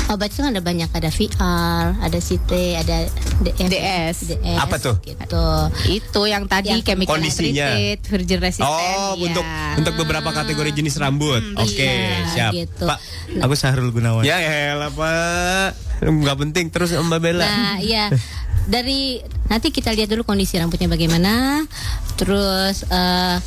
obat itu kan ada banyak, ada VR, ada CT, ada DS, DS. DS, Apa tuh? Gitu. Itu yang tadi Yang chemical kondisinya. treated, virgin resistant. Oh, ya. untuk untuk beberapa kategori jenis rambut. Oke, iya, siap. gitu. Pak, aku Sahrul Gunawan. Ya elah, Pak. Enggak penting terus Mbak Bella. Nah, iya. Dari nanti kita lihat dulu kondisi rambutnya bagaimana. Terus eh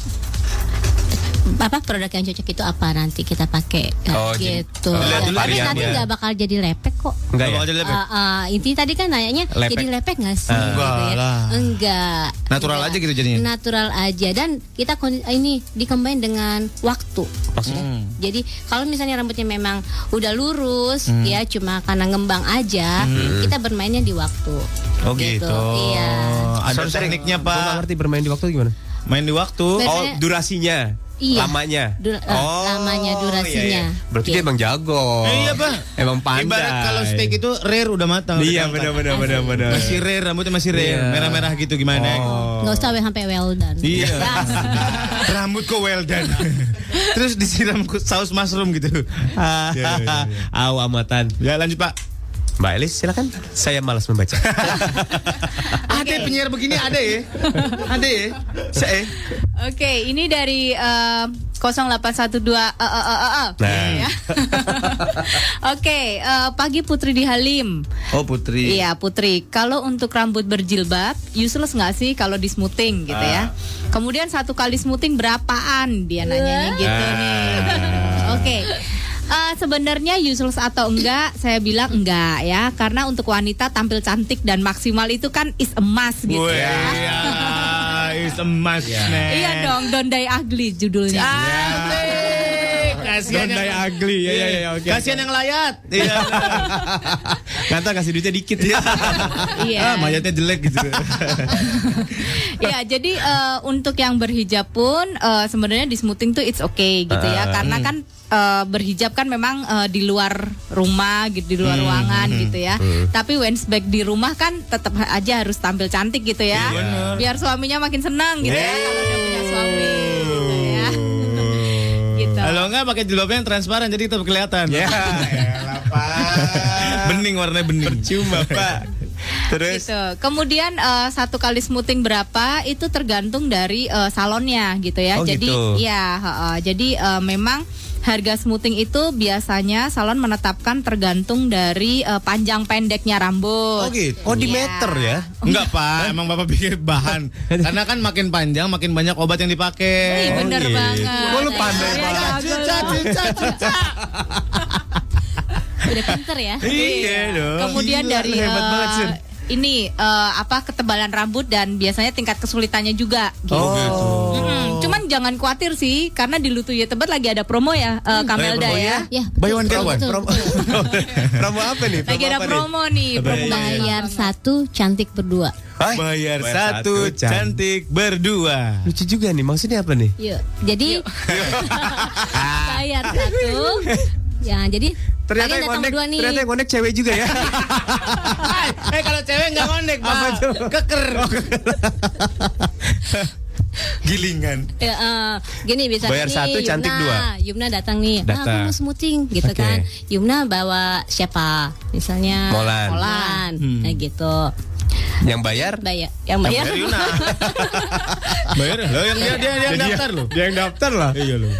apa produk yang cocok itu apa nanti kita pakai Oh, jadi- gitu. oh, lihat Ya, tapi nanti nggak bakal jadi lepek kok. Enggak ya? Bakal jadi lepek. Eh, eh, intinya tadi kan nanyanya Lepek. jadi lepek nggak sih? Ah. gitu Enggak lah. Enggak. Natural Enggak. aja gitu jadinya. Natural aja dan kita ini dikembangin dengan waktu. Hmm. Jadi kalau misalnya rambutnya memang udah lurus Hmm. ya cuma karena ngembang aja, kita bermainnya di waktu. Oh gitu. Iya. Ada sorry. tekniknya Gua Pak. ngerti bermain di waktu gimana? Main di waktu. Oh, durasinya. Iya. Lamanya. Dur- eh, lamanya, durasinya. iya, iya. Berarti Iya. dia emang jago. Eh, iya Pak. Emang pandai. Ibarat kalau steak itu rare udah matang. Iya, benar benar benar benar. Masih rare, rambutnya masih rare. Iya. Merah-merah gitu gimana? Oh. Nggak usah sampai well done. Iya. Ya. Rambut kok well done. Terus disiram ku- saus mushroom gitu. Iya, iya, iya. Aw amatan. Ya lanjut Pak. Mbak Elis silakan. Saya malas membaca. Ada penyiar begini ada ya? Ada ya? Saya. Oke, ini dari eh, 0812 eh, eh, eh, eh, eh. Nah. Ya. Oke, eh, pagi Putri di Halim. Oh Putri. Iya Putri, kalau untuk rambut berjilbab, useless nggak sih kalau di smoothing gitu ya? Kemudian satu kali smoothing berapaan? Dia nanyanya gitu nih. Oke. Eh, sebenarnya useless atau enggak, saya bilang enggak ya, karena untuk wanita tampil cantik dan maksimal itu kan is a must gitu Wih, ya. iya. It's a must, man. Iya dong, Don't Die Ugly judulnya. Asik, kasihan Don't yang ugly. Ya ya ya oke. Kasihan yang layat. Iya. Kata kasih duitnya dikit. Iya. Ah, mayatnya jelek gitu. Ya, jadi eh, untuk yang berhijab pun eh, sebenarnya di smoothing tuh it's okay gitu ya, Ah. karena Hmm. kan eh, berhijab kan memang eh, di luar rumah gitu, di luar Hmm, ruangan hmm, gitu ya. hmm. Tapi when back di rumah kan tetap aja harus tampil cantik gitu ya, Iya, bener. biar suaminya makin senang gitu ya kalau udah punya suami. Kalau enggak pakai jilbabnya yang transparan jadi tetap kelihatan. Ya, bening warnanya bening. Percuma, Pak. Terus Gitu. Kemudian eh, satu kali smoothing berapa itu tergantung dari eh, salonnya gitu ya. Oh, jadi gitu. ya, heeh. jadi eh, memang harga smoothing itu biasanya salon menetapkan tergantung dari eh, panjang pendeknya rambut. Oh gitu. Oh di Iya. meter ya? Enggak pak, emang bapak pikir bahan. Karena kan makin panjang, makin banyak obat yang dipakai. Wih, bener gitu. banget. Kok lu pandai Saya banget? loh. cica, cica. Udah pinter ya. Iya dong. Kemudian Gila, dari hebat eh, banget, Sin. ini eh, apa ketebalan rambut dan biasanya tingkat kesulitannya juga. Gitu. Oh, gitu. Mm-mm. Jangan khawatir sih, karena di Lutu ya Tebet lagi ada promo ya, eh, Kamelda promo ya. Ya, Buy one get one. Promo, promo apa nih? Lagi ada promo nih, promo Bayar satu cantik berdua. Hah? Bayar Bayar satu, satu, can- cantik berdua. Lucu juga nih, maksudnya apa nih? Yuk. Jadi bayar satu. Ya, jadi Ternyata yang konek, berdua nih. ternyata yang konek cewek juga ya. eh kalau cewek nggak ngondek pak, keker. Gilingan. Ya, eh, gini bisa Bayar nih, satu, cantik Yumna. dua. Yumna datang nih, ah aku Datang. mau smoothing gitu Oke. kan. Yumna bawa siapa? Misalnya Molan. Molan, Hmm. nah gitu. yang bayar? Bayar, yang bayar. Bayar Yuna. Bayar lo yang dia dia, dia yang daftar lo. Dia yang daftar lah. Iya lo.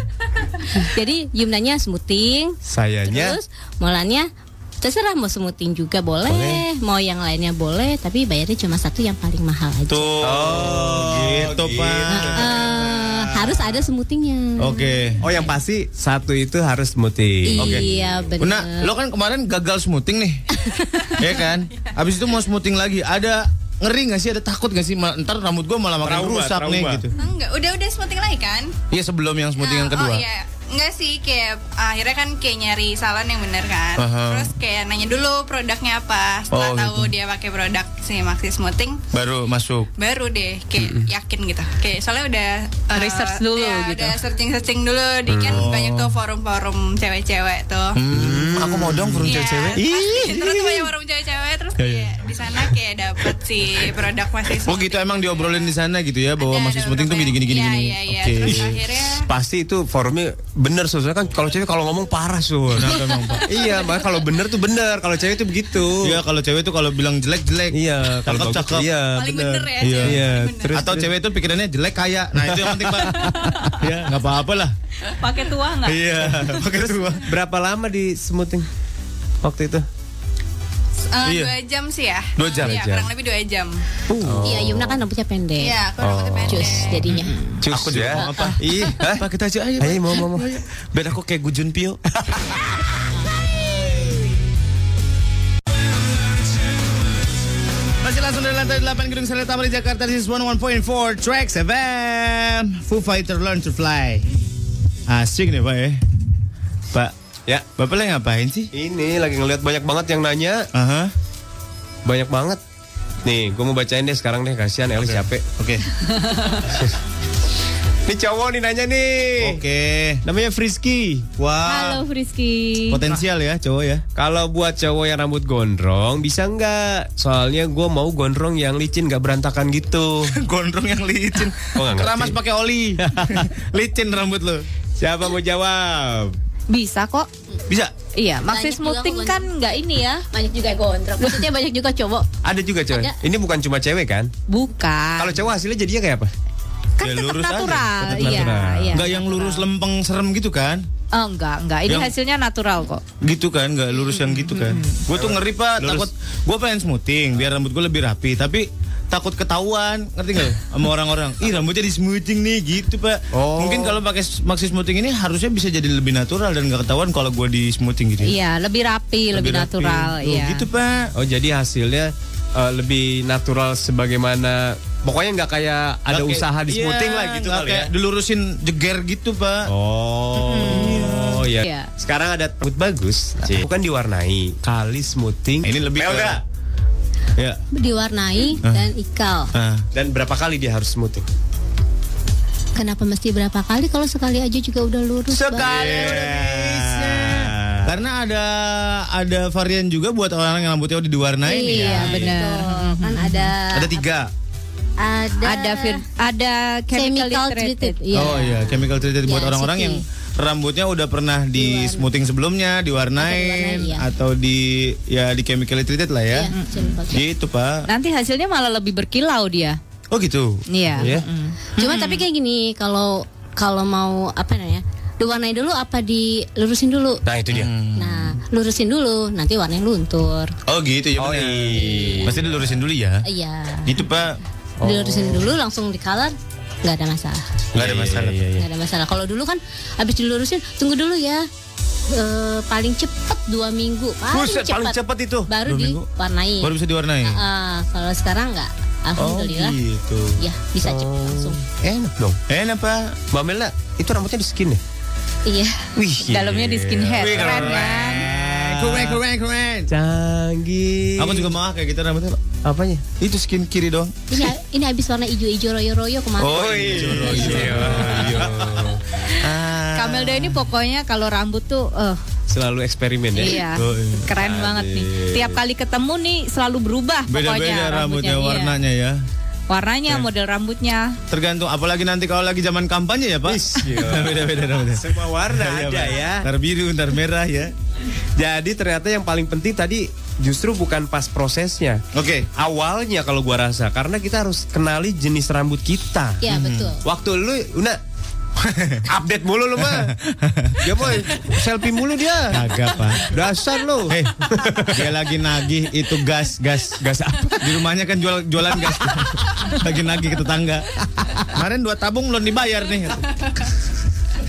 Jadi Yumnanya smoothing, Sayanya terus Molannya terserah mau smoothing juga boleh, mau yang lainnya boleh, tapi bayarnya cuma satu yang paling mahal aja. Tuh. Oh, gitu pak. Eh, harus ada smoothingnya. Oke. Oh yang pasti satu itu harus smoothing. Oke. Iya benar. Nah, lo kan kemarin gagal smoothing nih, ya kan? Abis itu mau smoothing lagi, ada ngeri nggak sih? Ada takut nggak sih? Mal- Ntar rambut gua malah makin Trauma, rusak nih gitu. Enggak, udah udah smoothing lagi kan? Iya sebelum yang smoothing yang Nah, kedua. Oh iya, enggak sih kayak akhirnya kan kayak nyari salon yang bener kan. Aha. Terus kayak nanya dulu produknya apa. Setelah Oh, tahu dia pakai produk si Maxi Smoothing, Baru masuk. baru deh kayak yakin gitu. Kayak soalnya udah uh, Research dulu ya, gitu. Udah searching-searching dulu di kan Oh. banyak tuh forum-forum cewek-cewek tuh. Hmm, aku mau dong forum Iya, cewek-cewek. pasti. Terus tuh banyak forum cewek-cewek terus Iya, iya. kayak di sana kayak dapet si produk Maxi Oh gitu emang diobrolin di sana gitu ya bahwa Ada, masih smoothing tuh gini gini gini Iya, iya, iya. Oke. Terus akhirnya Pasti itu forumnya bener soalnya kan kalau cewek kalau ngomong parah Pak? iya, makanya kalau bener tuh bener, kalau cewek tuh begitu. Iya kalau cewek tuh kalau bilang jelek jelek. Iya, kalau Cakep, cakep. iya, Paling bener. ya, Iya. Iya, terus Atau cewek tuh pikirannya jelek kaya. Nah itu yang penting pak. ya nggak apa-apa lah. Pakai tua nggak? Iya. Pakai tua. berapa lama di smoothing waktu itu? Eh, Iya. dua jam sih ya. Dua jam. Iya, kurang lebih dua jam. Iya, Yumna kan rambutnya pendek. Iya, kurang lebih pendek. Cus jadinya. Cus Aku juga ya. mau apa? Ih, hah? Pak kita aja ayo. Ayo mau mau mau. Biar aku kayak Gujun Pio. Masih langsung dari lantai 8 Gedung Sari Tamrin Jakarta This is 101.4 Tracks FM Foo Fighter Learn to Fly Asik nih Pak ya Pak Ya, Bapak lagi ngapain sih? ini lagi ngeliat banyak banget yang nanya, Aha. banyak banget. Nih, gue mau bacain deh sekarang deh, kasihan Elis capek. Oke Nih cowok nih nanya nih. Oke Namanya Frisky. Wah Halo Frisky. Potensial ya cowok ya Kalau buat cowok yang rambut gondrong bisa nggak? Soalnya gue mau gondrong yang licin nggak berantakan gitu. Gondrong yang licin Oh. Keramas pakai oli Licin rambut lo Siapa mau jawab? Bisa kok. Bisa? Iya, maxi juga smoothing kan nggak ini ya? Banyak juga gondrong. Maksudnya banyak juga cowok. Ada juga cowok. Ada. Ini bukan cuma cewek kan? Bukan. Kalau cowok hasilnya jadinya kayak apa? kan Ya, tetap lurus aja, natural. tetap Iya, natural. iya. Nggak yang lurus lempeng serem gitu kan Oh, enggak, enggak. Ini Yang- hasilnya natural kok. Gitu kan Nggak lurus yang gitu kan Gue tuh ngeri pak Takut Gue pengen smoothing Biar rambut gue lebih rapi Tapi takut ketahuan ngerti nggak sama orang-orang ih rambutnya di smoothing nih gitu pak Oh. mungkin kalau pakai maxi smoothing ini harusnya bisa jadi lebih natural dan nggak ketahuan kalau gue di smoothing gitu ya. Iya, lebih rapi, lebih, rapi. natural. Tuh, Iya. gitu pak Oh jadi hasilnya eh, lebih natural sebagaimana pokoknya nggak kayak ada kayak- usaha di iya, smoothing lah gitu kali ya. kayak dilurusin jeger gitu pak Oh. Oh iya. Iya. Sekarang ada rambut bagus, bukan diwarnai, kali smoothing. Ini lebih ke- Ya. Diwarnai Ah. dan ikal. Dan berapa kali dia harus smoothing? Kenapa mesti berapa kali? Kalau sekali aja juga udah lurus. Bang. Karena ada ada varian juga buat orang yang rambutnya udah diwarnain Iya, ya. benar. Kan ada Ada tiga. ada Ada ada chemical, Chemical treated. treated, iya. Oh iya, chemical treated buat Ya, orang-orang yang rambutnya udah pernah di smoothing sebelumnya, diwarnain diwarnai, iya. atau di ya di chemical treated lah ya. Iya, treated. Gitu, Pak. Nanti hasilnya malah lebih berkilau dia. Oh gitu. Iya. Ya. Mm. Cuma tapi kayak gini, kalau kalau mau apa namanya? Diwarnai dulu apa dilurusin dulu? Nah, itu dia. Nah, lurusin dulu, nanti warnanya luntur. Oh gitu ya. Oh, iya. Pasti dilurusin dulu ya. Iya. Gitu, Pak. Dilurusin dulu langsung di color nggak ada masalah. Nggak ada masalah. Nggak ada masalah. Kalau dulu kan habis dilurusin, tunggu dulu ya. Eh, paling cepet dua minggu. Paling Buset, paling cepet itu. Baru Dua minggu? diwarnai. Baru bisa diwarnai. Ah, kalau sekarang nggak. Alhamdulillah. Oh gitu. Ya bisa cepet langsung. Enak dong. Enak, Pak. Mbak Melda, itu rambutnya di skin ya? Iya. Wih, Dalamnya di skinhead. Wih, Keren keren. kan? Keren, keren, keren. Canggih. Aku juga mau kayak gitu rambutnya, Pak. Apanya? Itu skin kiri dong. Ini ini habis warna hijau-hijau royo-royo kemarin. Oh iya. Ah. Kamelda ini pokoknya kalau rambut tuh eh Selalu eksperimen ya. iya. Oh, iya. Keren banget nih. Tiap kali ketemu nih selalu berubah pokoknya Beda-beda rambutnya, iya. warnanya ya. Warnanya, model rambutnya. Tergantung apalagi nanti kalau lagi zaman kampanye ya, Pak. Beda-beda rambutnya. Semua warna Iya, ada ya. Ntar biru, ntar merah ya. Jadi ternyata yang paling penting tadi justru bukan pas prosesnya. Oke. Awalnya kalau gua rasa karena kita harus kenali jenis rambut kita. Iya betul. Waktu lu Una update mulu lu mah. Dia mau selfie mulu dia. Kagak, Pak. Dasar lu. Hei, dia lagi nagih itu gas, gas, gas apa? Di rumahnya kan jual jualan gas. lagi nagih ke tetangga. Kemarin dua tabung belum dibayar nih.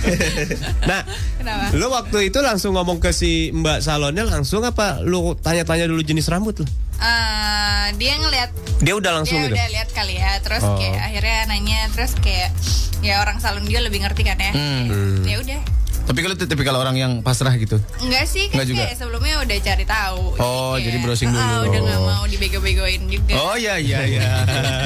Nah, Kenapa? lu waktu itu langsung ngomong ke si Mbak salonnya langsung apa lu tanya-tanya dulu jenis rambut lu? Eh, dia ngeliat Dia udah langsung dia gitu. udah lihat kali ya terus Oh. kayak akhirnya nanya terus kayak ya orang salon dia lebih ngerti kan ya Hmm. ya udah Tapi kalau itu tipikal orang yang pasrah gitu. enggak sih kan Enggak juga? kayak sebelumnya udah cari tahu Oh, jadi browsing dulu. Ah, udah nggak mau dibego-begoin juga Oh iya iya iya.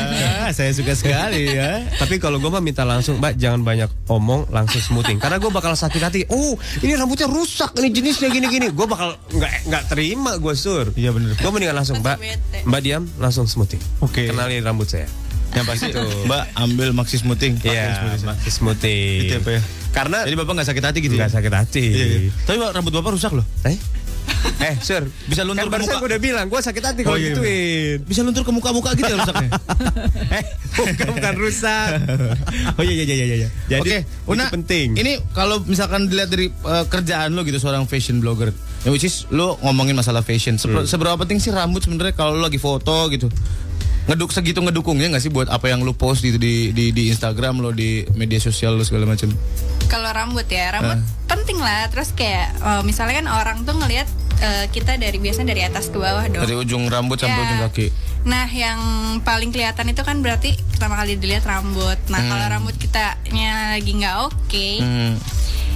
Saya suka sekali ya. Tapi kalau gue mah minta langsung, Mbak jangan banyak omong, langsung smoothing. Karena gue bakal sakit hati. Oh, ini rambutnya rusak, ini jenisnya gini-gini. Gue bakal nggak nggak terima, gue sur. Iya bener. Gue mendingan langsung, Mbak. Mbak diam, langsung smoothing. Oke. Kenalin rambut saya. Yang pasti Mbak ambil maxi smoothing. Iya, smoothing. pakai smoothing. Itu apa ya? Karena Jadi bapak nggak sakit hati gitu nggak ya? sakit hati. Iya, iya. Tapi Pak, rambut bapak rusak loh. Eh, eh, sur. Bisa luntur Kan ke muka. gue udah bilang, gue sakit hati kalau Oh, iya, gituin. Bisa luntur ke muka-muka gitu ya rusaknya. Eh, bukan, bukan rusak. oh iya iya iya iya. iya. Jadi, itu Una, penting. Ini kalau misalkan dilihat dari eh, kerjaan lo gitu seorang fashion blogger, ya which is lo ngomongin masalah fashion. Seber- Hmm. Seberapa penting sih rambut sebenarnya kalau lo lagi foto gitu? Ngeduk segitu ngedukungnya nggak sih buat apa yang lo post di di di, di Instagram lo di media sosial lo segala macam? kalau rambut ya rambut Ah. penting lah terus kayak eh, misalnya kan orang tuh ngelihat eh, kita dari biasanya dari atas ke bawah dong Dari ujung rambut sampai Ya. ujung kaki. Nah, yang paling kelihatan itu kan berarti pertama kali dilihat rambut. Nah, Hmm. kalau rambut kitanya lagi nggak oke, Hmm.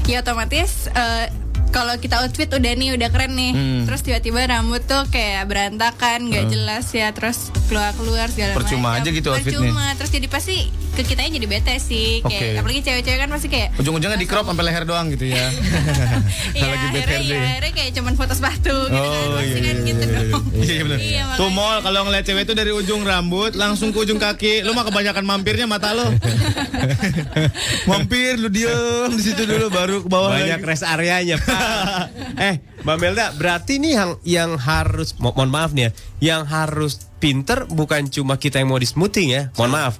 ya otomatis eh, kalau kita outfit udah nih udah keren nih, Hmm. terus tiba-tiba rambut tuh kayak berantakan, nggak jelas ya, terus keluar keluar segala Percuma macam. aja gitu outfitnya. Percuma, terus jadi pasti ke kitanya jadi bete sih, kayak Oke. apalagi cewek-cewek kan pasti kayak Ujung-ujungnya di crop sampai leher doang gitu ya. Iya, lagi akhirnya, ya, akhirnya kayak cuman foto sepatu gitu kan, Oh pasti iya kan iya gitu iya, dong. iya, iya, bener. Iya, Tuh mall kalau ngeliat cewek itu dari ujung rambut langsung ke ujung kaki, lu mah kebanyakan mampirnya mata lo. Mampir lu diem di situ dulu baru ke bawah. Banyak lagi. rest areanya, Pak. eh, Mbak Melda, berarti nih yang yang harus mo- mohon maaf nih ya, yang harus pinter bukan cuma kita yang mau di smoothing ya. Mohon maaf.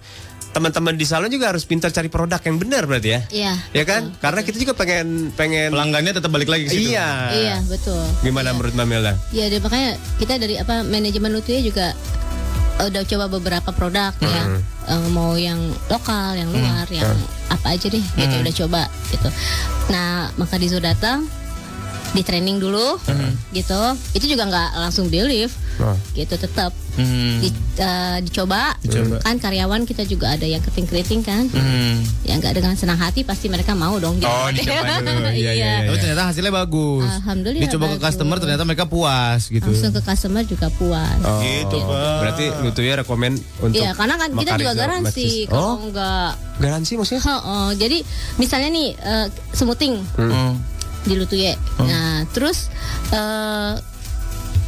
Teman-teman di salon juga harus pintar cari produk yang benar berarti ya. Iya. Ya kan? Karena kita juga pengen pengen pelanggannya tetap balik lagi ke situ. Iya. Iya betul. Gimana menurut Mbak Melda? Ya, dan makanya kita dari apa manajemen Lutuya juga udah coba beberapa produk ya, Eh, mau yang lokal, yang luar, yang apa aja deh, gitu udah coba gitu. Nah, maka Dizo datang, di training dulu gitu itu juga nggak langsung believe Oh. gitu tetap Hmm. Di- eh, dicoba. Dicoba. kan karyawan kita juga ada yang keriting-keriting kan Hmm. yang nggak dengan senang hati pasti mereka mau dong Oh, dicoba dulu. Iya, iya, iya. Tapi ternyata hasilnya bagus. Alhamdulillah Dicoba ke bagus. customer ternyata mereka puas gitu. langsung ke customer juga puas Oh. Gitu, Pak. Berarti Lutu ya rekomen untuk Iya, karena kan kita juga garansi kalau Oh, nggak garansi maksudnya? Heeh, jadi misalnya nih eh, smoothing Hmm. Di Lutuye. Nah, terus eh,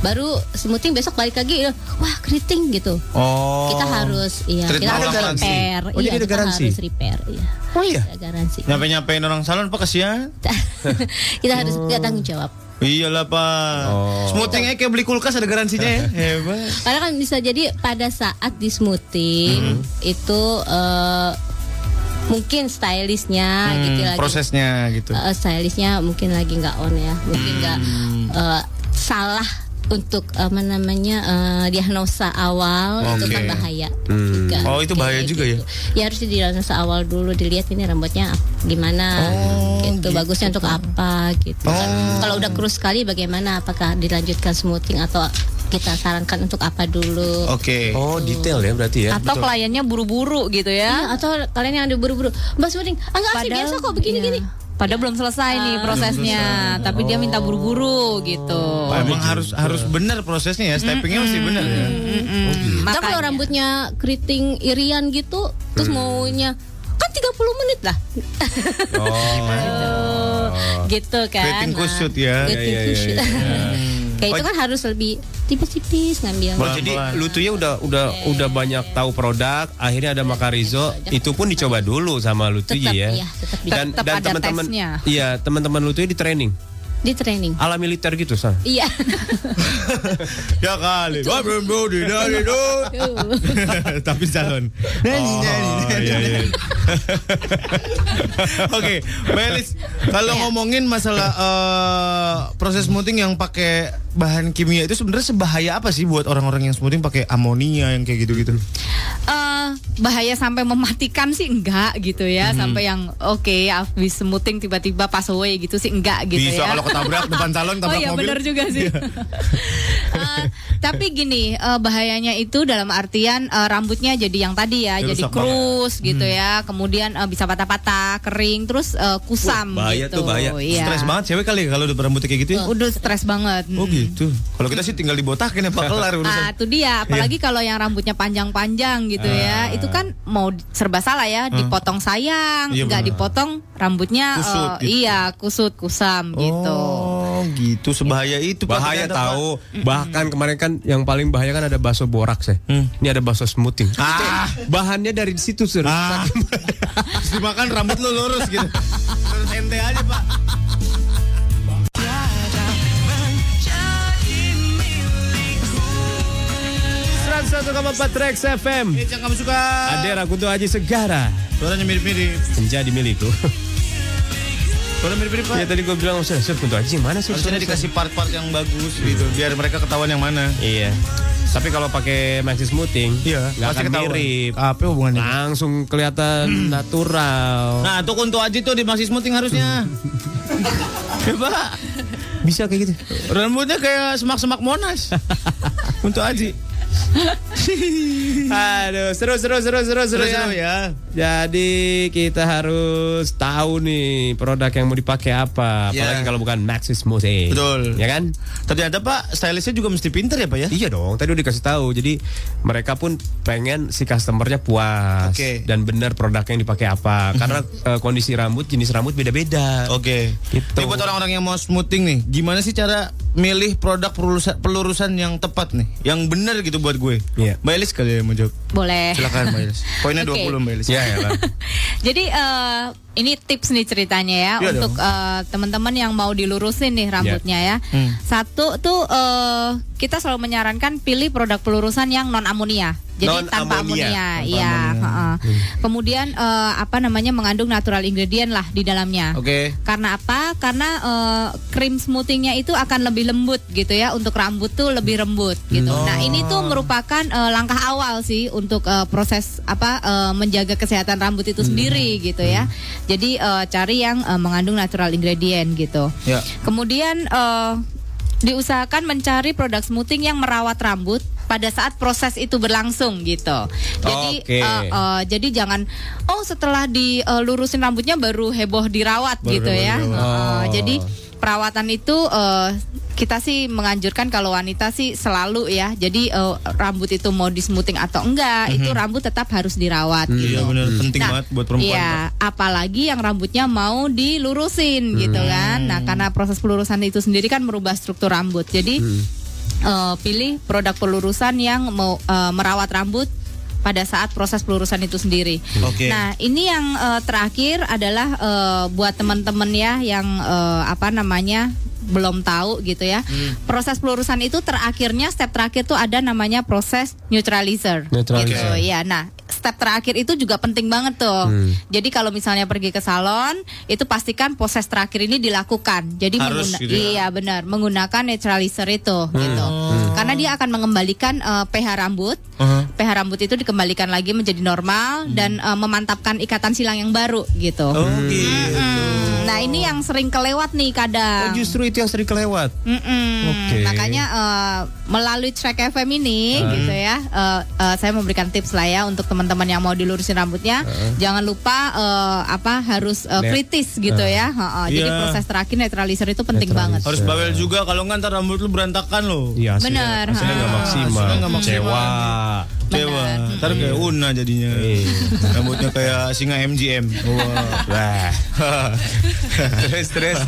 baru smoothing besok balik lagi eh, wah keriting gitu. Oh. Kita harus iya, kita harus lagi. repair. Oh, iya, jadi ada kita garansi? harus repair, iya. Oh iya. Ada garansi. Nyampe-nyampein orang salon Pak kasihan. kita harus kita tanggung jawab. Iyalah Pak. Smoothing aja kayak beli kulkas ada garansinya ya. Hebat. Karena kan bisa jadi pada saat di smoothing itu eh, mungkin stylistnya Hmm, gitu lagi prosesnya gitu. Eh, stylistnya mungkin lagi nggak on ya mungkin nggak eh, salah untuk apa namanya eh, diagnosa awal itu Oke. kan bahaya Hmm. juga. Oh, itu bahaya Kayak juga ya? gitu. ya harus didiagnosa awal dulu dilihat ini rambutnya gimana gitu, bagusnya untuk apa gitu kan. kalau udah kurus sekali bagaimana apakah dilanjutkan smoothing atau kita sarankan untuk apa dulu Oke. Oh, detail ya berarti ya. Atau kliennya buru-buru gitu ya. Iya, atau kalian yang ada buru-buru Mbak ah, enggak sih biasa kok begini-gini Padahal belum selesai nih prosesnya, tapi dia minta buru-buru gitu. Oh, emang harus harus benar prosesnya ya, steppingnya mesti benar ya. Nah, kalau rambutnya keriting irian gitu, terus maunya kan 30 menit lah. Oh. gitu kan. Keriting kusut ya. Keriting Iya, iya, kusut. iya. Kayak itu kan harus lebih tipis-tipis ngambil. Oh, jadi Lutunya udah udah udah banyak tahu produk, akhirnya ada Makarizo, itu pun dicoba dulu sama Lutunya ya. iya, tetap dan tetap dan teman-teman iya, teman-teman Lutunya di training Di training. ala militer gitu, San. Iya. Ya kali. Tapi salon. Oh, iya, iya. Oke, Mbak Elis, kalau ngomongin masalah eh, proses smoothing yang pakai bahan kimia itu sebenarnya sebahaya apa sih buat orang-orang yang smoothing pakai amonia yang kayak gitu-gitu? Eh, bahaya sampai mematikan sih enggak gitu ya, Mhm. sampai yang oke habis smoothing tiba-tiba pass away gitu sih enggak gitu Bisa ya. kalau ketabrak depan salon tabrak oh iya mobil. benar juga sih. Eh, tapi gini eh, bahayanya itu dalam artian eh, rambutnya jadi yang tadi ya, Ya, jadi krus gitu Hmm. ya, kemudian eh, bisa patah-patah, kering, terus eh, kusam bahaya gitu. tuh bahaya. Iya. Stres banget cewek kali ya kalau udah berambut kayak gitu ya. Udah stres banget. Oh gitu. Kalau kita sih tinggal dibotakin ya Pak kelar urusan. Nah, itu dia. Apalagi Iya. kalau yang rambutnya panjang-panjang gitu Ah. ya, itu kan mau serba salah ya. Dipotong sayang, Iya, nggak benar. dipotong rambutnya Kusut eh, gitu. iya kusut kusam gitu. Oh gitu sebahaya itu. Bahaya tahu. Bahkan kemarin kan yang paling bahaya kan ada bakso boraks ya. Ini ada bakso smoothing. Hmm. Ah. Itu bahannya dari situ sur. Ah. Dimakan rambut lu lurus gitu. Lurus ente aja Pak. empat Trax FM. Eh, jangan kamu suka. Adera Kunto Aji Segara. Suaranya mirip-mirip. Menjadi milikku. Suara mirip-mirip Pak. Ya tadi gue bilang Sur, Sur Kunto Aji mana Sur? Harusnya Sur, Sur?" dikasih part-part yang bagus gitu biar mereka ketahuan yang mana. Iya. Tapi kalau pakai maxi smoothing, Iya, nggak pasti akan ketahuan. mirip. Apa hubungannya? Langsung kelihatan natural. Nah, tuh kunto aja tuh di masih smoothing harusnya. ya, Pak. Bisa kayak gitu. Rambutnya kayak semak-semak Monas. Kunto aji. Aduh, seru seru seru seru seru, Seru-seru ya. Jadi kita harus tahu nih produk yang mau dipakai apa, Ya. apalagi kalau bukan Maxi Smoothing. Betul. Ya kan? Ternyata Pak, stylistnya juga mesti pinter ya Pak ya? Iya dong, tadi udah dikasih tahu. Jadi mereka pun pengen si customernya puas Oke. dan benar produk yang dipakai apa. Karena eh, kondisi rambut, jenis rambut beda-beda. Oke. Gitu. Ini buat orang-orang yang mau smoothing nih, gimana sih cara milih produk pelurusan, pelurusan yang tepat nih, yang benar gitu buat gue? Iya. Mbak Elis kali ya mau jawab. Boleh. Silakan Mbak Elis. Poinnya Oke. 20 Mbak Elis. Ya ya. Jadi eh, ini tips nih ceritanya ya Iya untuk eh, teman-teman yang mau dilurusin nih rambutnya ya. Hmm. Satu tuh eh, kita selalu menyarankan pilih produk pelurusan yang non amonia. Jadi tanpa Non-amonia. amonia, Tanpa iya. amonia. heeh. Kemudian eh, apa namanya mengandung natural ingredient lah di dalamnya. Oke. Karena apa? Karena eh, krim smoothingnya itu akan lebih lembut gitu ya untuk rambut tuh lebih lembut gitu. Hmm. Nah ini tuh merupakan eh, langkah awal sih untuk eh, proses apa eh, menjaga kesehatan rambut itu sendiri gitu ya. Jadi eh, cari yang eh, mengandung natural ingredient gitu. Ya. Kemudian eh, diusahakan mencari produk smoothing yang merawat rambut pada saat proses itu berlangsung gitu. Jadi Oke. eh, eh, jadi jangan oh setelah dilurusin rambutnya baru heboh dirawat Baru gitu ya. Eh, Oh. Jadi perawatan itu eh, kita sih menganjurkan kalau wanita sih selalu ya. Jadi eh, rambut itu mau di smoothing atau enggak, itu Mhm. rambut tetap harus dirawat gitu. Iya benar penting Nah, banget buat perempuan. Iya, apalagi yang rambutnya mau dilurusin gitu kan. Nah, karena proses pelurusan itu sendiri kan merubah struktur rambut. Jadi eh, pilih produk pelurusan yang mau eh, merawat rambut pada saat proses pelurusan itu sendiri. Oke. Nah, ini yang eh, terakhir adalah eh, buat teman-teman ya yang eh, apa namanya belum tahu gitu ya. Proses pelurusan itu terakhirnya step terakhir tuh ada namanya proses neutralizer. Neutralizer. Gitu. Ya, nah step terakhir itu juga penting banget tuh. Hmm. Jadi kalau misalnya pergi ke salon, itu pastikan proses terakhir ini dilakukan. Jadi Harus mengguna- gitu ya? iya benar, menggunakan neutralizer itu gitu. Karena dia akan mengembalikan eh, pH rambut. Uh-huh. pH rambut itu dikembalikan lagi menjadi normal dan eh, memantapkan ikatan silang yang baru gitu. Oh gitu. Mm, Nah, ini yang sering kelewat nih kadang. Oh, justru itu yang sering kelewat. Mm-mm. Oke. Makanya eh, melalui track FM ini Hmm. gitu ya, eh, eh, saya memberikan tips lah ya untuk teman-teman yang mau dilurusin rambutnya. Jangan lupa eh, apa harus Net. kritis gitu Ah. ya. Heeh, Jadi Iya. proses terakhir neutralizer itu penting Neutralizer. banget. Harus bawel juga kalau nggak ntar rambut lu berantakan loh. Iya, Bener, Hasilnya nggak maksimal. Hasilnya nggak maksimal. Kecewa. Kecewa. Ntar kayak Una jadinya. Rambutnya kayak singa MGM. Wah. Terus terus.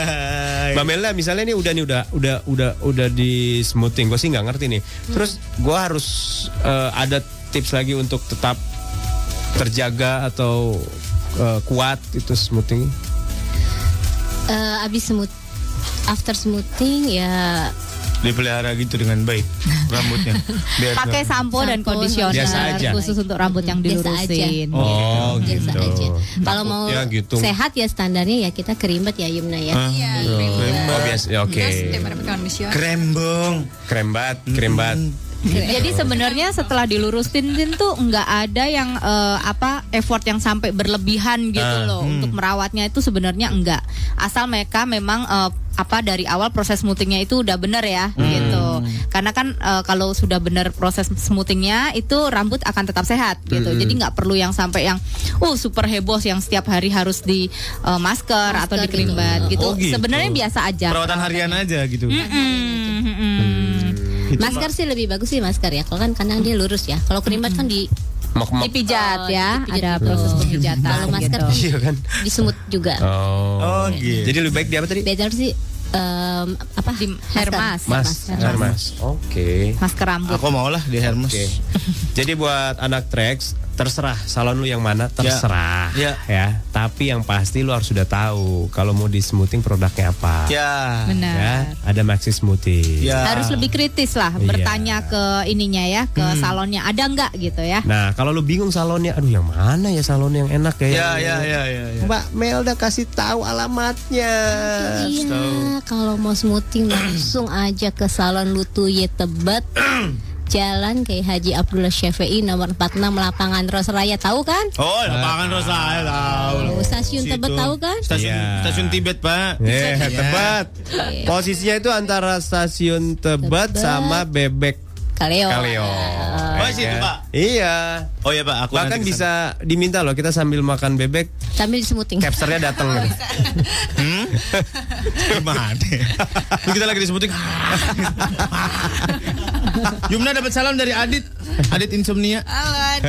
Mbak Melda misalnya nih udah nih udah udah udah udah di smoothing, gue sih nggak ngerti nih. Terus gue harus eh, ada tips lagi untuk tetap terjaga atau eh, kuat itu smoothing. Eh, abis smooth after smoothing ya Dipelihara gitu dengan baik rambutnya. Biar Pakai sampo dan Biasa aja. khusus untuk rambut yang Biasa aja. dilurusin. Oh, biasa gitu. aja. Kalau mau Takutnya gitu. sehat ya standarnya ya kita kerimbet ya Yumna ya. Hah? Iya, Oh, biasa. ya, Oke. Conditioner. Krembong. Krembat, krembat. Jadi sebenarnya setelah dilurusin tuh nggak ada yang eh, apa effort yang sampai berlebihan gitu Ah, loh untuk merawatnya itu sebenarnya enggak. Asal mereka memang eh, apa dari awal proses smoothingnya itu udah benar ya gitu. Karena kan eh, kalau sudah benar proses smoothingnya itu rambut akan tetap sehat gitu. Jadi nggak perlu yang sampai yang uh super heboh yang setiap hari harus di eh, masker, atau Masker di kerimbat gitu. Oh, gitu. Sebenarnya biasa aja. Perawatan harian aja gitu. Mm-mm, mm-mm. Masker sih lebih bagus sih masker ya. Kalau kan karena dia lurus ya. Kalau kerimbat kan di Mak-mak. dipijat Oh, ya, dipijat ada gitu. proses pemijatan. Kalau masker gitu. kan Iya kan? di semut juga. Oh. Oh, gitu. Jadi lebih baik di apa tadi? Better sih em, apa Di Hermas. Mas. Hermas. Oke. Masker rambut. Aku mau lah di Hermes. Oke. Jadi buat anak Trax terserah salon lu yang mana terserah Ya. ya. Tapi yang pasti lu harus sudah tahu kalau mau di smoothing produknya apa. Ya. Benar. Ya, ada Maxi Smoothing. Ya. Harus lebih kritis lah Iya. bertanya ke ininya ya, ke salonnya ada nggak gitu ya. Nah, kalau lu bingung salonnya, aduh yang mana ya salon yang enak ya? Ya, ya, ya, ya, ya. Mbak Melda kasih tahu alamatnya. Iya, kalau mau smoothing langsung aja ke salon Lutuye Tebet. Jalan ke Haji Abdullah Syafi'i nomor 46 Lapangan Rosraya tahu kan? Oh, lapangan Rosa saya tahu. Oh, stasiun Situ. Tebet tahu kan? Stasiun Iya. stasiun Tibet, Pak. Eh, Iya. Tebet. Posisinya itu antara stasiun Tebet, Tebet. sama Bebek Kaleo. Kaleo. Oh, situ, Ya. Pak. Iya. Oh ya, Pak, aku Bahkan bisa diminta loh kita sambil makan bebek, Sambil di smoothing. capsernya datang. Hmm? Gimana? Kita lagi disebutin. Yumna dapat salam dari Adit. Adit insomnia. Halo. Adit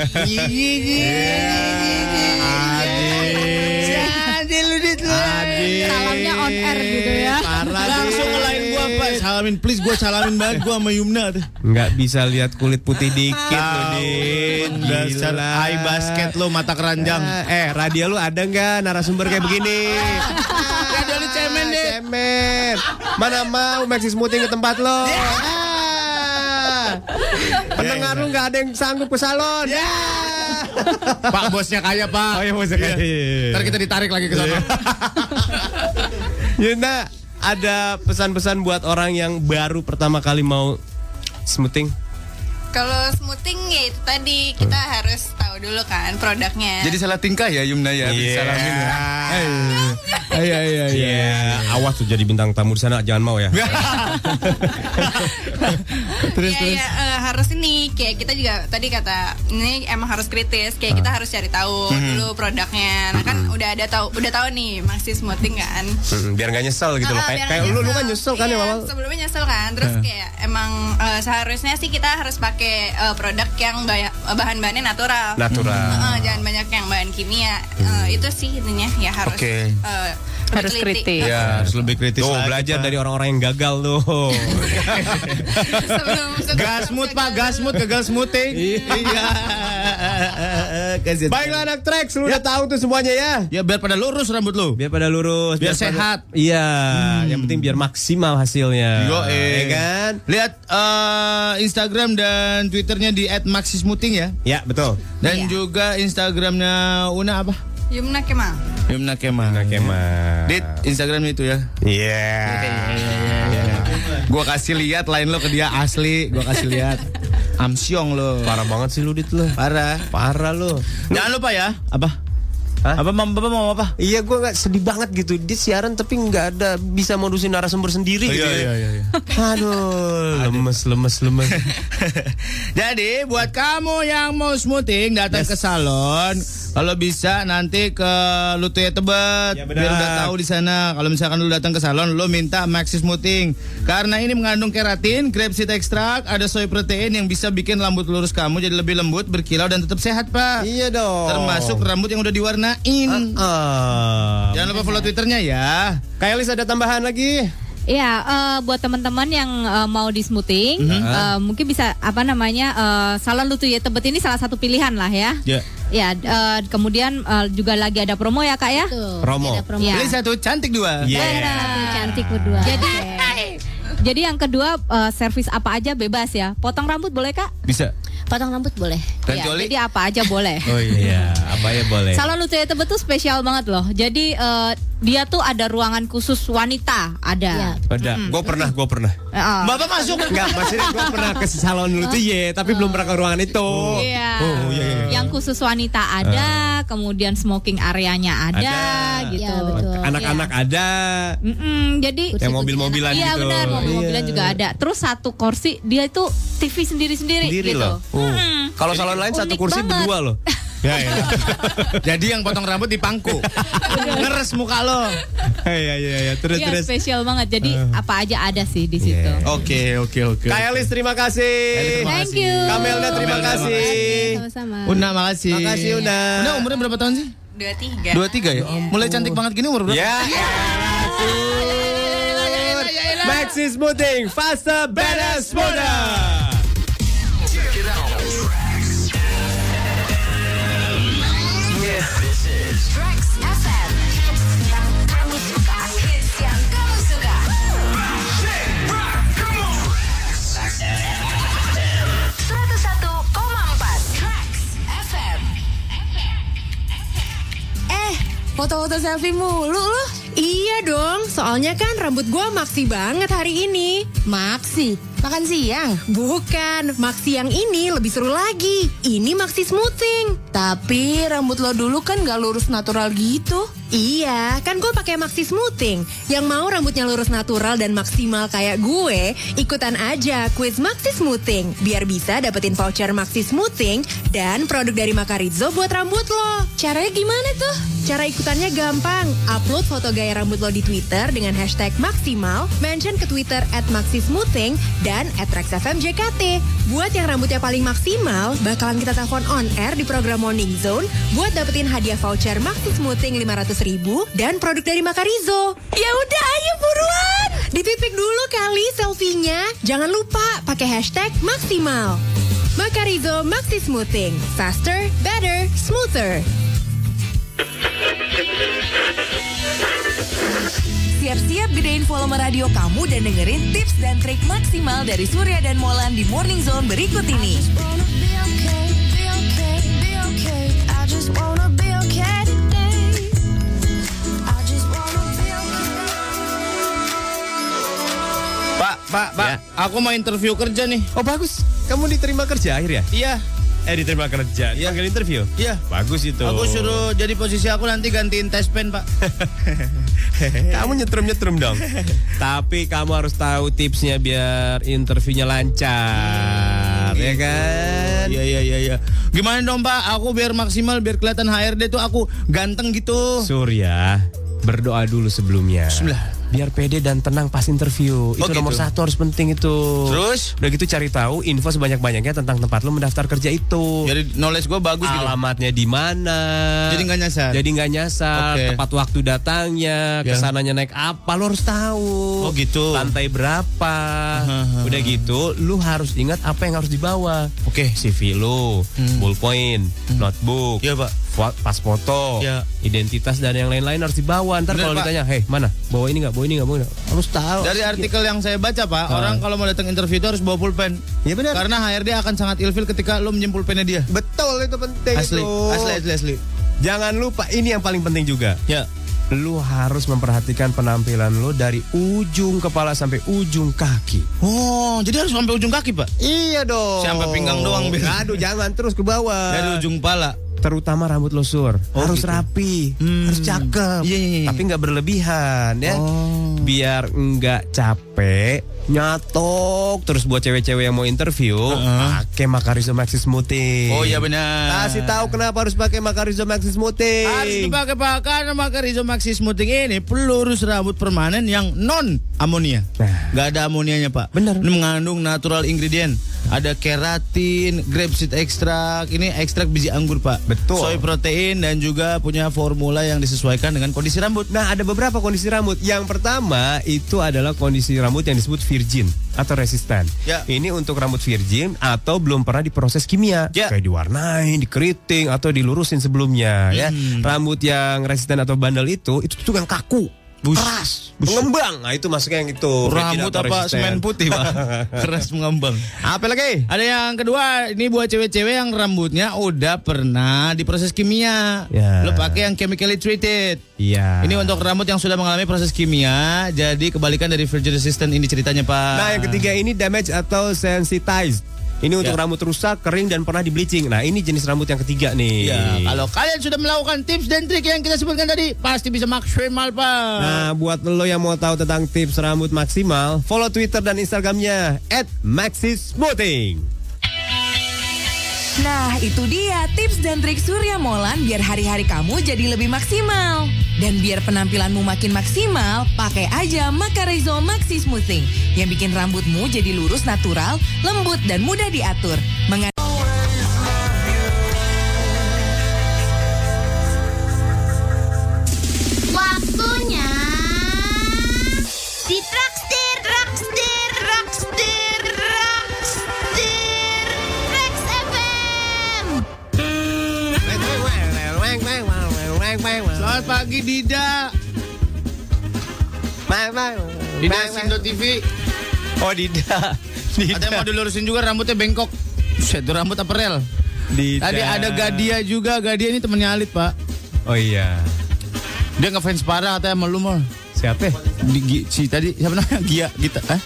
lu dit lu. Salamnya on air gitu ya. Langsung ke lain gua, Pak. Salamin please gua salamin banget gua sama Yumna tuh. Nggak bisa lihat kulit putih dikit loh, Dit. Dasar eye basket lu mata keranjang. Eh, radio lu ada nggak narasumber kayak begini? Radio lu cemen, Dit. Cemen. Mana mau Maxi Smoothing ke tempat lo? Ah. Pendengar lu nggak ada yang sanggup ke salon. Pak bosnya kaya, Pak. Oh iya, bosnya kaya. Ntar kita ditarik lagi ke sana. Yunda, ada pesan-pesan buat orang yang baru pertama kali mau smoothing? Kalau smoothing ya itu tadi kita harus tahu dulu kan produknya. Jadi salah tingkah ya Yumna ya. Iya. Disalamin ya. Iya iya iya. Awas tuh jadi bintang tamu di sana jangan mau ya. terus ya, ya, eh, harus ini kayak kita juga tadi kata ini emang harus kritis kayak kita harus cari tahu dulu produknya. Nah kan udah ada tahu udah tahu nih masih smoothing kan. Biar nggak nyesel gitu loh. Ah, Kayak biar kayak nggak lu lu kan nyesel kan ya Iya, awal. Sebelumnya nyesel kan. Terus kayak emang eh, seharusnya sih kita harus pakai eh, produk yang bahan-bahannya natural. Natural. Heeh, jangan banyak yang bahan kimia. Eh, itu sih intinya ya harus eh, lebih Harus kritis. Ya, harus lebih kritis Tuh lagi, belajar Pak. dari orang-orang yang gagal tuh. Sebelum Gasmut Pak, gasmut gagal smoothing. Iya. Kasian. Baiklah anak Trax, lu udah tahu tuh semuanya ya. Ya biar pada lurus rambut lu. Biar pada lurus, Biar sehat. Iya, yang penting biar maksimal hasilnya. Yo, Ya eh. kan? Lihat eh, Instagram dan Twitternya di @maxismuting ya. Ya, betul. Dan Iya. juga Instagramnya Una apa? Yumna Kemal. Yumna Kemal. Nah, Kemal. Dit Instagramnya itu ya. Iya. Gua kasih lihat lain lo ke dia asli, gua kasih lihat. Amsyong lo. Parah banget sih lu dit lu. Parah. Parah lu. Jangan lupa ya. Apa? Hah? Apa mam, bapak mau apa? Iya, gue nggak sedih banget gitu. Dia siaran tapi nggak ada bisa modusin narasumber sendiri gitu. ya. iya. Aduh, lemes, lemes, lemes. Jadi buat kamu yang mau smoothing datang ke salon, kalau bisa nanti ke Lutuya Tebet Ya, benar. biar udah tahu di sana. Kalau misalkan lu datang ke salon, lu minta Maxi Smoothing karena ini mengandung keratin, grapeseed extract, ada soy protein yang bisa bikin rambut lurus kamu jadi lebih lembut, berkilau dan tetap sehat, Pak. iya dong. Termasuk rambut yang udah diwarnain. Ah. Jangan lupa follow Twitternya ya. Kailis ada tambahan lagi? Iya, eh, buat teman-teman yang eh, mau di smoothing, eh, mungkin bisa apa namanya eh, salon Lutuye Tebet ini salah satu pilihan lah ya. Ya. Ya, eh, kemudian eh, juga lagi ada promo ya kak ya. Tuh, Promo. ada promo. Iya. Beli satu cantik dua. Iya. Satu cantik berdua. Jadi, jadi yang kedua eh, servis apa aja bebas ya. Potong rambut boleh kak? Bisa. Potong rambut boleh. Dan Ya, jadi apa aja boleh. Oh iya, apa ya boleh. Salon Lutuye Tebet tuh spesial banget loh. Jadi eh, dia tuh ada ruangan khusus wanita, ada. Iya. Ada, gue pernah, gue pernah. Eh. Bapak masuk Enggak, maksudnya gue pernah ke salon ya, tapi belum pernah ke ruangan itu. Iya. Oh iya iya. Yang khusus wanita ada, kemudian smoking areanya ada, Ada. gitu. Iya, betul. Anak-anak ada. Mm-mm, jadi Yang mobil-mobilan Iya gitu. benar, mobil-mobilan Iya. juga ada. Terus satu kursi dia itu TV sendiri-sendiri Sendiri gitu. loh. Oh. Mm-mm. Kalau salon lain satu kursi banget. berdua loh. Ya, ya. Jadi yang potong rambut di pangku. Ngeres muka lo. Iya iya iya, terus Iya terus. spesial banget. Jadi Eh. apa aja ada sih di situ. Oke, oke, oke. Kak Elis terima kasih. Thank you. Kamelda terima Kamelda, kasih. Sama-sama. Una, makasih. Makasih, Una. Una umurnya berapa tahun sih? Dua tiga. Dua tiga ya? Mulai cantik banget gini umur berapa? Ya. Maxi Smoothing, faster, better, smoother. Trax FM. Hits yang kamu suka. Hits yang kamu suka. 101,4 Trax FM. Eh, foto-foto selfie mulu lu. Iya dong, soalnya kan rambut gua maksi banget hari ini. Maksi? Makan siang? Bukan, maksi yang ini lebih seru lagi. Ini maksi smoothing. Tapi rambut lo dulu kan gak lurus natural gitu. Iya, kan gue pakai maxi smoothing. Yang mau rambutnya lurus natural dan maksimal kayak gue, ikutan aja quiz maxi smoothing biar bisa dapetin voucher maxi smoothing dan produk dari Makarizo buat rambut lo. Caranya gimana tuh? Cara ikutannya gampang. Upload foto gaya rambut lo di Twitter dengan hashtag maksimal, mention ke Twitter at maxismoothing dan RexFMJKT. Buat yang rambutnya paling maksimal, bakalan kita telepon on air di program Morning Zone buat dapetin hadiah voucher Maxi Smoothing 500 ribu dan produk dari Makarizo. Ya udah, ayo buruan. Ditipik dulu kali selfie-nya. Jangan lupa pakai hashtag maksimal. Makarizo Maxi Smoothing. Faster, better, smoother. Siap-siap gedein volume radio kamu dan dengerin tips dan trik maksimal dari Surya dan Molan di Morning Zone berikut ini. Pak, Pak, Pak, aku mau interview kerja nih. Oh bagus, kamu diterima kerja akhirnya? Iya. Eh diterima kerja, dipanggil interview? Iya. Bagus itu. Aku suruh jadi posisi aku nanti gantiin tes pen, Pak. kamu nyetrum-nyetrum dong. Tapi kamu harus tahu tipsnya biar interviewnya lancar, ya kan? Iya, iya, iya, iya. Gimana dong, Pak? Aku biar maksimal, biar kelihatan HRD tuh aku ganteng gitu. Surya, berdoa dulu sebelumnya. Bismillah. Biar pede dan tenang pas interview. itu gitu? nomor satu harus penting itu. Terus? Udah gitu cari tahu info sebanyak-banyaknya tentang tempat lo mendaftar kerja itu. Jadi knowledge gue bagus gitu. Alamatnya di mana? Jadi nggak nyasar. Jadi nggak nyasar. Oke. Tepat waktu datangnya, Ya. ke sananya naik apa, lo harus tahu. Oh, gitu. Lantai berapa? Udah gitu, lu harus ingat apa yang harus dibawa. Oke, CV lu, ballpoint, notebook, Hmm. Iya, Pak. Pas foto, Ya. identitas dan yang lain-lain harus dibawa. Ntar kalau ditanya, hei mana, bawa ini nggak, bawa ini nggak, bawa ini nggak?" harus tahu. Dari artikel yang saya baca, Pak, Ah. orang kalau mau datang interview itu harus bawa pulpen. Iya benar. Karena HRD akan sangat ilfil ketika lu minjem pulpennya dia. Betul itu penting Asli, itu. asli, asli, asli. Jangan lupa ini yang paling penting juga. Ya. Lu harus memperhatikan penampilan lu dari ujung kepala sampai ujung kaki. Oh, jadi harus sampai ujung kaki, Pak? Iya dong. Sampai pinggang doang. Aduh, jangan terus ke bawah. Dari ujung pala. Terutama rambut lo sur Oh, harus gitu. rapi, Hmm. harus cakep, Iya, iya, iya. tapi nggak berlebihan ya. Oh. Biar nggak capek, nyatok terus buat cewek-cewek yang mau interview, pakai Macarizo Maxi Smoothing. Oh iya benar. Kasih tahu kenapa harus pakai Macarizo Maxi Smoothing. Harus dipakai Pak karena maka Rizzo Maxi Smoothing ini pelurus rambut permanen yang non amonia. Nah. Gak ada amonianya Pak. Bener. Ini mengandung natural ingredient. Ada keratin, grapeseed extract, ini ekstrak biji anggur Pak. Betul. Soy protein dan juga punya formula yang disesuaikan dengan kondisi rambut. Nah, ada beberapa kondisi rambut. Yang pertama itu adalah kondisi rambut yang disebut virgin atau resisten. Ya. Ini untuk rambut virgin atau belum pernah diproses kimia, Ya. kayak diwarnai, dikeriting atau dilurusin sebelumnya. Ya, Hmm. rambut yang resisten atau bandel itu itu tuh yang kaku. Keras, mengembang. Nah, itu masuknya yang itu. Rambut apa resisten. semen putih Pak? Keras mengembang. Apa lagi? Ada yang kedua, ini buat cewek-cewek yang rambutnya udah pernah diproses kimia. Ya. Lo pakai yang chemically treated. Iya. Ini untuk rambut yang sudah mengalami proses kimia, jadi kebalikan dari virgin resistant ini ceritanya Pak. Nah, yang ketiga ini damage atau sensitized. Ini untuk Ya. rambut rusak, kering dan pernah di bleaching. Nah, ini jenis rambut yang ketiga nih. Ya, kalau kalian sudah melakukan tips dan trik yang kita sebutkan tadi, pasti bisa maksimal Pak. Nah, buat lo yang mau tahu tentang tips rambut maksimal, follow Twitter dan Instagramnya @maxismoothing. Nah, itu dia tips dan trik Surya Molan biar hari-hari kamu jadi lebih maksimal. Dan biar penampilanmu makin maksimal, pakai aja Macarizo Maxi Smoothing yang bikin rambutmu jadi lurus natural, lembut dan mudah diatur. Mengan- Selamat pagi Dida. Dida Sindo TV. Oh, Dida. Ada yang mau dilurusin juga rambutnya bengkok. Buset, itu rambut apa rel? Dida. Tadi ada Gadia juga. Gadia ini temennya Alit, Pak. Oh iya. Dia ngefans parah katanya sama lu, Mol. Siapa? Di, si tadi siapa namanya? Gia kita, eh?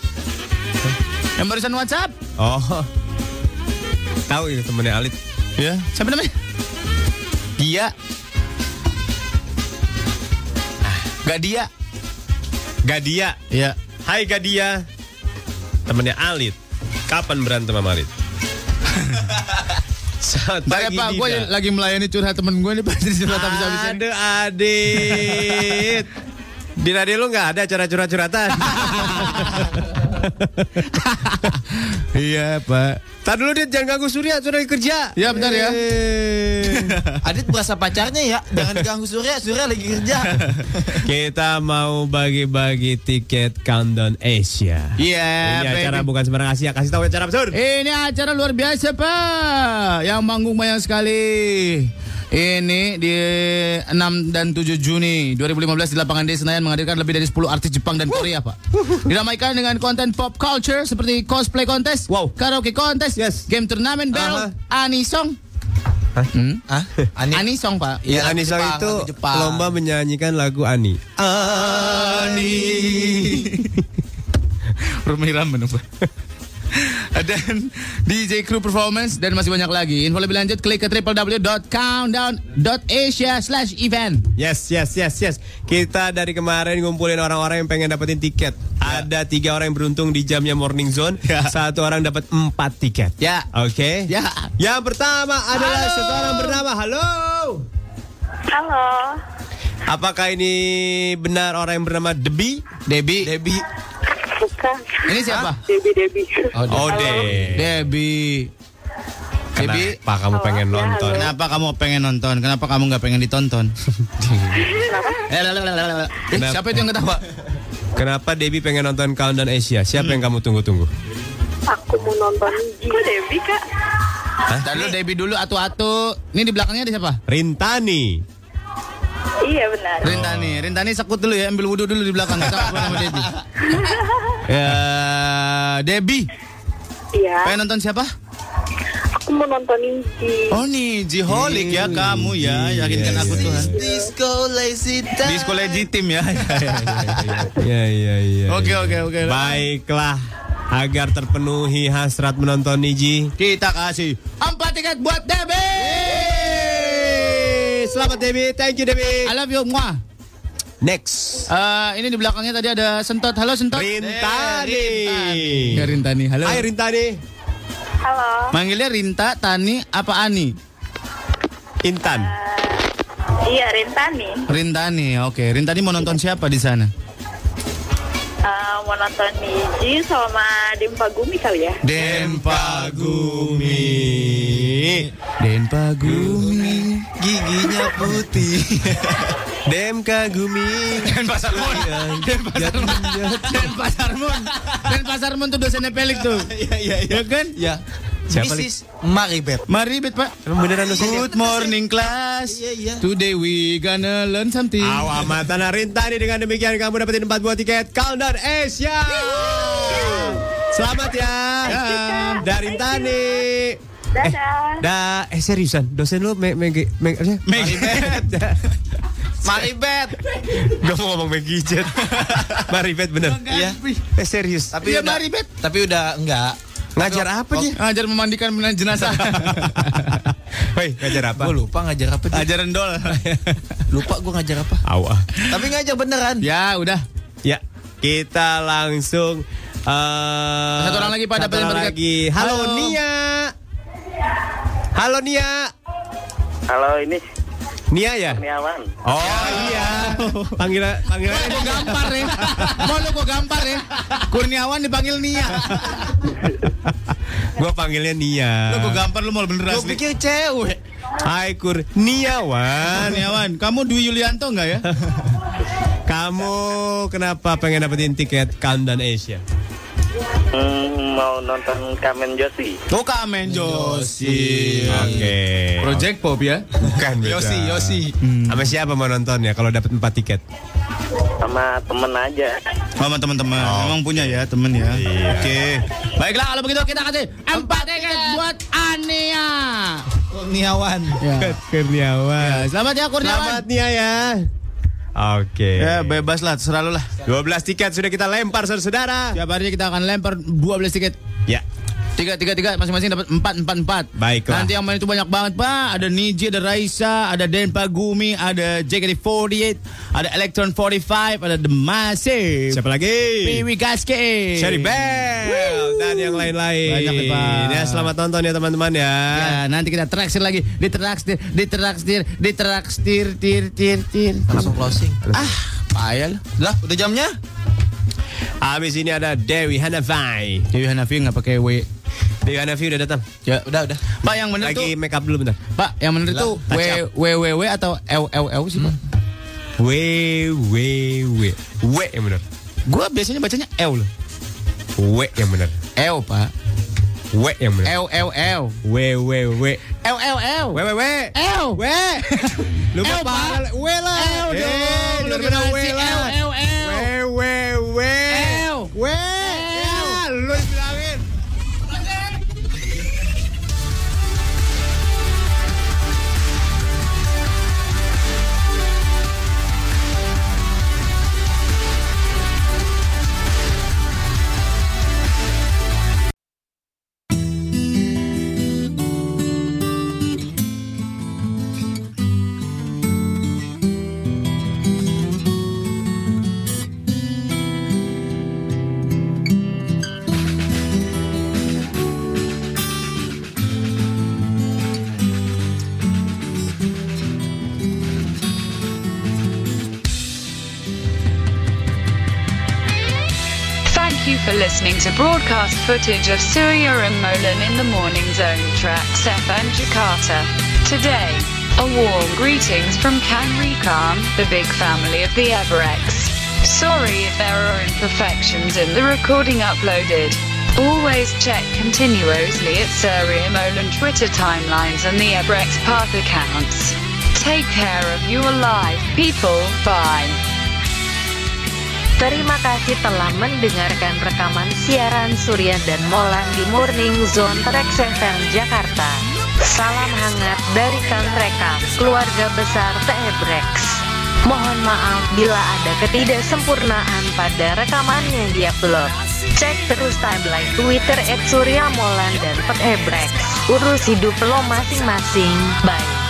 Yang barusan WhatsApp? Oh. Tahu itu temennya Alit. Ya, siapa namanya? Gia. Gadia. Gadia. Ya. Hai Gadia. Temennya Alit. Kapan berantem sama Alit? Ya pagi, Pak, gue lagi melayani curhat temen gue nih pasti curhat habis-habisan. Aduh Adit. Di radio lu nggak ada acara curhat-curhatan. iya Pak. Tadi dulu dia jangan ganggu Surya, Surya lagi kerja. Ya bentar ya. Adit berasa pacarnya ya. Jangan diganggu Surya, Surya lagi kerja. Kita mau bagi-bagi tiket Countdown Asia. Iya, Ini acara baby. bukan sembarang Asia. Kasih tahu acara Sur? Ini acara luar biasa Pak Yang manggung banyak sekali Ini di 6 dan 7 Juni 2015 di lapangan D Senayan menghadirkan lebih dari 10 artis Jepang dan Korea Pak Diramaikan dengan konten pop culture seperti cosplay kontes, karaoke kontes, game turnamen battle, anisong Hmm? Ani. Anisong Pak Ya, Anissa Jepang, itu lagu Jepang. lomba menyanyikan lagu Ani. Ani Permiram menunggu. dan DJ Crew Performance dan masih banyak lagi. Info lebih lanjut klik ke www.countdown.asia slash event. Yes, yes, yes, yes. Kita dari kemarin ngumpulin orang-orang yang pengen dapetin tiket. Ada tiga orang yang beruntung di jamnya Morning Zone. Satu orang dapat empat tiket. Ya. Oke. Ya. Yang pertama adalah Halo. seseorang bernama Halo. Halo. Apakah ini benar orang yang bernama Debi? Debi. Debi. Bukan. Ini siapa? Debi Debi. Oh, De. Debi. Debi. Kenapa kamu pengen nonton? Kenapa kamu pengen nonton? Kenapa kamu nggak pengen ditonton? Eh. Eh, Kenapa? siapa itu yang ketawa? Kenapa Debi pengen nonton Countdown Asia? Siapa yang kamu tunggu-tunggu? Aku mau nonton Ji Debi kak. Tadi dulu Debi dulu atu-atu. Ini di belakangnya ada siapa? Rintani. Iya benar. Rintani. Rintani sekut dulu ya, ambil wudhu dulu di belakang. Sama sama Debi. Ya, Debi. Iya. Pengen nonton siapa? Aku mau nonton Ji. Oh nih, Jiholik ya kamu ya. Yakinkan aku Tuhan. Disco lazy time. Disco legitim ya. Iya, iya, iya. Oke, oke, oke. Baiklah. Agar terpenuhi hasrat menonton Niji. Kita kasih empat tiket buat Debi. Selamat Debi, thank you Debi. I love you, muah. Next. Eh, ini di belakangnya tadi ada Sentot. Halo Sentot. Rintani. Ya Rintani. Halo. Hai Rintani. Halo. Manggilnya Rinta, Tani, apa Ani? Intan. Iya Rintani. Rintani. Oke, Rintani mau nonton siapa di sana? Eh, mau nonton Niji sama Dimpa Gumi kali ya. Denpa Gumi. Giginya putih. Dem Kagumi. Den Pasar Mon. Den Pasar Mon. Den Pasar Mon. Den Pasar Mon tuh dosennya Pelik tuh. Iya iya iya. Ya kan? Ya. Siapa Mrs. Maribeth. Maribet, Pak. Emang beneran dosennya? Good morning class. Iya, iya. Today we gonna learn something. Awamatan Rintani dengan demikian kamu dapetin 4 buah tiket Countdown Asia. Selamat ya. Dari Rintani. Dadah. Dah, eh seriusan, dosen lu me, me, me, me, Maribet. Maribeth. Gak mau ngomong Megijet. Maribet bener. Iya. Eh serius. Tapi Iya, udah, Maribet. Tapi udah enggak. Ngajar apa dia? Ngajar memandikan jenazah. Woi, ngajar apa? Gue lupa ngajar apa dia. Ajaran dol. Lupa gue ngajar apa. Awa. Tapi ngajar beneran. ya, udah. Ya, kita langsung eh Satu orang lagi, Pak, satu orang berkat. lagi. Halo, Halo. Nia. Halo Nia. Halo ini Nia ya? Kurniawan. Oh iya. Panggilan panggilan Mau gue gampar ya. Mau lu gue gampar ya. Kurniawan dipanggil Nia. Gua panggilnya Nia. Lu gue gampar lu mau bener Gue asli. pikir cewek. Hai Kurniawan. Kurniawan, kamu Dwi Yulianto enggak ya? Kamu kenapa pengen dapetin tiket Countdown Asia? Hmm, mau nonton Kamen Josi. Oh, Kamen Josi. Oke. Project Pop ya? Bukan beda. Yosi, Yosi. Sama siapa mau nontonnya kalau dapat 4 tiket? Sama temen aja. Sama teman-teman. Emang punya ya temen ya. Iya. Oke. Baiklah kalau begitu kita kasih empat tiket buat Ania. Kurniawan. Ya. Kurniawan. Ya, Selamat ya Kurniawan. Selamat Nia ya. Oke. Ya bebas lah, terserah lu lah. 12 tiket sudah kita lempar saudara. Tiap hari kita akan lempar 12 tiket. Ya. Tiga, tiga, tiga, masing-masing dapat empat, empat, empat. Baiklah. Nanti yang main itu banyak banget, Pak. Ada Niji, ada Raisa, ada Denpa Gumi, ada JKT48, ada Electron 45, ada The Massive. Siapa lagi? Piwi Gaske. Sherry Bell dan yang lain-lain. Banyak ya, Pak. Ya, selamat nonton ya teman-teman ya. Ya, nanti kita teraksir lagi. Diteraksir, diteraksir, diteraksir, tir, tir, tir. Langsung closing. Ah, payah. Lah, udah jamnya? Habis ini ada Dewi Hanafai. Dewi Hanafi nggak pakai W. Dewi Hanafi udah datang. Ya, Udah, udah. Pak yang Lagi tuh, make up dulu bentar. Pak yang bener Lah, tuh W. W W W atau L L L sih, Pak? W W W W yang benar. Gua biasanya bacanya L loh. W yang benar. L, Pak. W yang benar. L L L. W W W. L L L. W W W. L. W. Lu L, mah parah. Pak. W lah. L Eh, dong. bener-bener W L lah. L L. W for listening to broadcast footage of Surya and Molan in the Morning Zone tracks FM Jakarta. Today, a warm greetings from Rikam, the big family of the Everex. Sorry if there are imperfections in the recording uploaded. Always check continuously at Surya Molan Twitter timelines and the Everex Path accounts. Take care of your life, people. Bye. Terima kasih telah mendengarkan rekaman siaran Surya dan Molan di Morning Zone Trax FM Jakarta. Salam hangat dari Kang Rekam, keluarga besar Tebrex. Mohon maaf bila ada ketidaksempurnaan pada rekaman yang diupload. Cek terus timeline Twitter at Surya Molan dan Tebrex. Urus hidup lo masing-masing. Bye.